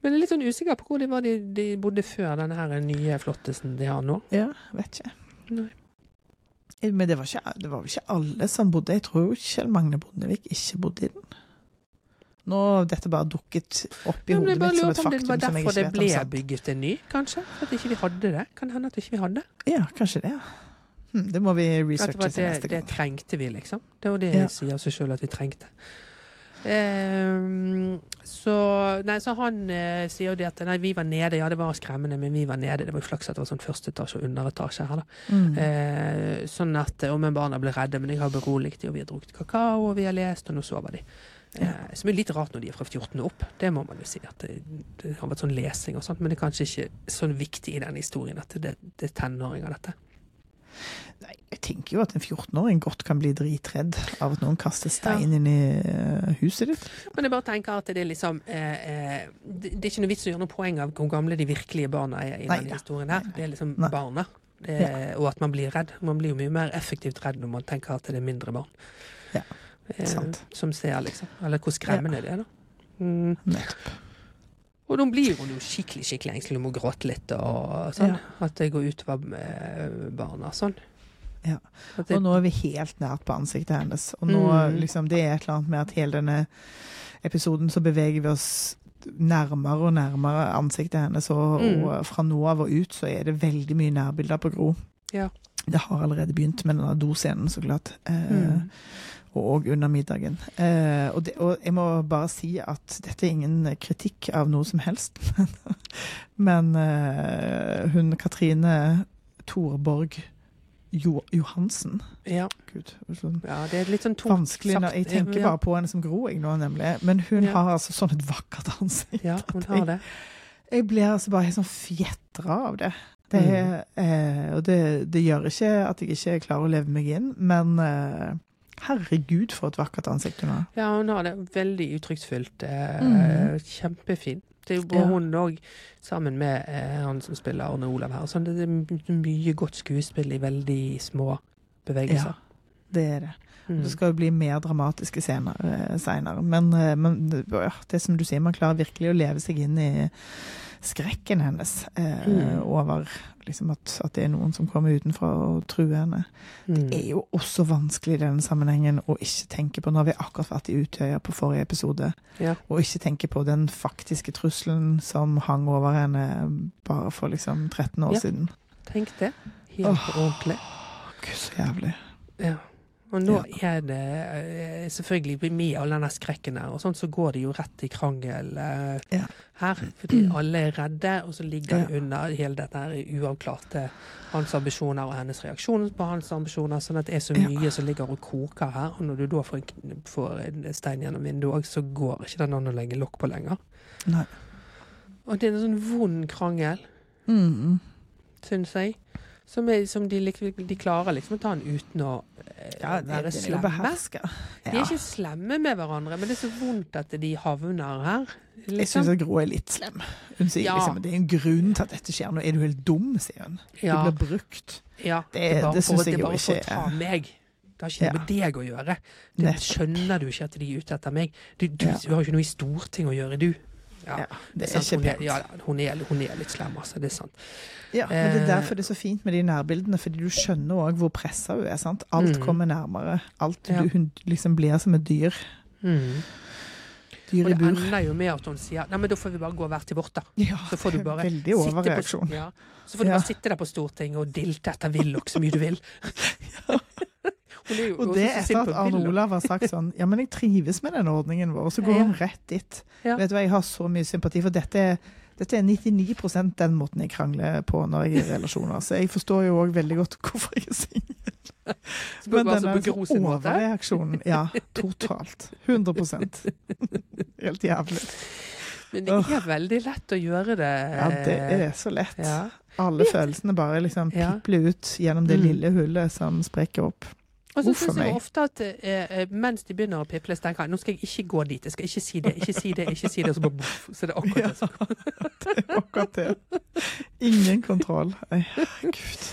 Men jeg er litt sånn usikker på hvor de var de, de bodde før denne her nye flottesen de har nå. Ja, vet ikke. Nei. Eh, Men det var, ikke, det var vel ikke alle som bodde Jeg tror Kjell Magne Bondevik ikke bodde i den. Nå dette bare dukket opp i Ja, hodet mitt som et faktum. det var derfor det ble bygget en ny, kanskje? At ikke vi hadde det? Kan hende at ikke vi hadde. Ja, kanskje det. Hm, det må vi det, researche til neste gang. det trengte vi, liksom. Det er jo det Ja. sier seg sjøl at vi trengte. Um, så, nei, så han uh, sier jo det at nei, vi var nede. Ja, det var skremmende, men vi var nede. Det var jo flaks at det var sånn første etasje og underetasje her, da. Mm. Uh, sånn at om barna ble redde, men jeg har beroliget dem, og vi har drukket kakao, og vi har lest, og nå sover de. Eh, som er litt rart når de er fra 14 og opp, det må man jo si. at Det, det har vært sånn lesing og sånt, men det er kanskje ikke sånn viktig i den historien at det, det er tenåringer, dette. Nei, jeg tenker jo at en 14-åring godt kan bli dritredd av at noen kaster stein inn i eh, huset ditt. Men jeg bare tenker at det er liksom eh, eh, det, er ikke noe vits å gjøre noe poeng av hvor gamle de virkelige barna er i Nei, denne ja. historien her. Det er liksom Nei. barna. Det, Og at man blir redd. Man blir jo mye mer effektivt redd når man tenker at det er mindre barn. Ja, Eh, sant. som ser, liksom. Eller hvor skremmende det er, da. Mm. Nettopp. Og da blir hun jo skikkelig skikkelig engstelig og må gråte litt. Og sånn. Ja. At det går utover med barna. Sånn. Ja. Og nå er vi helt nært på ansiktet hennes. Og nå, Mm. liksom, det er et eller annet med at hele denne episoden så beveger vi oss nærmere og nærmere ansiktet hennes, og, Mm. og fra nå av og ut så er det veldig mye nærbilder på Gro. Ja. Det har allerede begynt med denne doscenen, så klart. Eh, Mm. Og under middagen. Eh, og, det, og jeg må bare si at dette er ingen kritikk av noe som helst. *laughs* Men eh, hun Katrine Torborg jo, Johansen ja. Gud, sånn ja, det er litt sånn tungt vanskelig når Jeg tenker Ja. bare på henne som Gro, jeg nå, nemlig. Men hun Ja. har altså sånn et vakkert ansikt. Ja, hun har det. Jeg blir altså bare helt sånn fjetra av det. det Mm. eh, og det, det gjør ikke at jeg ikke klarer å leve meg inn, men eh, herregud, for et vakkert ansikt hun har. Ja, hun har det veldig uttrykksfullt. Eh, Mhm. Kjempefin. Det er jo Ja. hun òg, sammen med eh, han som spiller Arne Olav her. Sånn, det er mye godt skuespill i veldig små bevegelser. Ja, Det er det. Mm. Det skal jo bli mer dramatiske scener eh, seinere. Men, men ja, det som du sier, man klarer virkelig å leve seg inn i skrekken hennes eh, Mm. over liksom at, at det er noen som kommer utenfra og truer henne. Mm. Det er jo også vanskelig i denne sammenhengen å ikke tenke på Nå har vi akkurat vært i Utøya på forrige episode, Ja. og ikke tenke på den faktiske trusselen som hang over henne bare for liksom 13 år Ja. siden. Tenk det. Helt Åh. ordentlig. Gud, så jævlig. Ja. Og nå er det eh, selvfølgelig med all denne skrekken der, og sånn, så går det jo rett i krangel eh, Ja. her. Fordi alle er redde, og så ligger Ja. under hele dette her uavklarte hans ambisjoner og hennes reaksjon på hans ambisjoner. Sånn at det er så Ja. mye som ligger og koker her. Og når du da får får en stein gjennom vinduet òg, så går ikke den an å legge lokk på lenger. Nei. Og det er en sånn vond krangel, Mm. syns jeg. Som, er, som de, de klarer liksom å ta den uten å eh, Ja, være det jo slemme. De er ikke slemme med hverandre, men det er så vondt at de havner her. Jeg Liksom. syns at Gro er litt slem. Hun sier Ja. liksom det er en grunn til at dette skjer. Nå er du helt dum, sier hun. Ja, Du blir brukt. ja. det- det for- synes jeg det er bare for å ta meg. Det har ikke Ja. noe med deg å gjøre. Det skjønner du ikke at de er ute etter meg. Du, du, Ja. du har ikke noe i Stortinget å gjøre, du. Ja, Ja, det er ikke pent. ja, hun, hun er litt slem, altså. Det er sant. Ja, men det er Eh. derfor det er så fint med de nærbildene, fordi du skjønner òg hvor pressa hun er. sant? Alt Mm. kommer nærmere. Alt, Ja. du, hun liksom blir som et dyr. Mm. Dyr Og det ender jo med at hun sier Nei, men da får vi bare gå hver til vårt, da. Ja, Så får du bare Veldig sitte på- Ja. Så får du bare sitte der på Stortinget og dilte etter Willoch så mye du vil. *laughs* *laughs* Hun Og det etter at Arne Olav har sagt sånn Ja, men jeg trives med den ordningen vår. Og så går Ja. hun rett dit. Ja. Vet du hva, Jeg har så mye sympati, for dette dette er 99% den måten jeg krangler på når jeg er i relasjoner. Så jeg forstår jo òg veldig godt hvorfor jeg er singel. Men den på der Gro sin måte. overreaksjonen Ja, totalt. 100% Helt jævlig. Men det er veldig lett å gjøre det. Ja, det er så lett. Ja. Alle følelsene bare liksom pipler ut gjennom det Mm. lille hullet som sprekker opp. Og så syns jeg ofte at eh, eh, mens de begynner å piple, så tenker jeg nå skal jeg ikke gå dit, jeg skal ikke si det, ikke si det, ikke si det, og så bare boff, så er det akkurat det. som *laughs* kommer. Akkurat det. Ingen kontroll. Ai, Gud.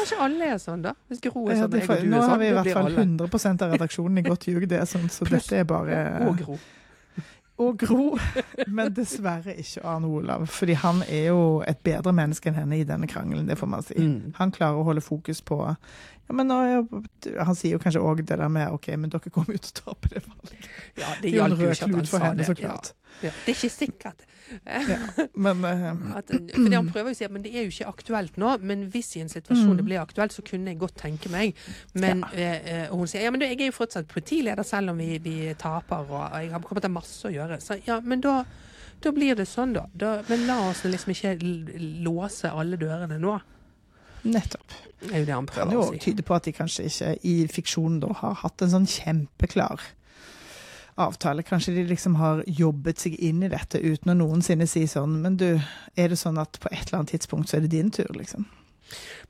Kanskje alle er sånn, da? Hvis Gro er Ja, sånn, det og du nå er har sånn, vi i hvert fall 100% av redaksjonen i godt ljug. Det er sånn, så Plus, dette er bare Og Gro. Og Gro, men dessverre ikke Arne Olav. Fordi han er jo et bedre menneske enn henne i denne krangelen, det får man si. Mm. Han klarer å holde fokus på ja, men nå, er- Han sier jo kanskje òg det der med OK, men dere kommer jo til å tape det valget. Ja, det Det er jo en hjalp jo rød ikke at han klut for sa henne, det. så klart. Ja, ja. Det er ikke sikkert. Men uh, At, fordi han prøver jo å si at men det er jo ikke aktuelt nå, men hvis i en situasjon Mm. det blir aktuelt, så kunne jeg godt tenke meg. Men ja. uh, hun sier ja, men du, jeg er jo fortsatt partileder selv om vi, vi taper, og jeg har kommet til masse å gjøre. Så ja, men da, da blir det sånn, da. da. Men la oss liksom ikke låse alle dørene nå. nettopp. Det er jo det han prøver jo å si. Det tyde på at de kanskje ikke i fiksjonen da har hatt en sånn kjempeklar avtale. Kanskje de liksom har jobbet seg inn i dette uten å noensinne si sånn Men du, er det sånn at på et eller annet tidspunkt så er det din tur, liksom?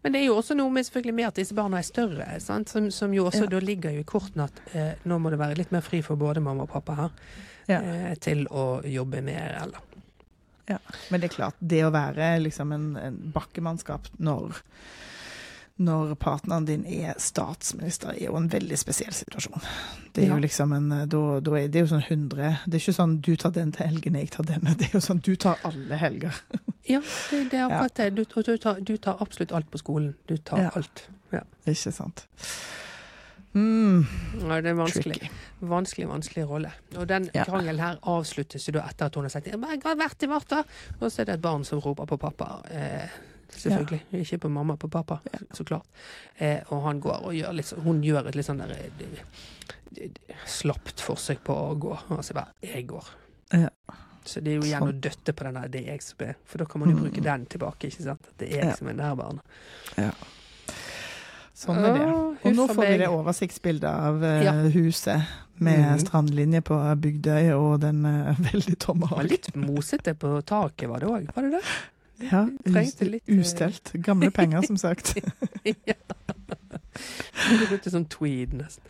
Men det er jo også noe med, selvfølgelig med at disse barna er større, sant? Som, som jo også Ja. da ligger jo i kortene at eh, nå må det være litt mer fri for både mamma og pappa her Ja. eh, til å jobbe mer, eller ja. Men det er klart, det å være liksom en, en bakkemannskap når når partneren din er statsminister, er jo en veldig spesiell situasjon. Det er jo liksom en da, da er det er jo sånn 100 Det er ikke sånn du tar den til helgen, jeg tar denne. Det er jo sånn du tar alle helger. *laughs* Ja, det, det er akkurat det. Du, du, tar, du tar absolutt alt på skolen. Du tar Ja. alt. Ja. Ikke sant? Mm, Ja, det er vanskelig. tricky. Vanskelig, vanskelig rolle. Og den Ja. krangelen her avsluttes jo da etter at hun har sagt «Ja, men 'jeg har vært i Varta', og så er det et barn som roper på pappa. Eh, selvfølgelig. Ikke på mamma, på pappa, Ja. så klart. Eh, og han går og gjør litt sånn Hun gjør et litt sånn der eh, slapt forsøk på å gå. Og så bare 'Jeg går'. Ja. Så det er jo igjen Sånn. å døtte på den der 'det er jeg som er', for da kan man jo Mm. bruke den tilbake, ikke sant. At det er jeg Ja. som er det Ja. Sånn er det. Og nå får vi det oversiktsbildet av eh, Ja. huset med mm. strandlinje på Bygdøy og den eh, *laughs* veldig tomme hagen. litt mosete på taket, var det òg? Var det det? Ja, trengte litt, eh, ustelt. Gamle penger, som sagt. *laughs* ja. Det ble til sånn tweed, nesten.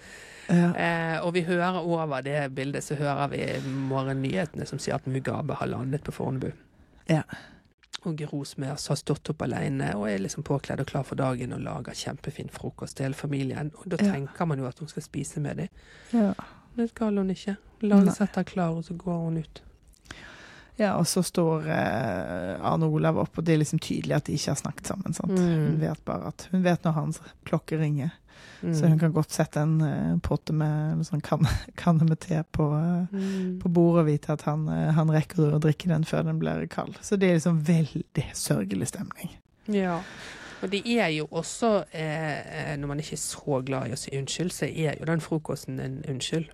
Ja. Eh, og vi hører over det bildet, så hører vi morgennyhetene som sier at Mugabe har landet på Fornebu. Ja. Og Gro har stått opp alene og er liksom påkledd og klar for dagen og lager kjempefin frokost til hele familien. Og da Ja. tenker man jo at hun skal spise med dem. Ja. Det skal hun ikke. La hun sette klar, og så går hun ut. Ja, og så står eh, Arne Olav opp, og det er liksom tydelig at de ikke har snakket sammen. Mm. Hun vet bare at hun vet når hans klokke ringer, Mm. så hun kan godt sette en eh, potte med eller sånn kanne, *laughs* med te på, eh, Mm. på bordet og vite at han, eh, han rekker å drikke den før den blir kald. Så det er liksom veldig sørgelig stemning. Ja. Og det er jo også, eh, når man ikke er så glad i å si unnskyld, så er jo den frokosten en unnskyld.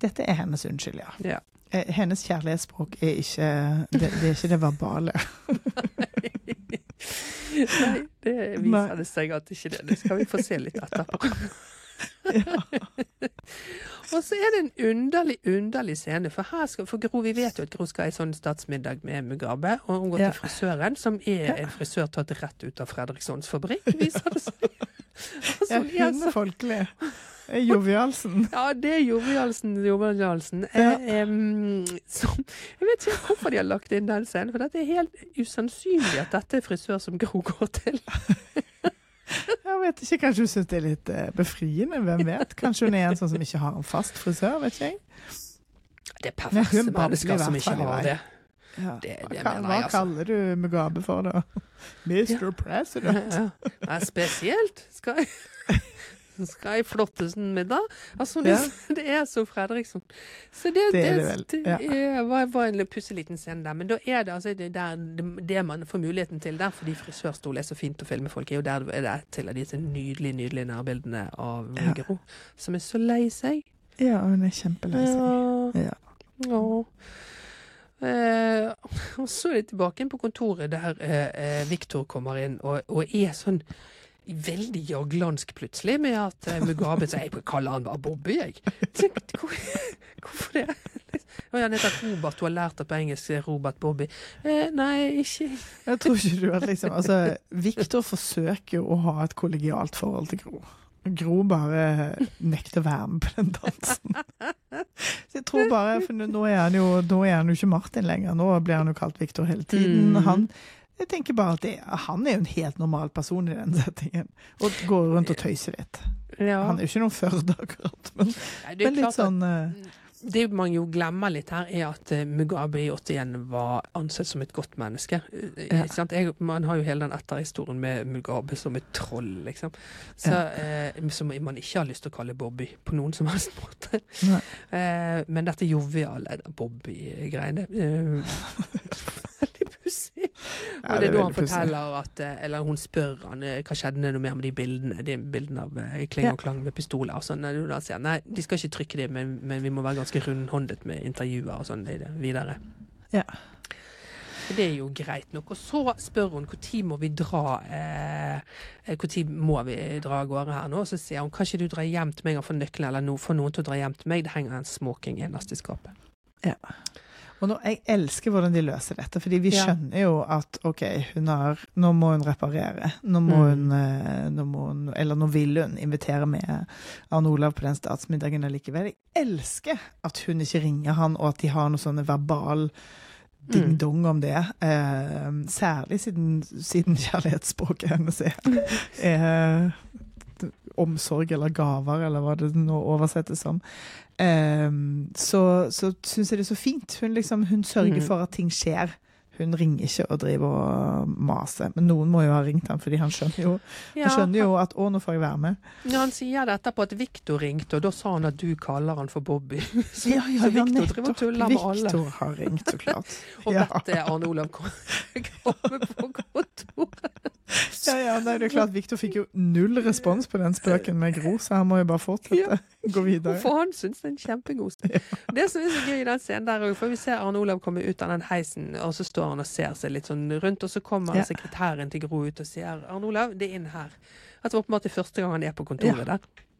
Dette er hennes unnskyld, ja. Ja. Eh, Hennes kjærlighetsspråk er ikke det, det er ikke det verbale. *laughs* Nei, det viser det seg at ikke det. Det skal vi få se litt etterpå. *laughs* Og så er det en underlig, underlig scene, for her skal, for Gro, vi vet jo at Gro skal i sånn statsmiddag med Mugabe, og hun går Ja. til frisøren, som er en frisør tatt rett ut av Fredrikssons fabrikk, viser det seg. *laughs* Altså, Ja, hun er så folkelig. Jovialsen. *laughs* Ja, det er Jovialsen. Jovialsen. Ja. Eh, som, jeg vet ikke hvorfor de har lagt inn den scenen, for dette er helt usannsynlig at dette er frisør som Gro går til. Jeg vet ikke, Kanskje hun syns det er litt eh, befriende? Hvem vet? Kanskje hun er en sånn som ikke har en fast frisør? vet ikke jeg. Det er perverse mennesker som ikke har det. Ja. Det- det hva, hva jeg, altså. kaller du Mugabe for, da? Mr. President. Ja. Det er spesielt. Skal jeg, skal jeg flottesen middag? Altså, det, Ja. det er så Fredriksson. Så det, Det er det det ja. var, var en pussig liten scene der. Men da er det altså det, der, det, det man får muligheten til der, fordi frisørstol er så fint å filme folk, i, og der det er til av disse nydelige, nydelige nærbildene av Ja. Gro, som er så lei seg. Ja, hun er kjempelei seg. Ja. Ja. Eh, og så er det tilbake inn på kontoret der eh, eh, Viktor kommer inn og, og er sånn veldig jaglandsk plutselig med at eh, Mugabe sier jeg kaller han bare Bobby, jeg. Hvor, hvorfor det? Og han heter Robert, du har lært det på engelsk er Robert Bobby. Eh, nei, ikke Jeg tror ikke du at liksom Altså, Viktor forsøker å ha et kollegialt forhold til Gro. Gro bare nekter å være med på den dansen. Så jeg tror bare, for nå er han jo, er han jo ikke Martin lenger. Nå blir han jo kalt Viktor hele tiden. Mm. Han, jeg tenker bare at det, Han er jo en helt normal person i den settingen. Og går rundt og tøyser litt. ja. Han er jo ikke noen Førde, akkurat. Men, Nei, det men litt sånn uh... Det man jo glemmer litt her, er at eh, Mugabe i 81 var ansett som et godt menneske. Eh, Ja. Jeg, man har jo hele den etterhistorien med Mugabe som et troll, liksom. Så, eh, som man ikke har lyst til å kalle Bobby på noen som helst *laughs* måte. Eh, men dette joviale Bobby-greiene eh, Ja, *laughs* Og det er da han forteller at eh, Eller hun spør han eh, hva skjedde noe mer med de bildene De bildene av eh, Kling og Klang med pistoler og sånn. Og Da sier nei, de skal ikke trykke det, men, men vi må være ganske rundhåndet med intervjuer og sånn videre. Ja. Det er jo greit nok. Og så spør hun når må vi dra eh, tid må vi dra av gårde her nå? Og Så sier hun kan ikke du dra hjem til meg og få nøkkelen, eller no, få noen til å dra hjem til meg? Det henger en smoking innerst i skapet. Og nå, jeg elsker hvordan de løser dette, fordi vi skjønner jo at OK, hun har, nå må hun reparere. Nå må Mm. hun, eh, nå må hun Eller nå vil hun invitere med Arne Olav på den statsmiddagen allikevel. Jeg elsker at hun ikke ringer han, og at de har noe sånne verbal ding-dong om det. Eh, særlig siden, siden kjærlighetsspråket hennes er, *laughs* er omsorg eller gaver, eller hva det nå oversettes som. Um, så så syns jeg det er så fint. Hun, liksom, hun sørger mm. for at ting skjer. Hun ringer ikke og driver og maser. Men noen må jo ha ringt ham, fordi han skjønner jo, han skjønner jo at 'å, nå får jeg være med'. Ja, han sier det etterpå at Victor ringte, og da sa han at du kaller han for Bobby. *laughs* Så, Ja, ja, så ja, Victor driver og tuller med alle. Victor har ringt, så klart. *laughs* Og ja. bedt eh, Arne Olav kom- *laughs* komme på kontoret. Ja, ja, det er klart Victor fikk jo null respons på den spøken med Gro, så han må jo bare fortsette. Gå videre. For han syns det er en kjempegod. Det som er så gøy i den scenen der òg, for vi ser Arne Olav komme ut av den heisen, og så står og ser seg litt sånn rundt, og så kommer Ja. sekretæren til Gro ut og sier 'Arne Olav, det er inn her'. At det var åpenbart det første gang han er på kontoret der.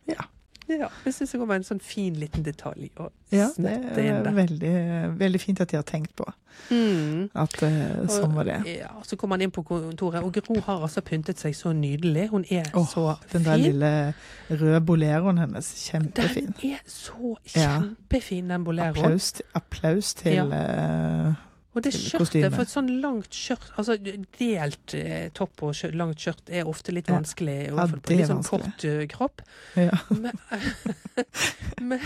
Ja. Ja, jeg syns det var en sånn fin liten detalj å Ja, det smette er inn der. veldig, veldig fint at de har tenkt på Mm. at uh, sånn var det. Ja, så kommer han inn på kontoret, og Gro har altså pyntet seg så nydelig. Hun er Åh, så Den der fin. lille røde boleroen hennes, kjempefin. Den er så Ja. kjempefin, den boleroen. Applaus, applaus til eh, Og det skjørtet, for et sånn langt skjørt Altså delt eh, topp og skjørt, langt skjørt er ofte litt vanskelig, Ja, Ja, det er litt sånn kort uh, kropp. ja. Men, *laughs* men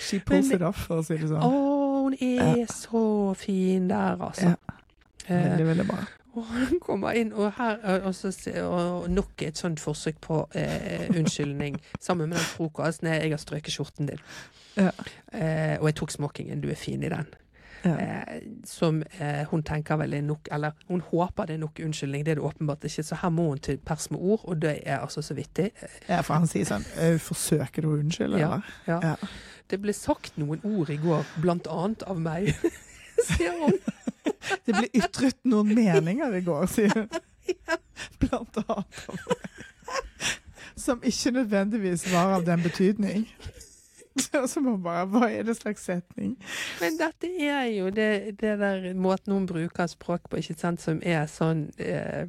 She pulls it off, for å si det Å, sånn. hun er Ja. så fin der, altså. Ja. Eh, Veldig, veldig bra. Og han kommer inn, og her og så, og nok et sånt forsøk på eh, unnskyldning. *laughs* Sammen med den frokosten. Jeg har strøket skjorten din. Ja. Eh, og jeg tok smokingen. Du er fin i den. Ja. Eh, som eh, hun tenker vel er nok Eller hun håper det er nok unnskyldning. Det er det åpenbart ikke. Så her må hun til pers med ord, og det er altså så vittig. ja, for han sier sånn «Eh, Forsøker du å unnskylde, Ja. Ja. Ja. Det ble sagt noen ord i går, blant annet av meg, *laughs* sier hun. *laughs* Det ble ytret noen meninger i går, sier hun. *laughs* Blant annet. av meg. Som ikke nødvendigvis var av den betydning. *laughs* Så så må man bare Hva er det slags setning? Men dette er jo det, det der måten hun bruker språk på, ikke sant, som er sånn eh,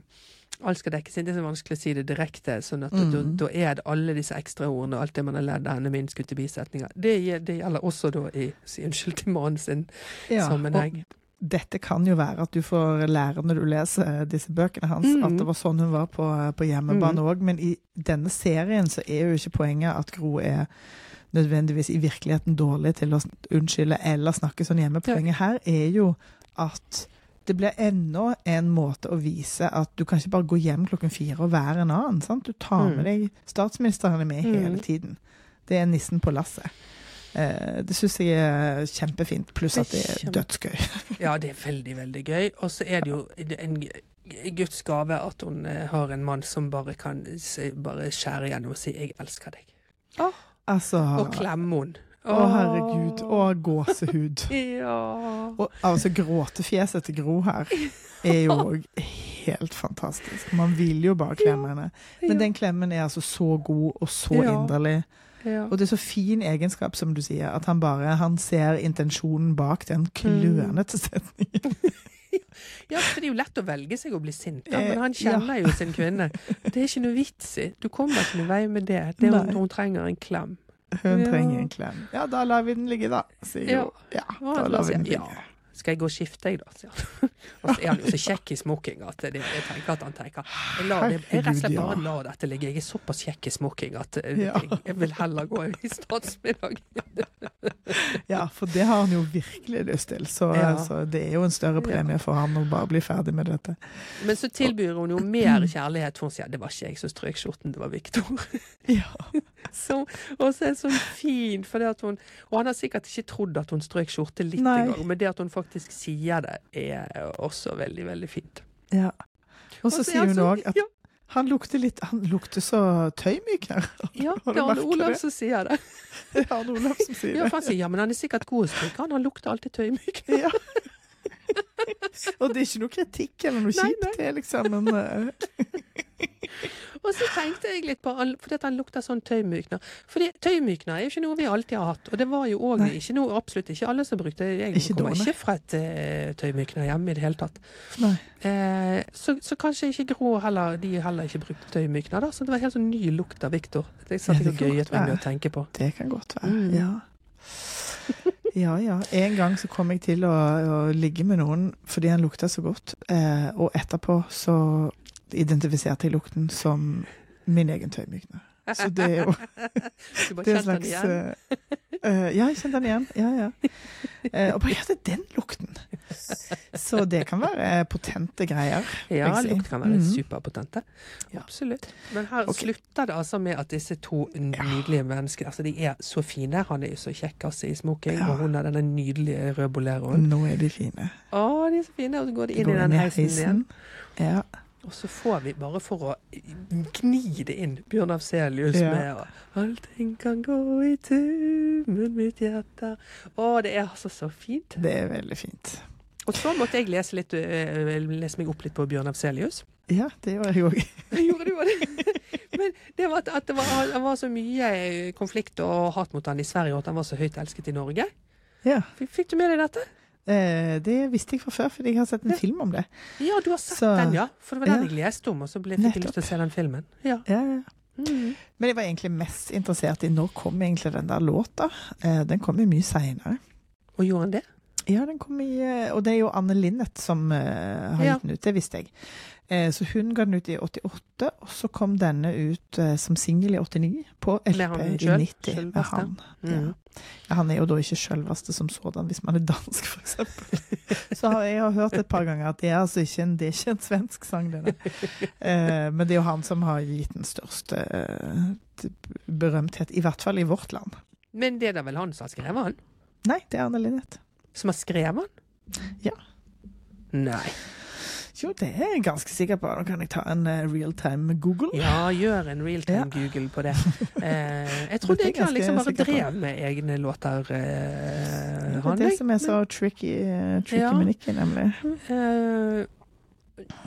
Alt skal dekkes inn. Det er så vanskelig å si det direkte. sånn at da, Mm. da er det alle disse ekstraordene og alt det man har lært denne min skutte bisetninger. Det, det gjelder også da i si unnskyld til mannen sin Ja, og sammenheng. dette kan jo være at du får lære når du leser disse bøkene hans, Mm. at det var sånn hun var på, på hjemmebane Mm. Men i denne serien så er jo ikke poenget at Gro er nødvendigvis i virkeligheten dårlig til å unnskylde eller snakke sånn hjemme. Poenget her er jo at det blir enda en måte å vise at du kan ikke bare gå hjem klokken fire og være en annen. Sant? Du tar Mm. med deg Statsministeren er med Mm. hele tiden. Det er nissen på lasset. Eh, det syns jeg er kjempefint, pluss at det er dødsgøy. *laughs* Ja, det er veldig, veldig gøy. Og så er det jo en Guds gave at hun eh, har en mann som bare kan bare skjære gjennom og si 'jeg elsker deg'. Altså Og klemme henne. Å, herregud. Og gåsehud. *laughs* Ja. Og altså, gråtefjeset til Gro her er jo òg *laughs* helt fantastisk. Man vil jo bare klemme henne. Men den klemmen er altså så god og så inderlig. ja. Og det er så fin egenskap, som du sier, at han bare han ser intensjonen bak den klønete setningen. *laughs* Ja, for det er jo lett å velge seg å bli sint, da, Eh, men han ja. kjenner jo sin kvinne. Det er ikke noe vits i. Du kommer ikke noen vei med det. det er hun, hun trenger en klem. Hun Ja. trenger en klem. Ja, da lar vi den ligge, da, sier Ja. hun. Ja, da lar vi den ja, ligge. Skal jeg gå og skifte, jeg, da? sier han. *laughs* Og så er han jo så kjekk i smoking at det, jeg tenker at han tenker jeg, lar det, jeg rett og slett bare lar dette ligge. Jeg er såpass kjekk i smoking at eh, jeg, jeg vil heller gå i statsmiddag. *laughs* Ja, for det har han jo virkelig lyst til. Så Ja. altså, det er jo en større premie for han å bare bli ferdig med dette. Men så tilbyr hun jo mer kjærlighet, for hun sier det var ikke jeg som strøk skjorten, det var Viktor. *laughs* Ja. Så, og så er det sånn fin, for det at hun Og han har sikkert ikke trodd at hun strøk skjorte litt engang, men det at hun faktisk sier det, er også veldig, veldig fint. ja. Og så er sier hun òg at ja, han lukter litt Han lukter så tøymykner. ja, det er Arne Olav som sier det. *laughs* Det er Arne Olav som sier Ja, det. for han sier ja, men han er sikkert god å stryke, han. Han lukter alltid tøymyk. *laughs* Ja. Og det er ikke noe kritikk eller noe kjipt, det liksom Men eh, Og så tenkte jeg litt på fordi at den lukter sånn tøymykner. Fordi tøymykner er jo ikke noe vi alltid har hatt. Og det var jo òg ikke noe, absolutt ikke alle som brukte Jeg Ikke kommer ikke fra et uh, tøymykner hjemme i det hele tatt. Eh, så, så kanskje ikke Grå heller, de heller ikke brukte tøymykner, da. Så det var helt sånn ny lukt av Viktor. Det satt jeg og gøyet meg med å tenke på. Det kan godt være. Mm. Ja. Ja ja. En gang så kom jeg til å, å ligge med noen fordi han lukta så godt, eh, og etterpå så identifiserte jeg lukten som min egen tøymykner. Så det er jo *laughs* Du bare er kjente den igjen. eh, eh, Ja, jeg kjente den igjen. Ja, ja. Uh, og bare ja, det er den lukten. Så det kan være potente greier. Ja, si. lukt kan være mm. superpotente. Ja. Absolutt. Men her okay. slutter det altså med at disse to nydelige menneskene Altså, de er så fine. Han er jo så kjekk altså, i smoking, Ja. og hun har denne nydelige røde boleroen. Nå er de fine. Å, de er så fine. Og så går de inn Går i den heisen igjen. Ja. Og så får vi, bare for å gni det inn, Bjørn Afselius Ja. med og Allting kan gå i tummen mitt hjerte Å, det er altså så fint. Det er veldig fint. Og så måtte jeg lese, litt, øh, lese meg opp litt på Bjørn Afselius. Ja, det gjorde jeg òg. *laughs* Gjorde du det? Men det var at, det var, det var så mye konflikt og hat mot han i Sverige, og at han var så høyt elsket i Norge. Ja. Fikk du med deg dette? Eh, det visste jeg fra før, fordi jeg har sett en film om det. Ja, du har sett Så- den, ja. For det var den Ja. jeg leste om, og så ble, fikk jeg lyst til å se den filmen. Ja. Ja, ja. Mm. Men jeg var egentlig mest interessert i når kom egentlig den der låta. Eh, den kom jo mye seinere. Og gjorde han det? Ja, den kom i eh, Og det er jo Anne Linnet som eh, har gitt den ut, det visste jeg. Eh, så hun ga den ut i 88, og så kom denne ut som singel i 89, på LP i 90. Selv, Med han. Mm. Ja. Ja, han er jo da ikke sjølveste som sådan, hvis man er dansk, eksempel. *laughs* Så har jeg har hørt et par ganger at det er altså ikke en, det er ikke en svensk sang, denne. Eh, men det er jo han som har gitt den største berømthet, i hvert fall i vårt land. Men det er da vel han som har skrevet han? Nei, det er Anne Linnet. Som har skrevet han? Ja. Nei. Jo, det er jeg ganske sikker på. Nå kan jeg ta en uh, real time Google. Ja, gjør en realtime Google på det. Uh, *laughs* jeg trodde Det egentlig han liksom bare drev med egne låter, Uh, Det er han. det jeg. som er så tricky, tricky Ja. med Nikki, nemlig.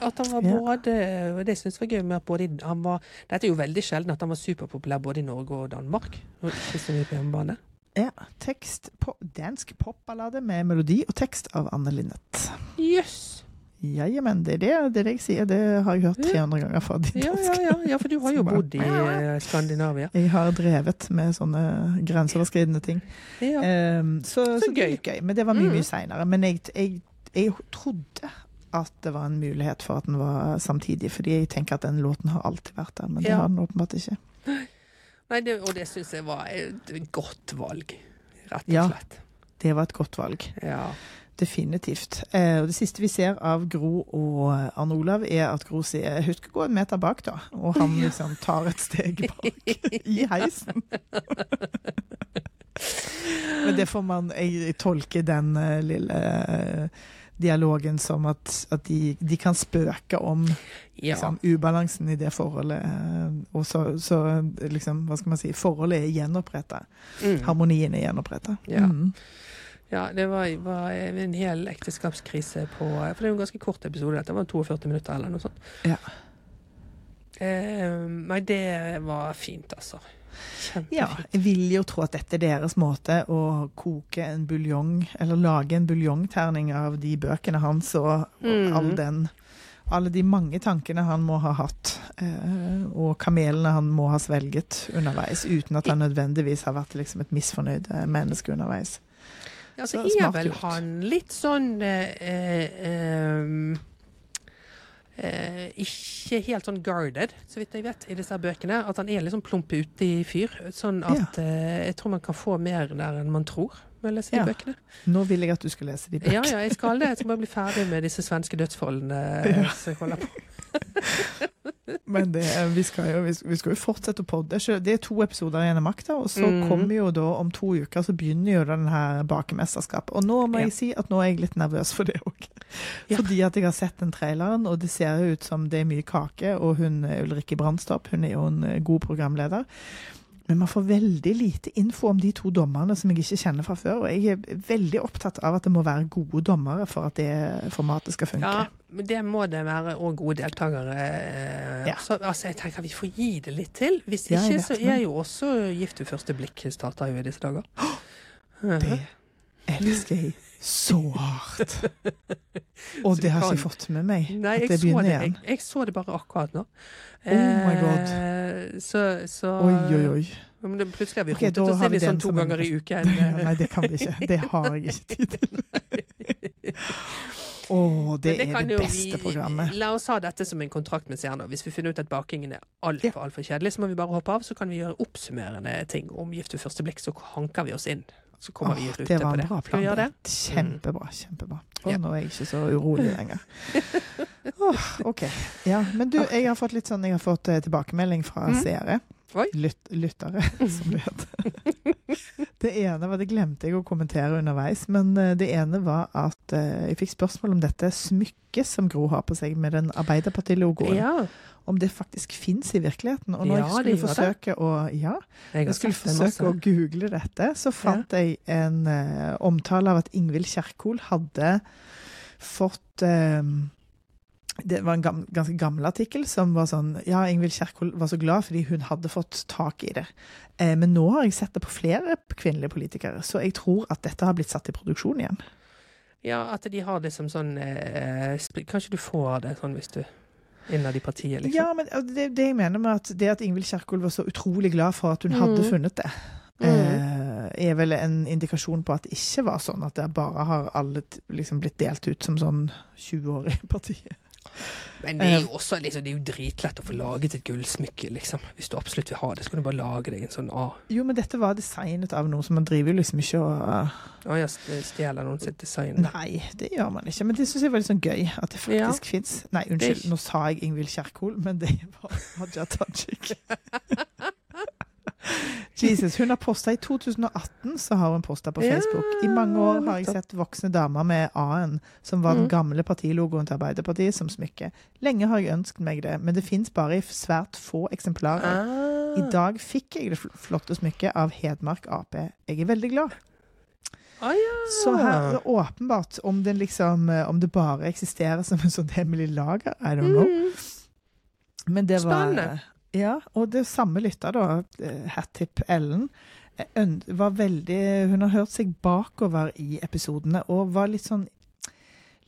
At han var både og Det syns jeg var gøy med at både han var, Dette er jo veldig sjelden at han var superpopulær både i Norge og Danmark. Ikke så mye på hjemmebane. Ja, tekst på dansk popballade med melodi og tekst av Anne Linnet. Jøss! Jajamän, det er det, det er det jeg sier. Det har jeg hørt 300 ganger fra de Ja, ja, danske. ja, ja, for du har jo bodd i eh, Skandinavia. Jeg har drevet med sånne grenseoverskridende ting. Ja. Um, så, så, Så gøy. gøy. Men det var mye, Mm. mye seinere. Men jeg, jeg, jeg trodde at det var en mulighet for at den var samtidig, fordi jeg tenker at den låten har alltid vært der, men det har den åpenbart ikke. Nei, *gasps* det, og det syns jeg var et godt valg, rett og slett. Ja. Det var et godt valg. Ja. Definitivt. Eh, og det siste vi ser av Gro og eh, Arne Olav, er at Gro sier 'husk å gå en meter bak', da. Og han liksom tar et steg bak *laughs* i heisen. Men det får man Jeg, jeg tolker den uh, lille eh, dialogen som at, at de, de kan spøke om ja. liksom, ubalansen i det forholdet. eh, Og så, så liksom, hva skal man si, forholdet er gjenoppretta. Mm. Harmonien er gjenoppretta. Ja. Mm. Ja, det var, var en hel ekteskapskrise på For det er jo en ganske kort episode. Dette var 42 minutter eller noe sånt. Ja. Eh, nei, det var fint, altså. Ja, jeg vil jo tro at dette er deres måte å koke en buljong, eller lage en buljongterning av de bøkene hans og, og Mhm. all den alle de mange tankene han må ha hatt, eh, og kamelene han må ha svelget underveis, uten at han nødvendigvis har vært liksom et misfornøyd eh, menneske underveis. Ja, så Så er vel han litt sånn eh, eh, ehm, eh, Ikke helt sånn guarded, så vidt jeg vet, i disse bøkene. At han er liksom plump uti fyr. Sånn at eh, jeg tror man kan få mer der enn man tror med å lese de bøkene. Nå vil jeg at du skal lese de bøkene. Ja, ja, jeg skal det. Jeg skal bare bli *laughs* ferdig med disse svenske dødsforholdene Ja. som jeg holder på. *laughs* Men det, vi, skal jo, vi skal- jo fortsette å podde. Det er to episoder igjen av makta, og så mm. kommer jo da om to uker så begynner jo den her bakemesterskapet. Og nå må Ja. jeg si at nå er jeg litt nervøs for det òg. *laughs* Ja. Fordi at jeg har sett den traileren, og det ser jo ut som det er mye kake. Og hun eh, Ulrikke Brandstorp, hun er jo en eh, god programleder. Men man får veldig lite info om de to dommerne som jeg ikke kjenner fra før. Og jeg er veldig opptatt av at det må være gode dommere for at det formatet skal funke. Ja, men det må det være, og gode deltakere. eh, Ja. Så, altså, jeg tenker vi får gi det litt til. Hvis Ja, ikke, vet, så er jo også Gift ved første blikk starta jo i disse dager. *gasps* Det elsker jeg så hardt. *laughs* Og det har ikke jeg fått med meg. Nei, at det begynner det, igjen. jeg, jeg så det bare akkurat nå. Oh my God. Eh, så, så Oi, oi, oi. Men det, plutselig har vi okay, rotet oss inn i sånn to ganger i uken. *laughs* Nei, det kan vi ikke. Det har jeg ikke tid til. *laughs* Å, det, det, er det beste vi- programmet. La oss ha dette som en kontrakt med seerne. Hvis vi finner ut at bakingen er altfor alt for kjedelig, så må vi bare hoppe av. Så kan vi gjøre oppsummerende ting om Gift ved første blikk. Så hanker vi oss inn. Så kommer vi i Åh, rute det var på en det. bra plan. det? det. Kjempebra. kjempebra. Og Ja. nå er jeg ikke så urolig lenger. *laughs* Åh, OK. Ja, men du, jeg har fått litt sånn, jeg har fått eh, tilbakemelding fra Mm. seere. Oi. Lytt, lyttere, som det heter. *laughs* Det ene var, det glemte jeg å kommentere underveis, men eh, det ene var at eh, jeg fikk spørsmål om dette smykket som Gro har på seg med den Arbeiderpartilogoen. Ja. Om det faktisk fins i virkeligheten. Og når Ja, jeg skulle forsøke å Ja, Jeg skulle forsøke å google dette, så fant jeg en uh, omtale av at Ingvild Kjerkol hadde fått uh, Det var en gam, ganske gammel artikkel som var sånn Ja, Ingvild Kjerkol var så glad fordi hun hadde fått tak i det. Eh, men nå har jeg sett det på flere kvinnelige politikere, så jeg tror at dette har blitt satt i produksjon igjen. Ja, at de har det som sånn eh, Kanskje du får det sånn hvis du Innad i partiet, liksom. Ja, men det, det jeg mener med at det at Ingvild Kjerkol var så utrolig glad for at hun hadde Mhm. funnet det, Mhm. eh, er vel en indikasjon på at det ikke var sånn at det bare har alle liksom blitt delt ut som sånn 20 år i partiet. Men det er jo også liksom, det er jo dritlett å få laget et gullsmykke, liksom. Hvis du absolutt vil ha det, så kan du bare lage deg en sånn A. Jo, men dette var designet av noen, så man driver jo liksom ikke og Å ja, stjeler noen sitt design. Nei, det gjør man ikke. Men det syns jeg var litt sånn gøy, at det Ja. faktisk fins. Nei, unnskyld, nå sa jeg Ingvild Kjerkol, men det var Haja Tajik. *laughs* *laughs* Jesus, Hun har posta i 2018, så har hun posta på Facebook. I mange år har jeg sett voksne damer med A-en, som var den Mhm. gamle partilogoen til Arbeiderpartiet, som smykke. Lenge har jeg ønsket meg det, men det fins bare i svært få eksemplarer. Ah. I dag fikk jeg det fl- flotte smykket av Hedmark Ap. Jeg er veldig glad. Ah, ja. Så her er det åpenbart om det liksom eh, Om det bare eksisterer som en sånn hemmelig lager, I don't know. Mm. Men det var Spennende. Ja, og det samme lytter, da, eh, Hattip Ellen, var veldig Hun har hørt seg bakover i episodene og var litt sånn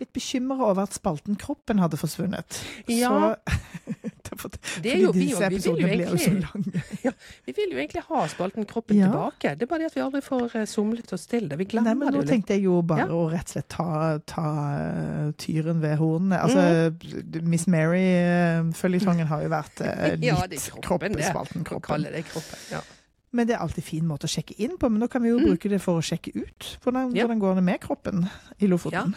Litt bekymra over at spalten Kroppen hadde forsvunnet. Ja. Så *laughs* for, Det fordi vi disse. Vi, episodene ble jo så egentlig- *laughs* Ja, vi vil jo egentlig ha spalten Kroppen Ja. tilbake. Det er bare det at vi aldri får eh, somlet oss til det. Vi glemmer Nei, men nå tenkte jeg jo bare Ja. å rett og slett ta, ta eh, tyren ved hornene. Altså, Miss Mary-føljetongen har jo vært eh, litt *laughs* Ja, kroppen, kroppespalten kroppen. det kroppen. Ja. Men det er alltid fin måte å sjekke inn på. Men nå kan vi jo Mm. bruke det for å sjekke ut. Hvordan, Ja. hvordan går det med kroppen i Lofoten?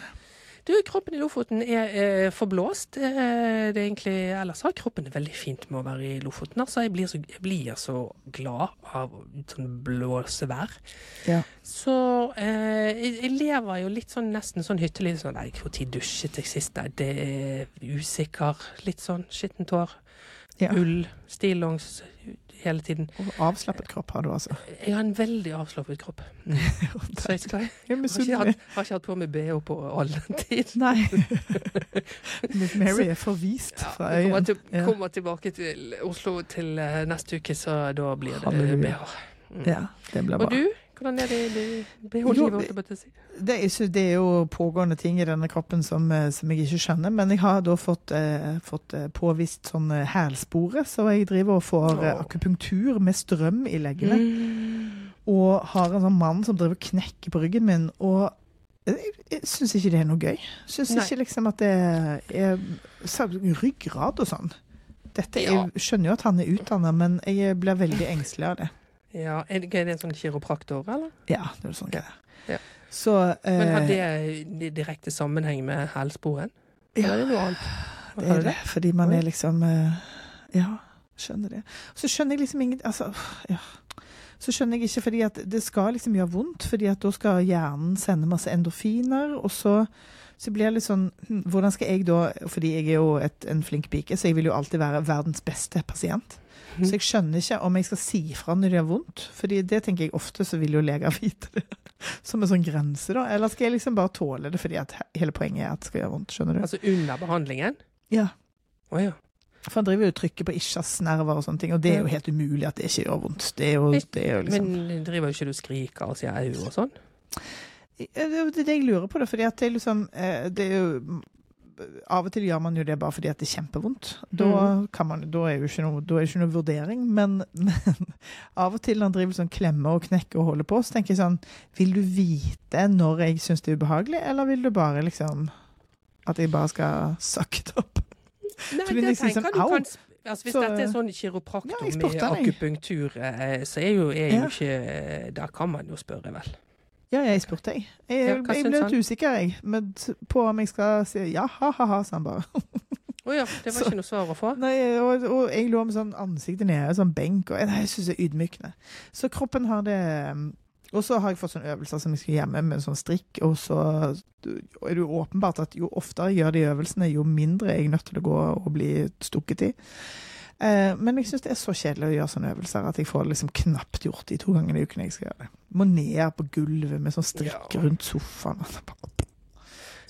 Du, kroppen i Lofoten er eh, forblåst. Eh, det er egentlig, ellers har kroppen det veldig fint med å være i Lofoten. Altså, jeg blir så, jeg blir så glad av sånn blåsevær. Ja. Så eh, jeg, lever jo litt sånn nesten sånn hyttelig Sånn, nei, Når dusjet jeg sist? Nei, det er usikker. Litt sånn skittent hår. Ja. Ull, stillongs. Hele tiden. Og avslappet kropp har du, altså. Jeg har en veldig avslappet kropp. *laughs* *laughs* Så jeg skal, Jeg har, ikke hatt, har ikke hatt på meg BH på all tid. *laughs* Nei. Miss Mary er forvist Ja, fra jeg kommer, øyen. til, kommer tilbake til Oslo til eh, neste uke, så da blir det BH. Mm. Ja, det blir bra. Og du? Hvordan er det i Jo, BH-livet? jeg? Det er, det er jo pågående ting i denne kroppen som, eh, som jeg ikke skjønner, men jeg har da fått, eh, fått eh, påvist sånn eh, hælspore, så jeg driver og får oh. Akupunktur med strøm i leggene. Mm. Og har en sånn mann som driver og knekker på ryggen min, og jeg, jeg syns ikke det er noe gøy. Syns ikke liksom at det er så- ryggrad og sånn. Dette, Ja. Jeg skjønner jo at han er utdanna, men jeg blir veldig engstelig av det. Ja, er det, er det en sånn kiropraktor, eller? Ja, det er sånn greier. Ja. Så Men har eh, det direkte sammenheng med hælsporen? ja, er det det er det, det. Fordi man er liksom eh, Ja, skjønner det. Så skjønner jeg liksom ingen Altså, ja. Så skjønner jeg ikke fordi at det skal liksom gjøre vondt, fordi at da skal hjernen sende masse endorfiner, og så så blir det litt sånn hm, Hvordan skal jeg da Fordi jeg er jo et, en flink pike, så jeg vil jo alltid være verdens beste pasient. Mhm. Så jeg skjønner ikke om jeg skal si fra når det gjør vondt. Fordi det tenker jeg ofte så vil jo leger *laughs* vite det. Som en sånn grense, da. Eller skal jeg liksom bare tåle det fordi at hele poenget er at det skal gjøre vondt. Skjønner du? Altså under behandlingen? Ja. Å ja. For han driver jo og trykker på ischiasnerver og sånne ting, og det er jo helt umulig at det ikke gjør vondt. Det er jo, det er jo liksom Men driver jo ikke du skriker og sier au og sånn? Det er det jeg lurer på, da. Fordi at det er liksom eh, Det er jo Av og til gjør man jo det bare fordi at det er kjempevondt. Da, Mm. kan man, da, er, jo ikke noe, er ikke noe vurdering. Men, *laughs* men av og til når han driver sånn klemmer og knekker og holder på, så tenker jeg sånn Vil du vite når jeg syns det er ubehagelig, eller vil du bare liksom At jeg bare skal suck it opp? Nei, Fordi det jeg sier tenker sånn, du au. kan Altså, hvis Så, dette er sånn kiropraktor ja, med jeg. akupunktur, eh, så er jo, er jo Ja. ikke Der kan man jo spørre, vel. Ja, jeg spurte, jeg. Jeg, Ja, jeg, ble litt usikker, jeg. med, på om jeg skal si ja, ha-ha-ha, sa han bare. *laughs* Å ja, det var Så- ikke noe svar å få? Nei, og, og jeg lå med sånn ansiktet nede, sånn benk, og nei, jeg syns det er ydmykende. Så kroppen har det um, Og så har jeg fått sånne øvelser som jeg skal hjemme med sånn strikk, og så er det jo åpenbart at jo oftere jeg gjør de øvelsene, jo mindre er jeg nødt til å gå og bli stukket i. Eh, men jeg syns det er så kjedelig å gjøre sånne øvelser at jeg får liksom knapt gjort de to gangene i uken jeg skal gjøre det. Må ned på gulvet med sånn strikk Ja. rundt sofaen. *laughs*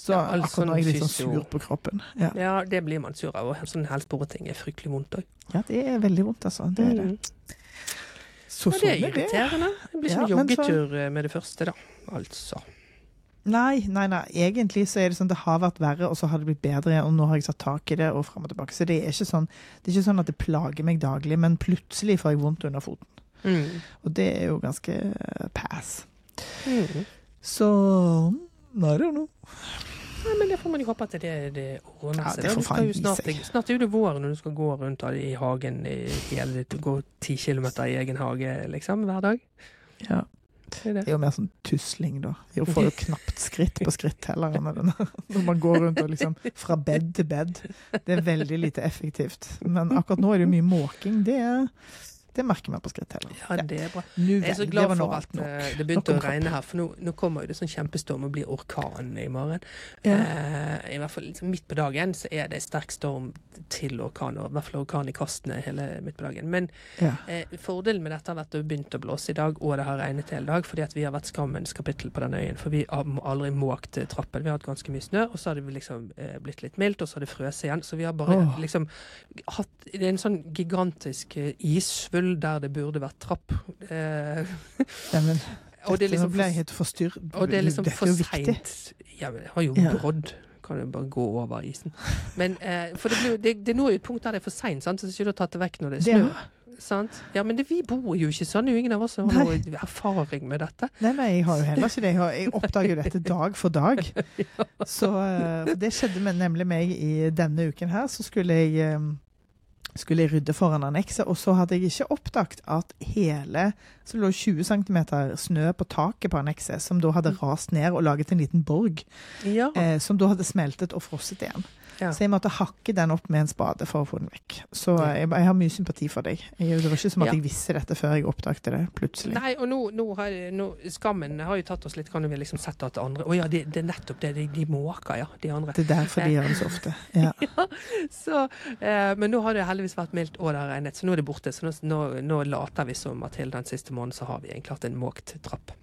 Så Ja, all akkurat nå er jeg litt sånn sånn sur på kroppen. Ja, Ja, det blir man sur av. Og sånn hælsporeting er fryktelig vondt òg. ja det er veldig vondt, altså. Det er det. Så Ja, det er sånn er det. irriterende. Det blir som en men så- eh, med det første, da. Altså. Nei, nei, nei. Egentlig så er det sånn det har vært verre, og så har det blitt bedre og nå har jeg satt tak i det, og fram og tilbake. Så det er ikke sånn, det er ikke sånn at det plager meg daglig, men plutselig får jeg vondt under foten. Mm. Og det er jo ganske eh, pass. Mm. Så det jo noe Nei, men det får man jo håpe at det, det ordner Ja, det får faen snart, seg. snart er det vår når du skal gå rundt i hagen i hele ditt, gå ti kilometer i egen hage liksom, hver dag. Ja. Det er jo mer sånn tusling, da. Jeg får jo knapt skritt på skrittelleren heller. *laughs* når man går rundt og liksom fra bed til bed. Det er veldig lite effektivt. Men akkurat nå er det jo mye måking. Det, er- det merker man på skrittelleren. Ja, det er bra. Nu Jeg er så glad for at eh, det begynte å regne her, for nå, nå kommer det sånn kjempestorm og blir orkan i morgen. Ja. Eh, I hvert fall liksom midt på dagen så er det sterk storm til orkan, og i hvert fall orkan i kastene hele midt på dagen. Men Ja. eh, fordelen med dette har vært at det har begynt å blåse i dag, og det har regnet hele dag, fordi at vi har vært skammens kapittel på den øyen. For vi har aldri måkt eh, trappen. Vi har hatt ganske mye snø, og så har det liksom eh, blitt litt mildt, og så har det frøst igjen. Så vi har bare oh. liksom hatt Det er en sånn gigantisk eh, isfull der det burde vært trapp. Eh, ja, men *laughs* og det er liksom ble jeg helt forstyrret. og det er liksom for seint. Ja, jeg har jo Ja. brodd. Kan jo bare gå over isen. Men eh, for det, blir, det, det når jo et punkt der det er for seint, så skulle du har tatt det vekk når det er snø. Sant? Ja, men det, vi bor jo ikke sånn. Ingen av oss har noe erfaring med dette. Nei, nei, jeg har jo heller ikke det. Jeg, har, jeg oppdager jo dette dag for dag. *laughs* Så eh, det skjedde med, nemlig meg i denne uken her. Så skulle jeg, eh, skulle jeg rydde foran annekset, og så hadde jeg ikke oppdaget at hele Så det lå 20 cm snø på taket på annekset, som da hadde rast ned og laget en liten borg, Ja. eh, som da hadde smeltet og frosset igjen. Ja. Så jeg måtte hakke den opp med en spade for å få den vekk. Så jeg, jeg har mye sympati for deg. Jeg, det var ikke som at Ja. jeg visste dette før jeg oppdaget det plutselig. Nei, og nå, nå har nå, Skammen har jo tatt oss litt, kan vi liksom sett at andre Å ja, det, det er nettopp det. De, de måker, ja. De andre. Det er derfor de gjør det så ofte. *laughs* Ja. Så, eh, men nå har det heldigvis vært mildt og det har regnet, så nå er det borte. Så nå, nå later vi som at hele den siste måneden så har vi egentlig hatt en måkt trapp.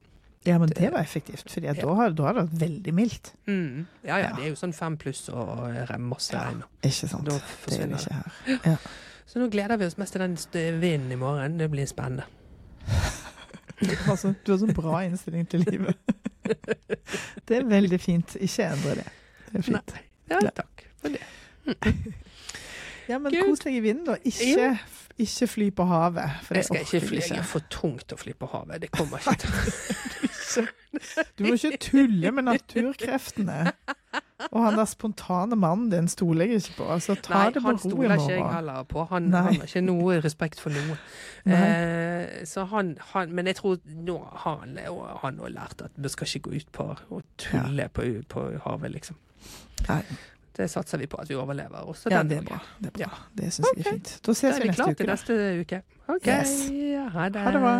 Ja, men det var effektivt, for Ja. da, har- da har det vært veldig mildt. Mm. Ja, ja, Ja. det er jo sånn fem pluss og masse Ja. regn. Ikke sant? Det er det ikke her. *laughs* Så nå gleder vi oss mest til den vinden i morgen. Det blir spennende. *laughs* Du har, så, du har så bra innstilling til livet. *laughs* Det er veldig fint. Ikke endre det. Det er fint. Ja, Ja. takk for det. Ja, men kos deg i vinden, da. Ikke, ikke fly på havet. For Jeg skal ikke fly. jeg Jeg er for tungt å fly på havet. Det kommer ikke til *laughs* Du må ikke tulle med naturkreftene. Og han der spontane mannen din stoler jeg ikke på. Altså, ta Nei, det med han ro i stoler ikke jeg heller på. Han, han har ikke noe respekt for noe. Eh, så han, han Men jeg tror nå har han, han lært at vi skal ikke gå ut på og tulle på, på havet, liksom. Nei det satser vi på at vi overlever også. Ja, det er bra. Det, er bra. Ja. det syns okay. vi er fint. Da ses da vi neste uke. Da er vi klare til neste uke. OK. Yes. Ha det. Ha det bra.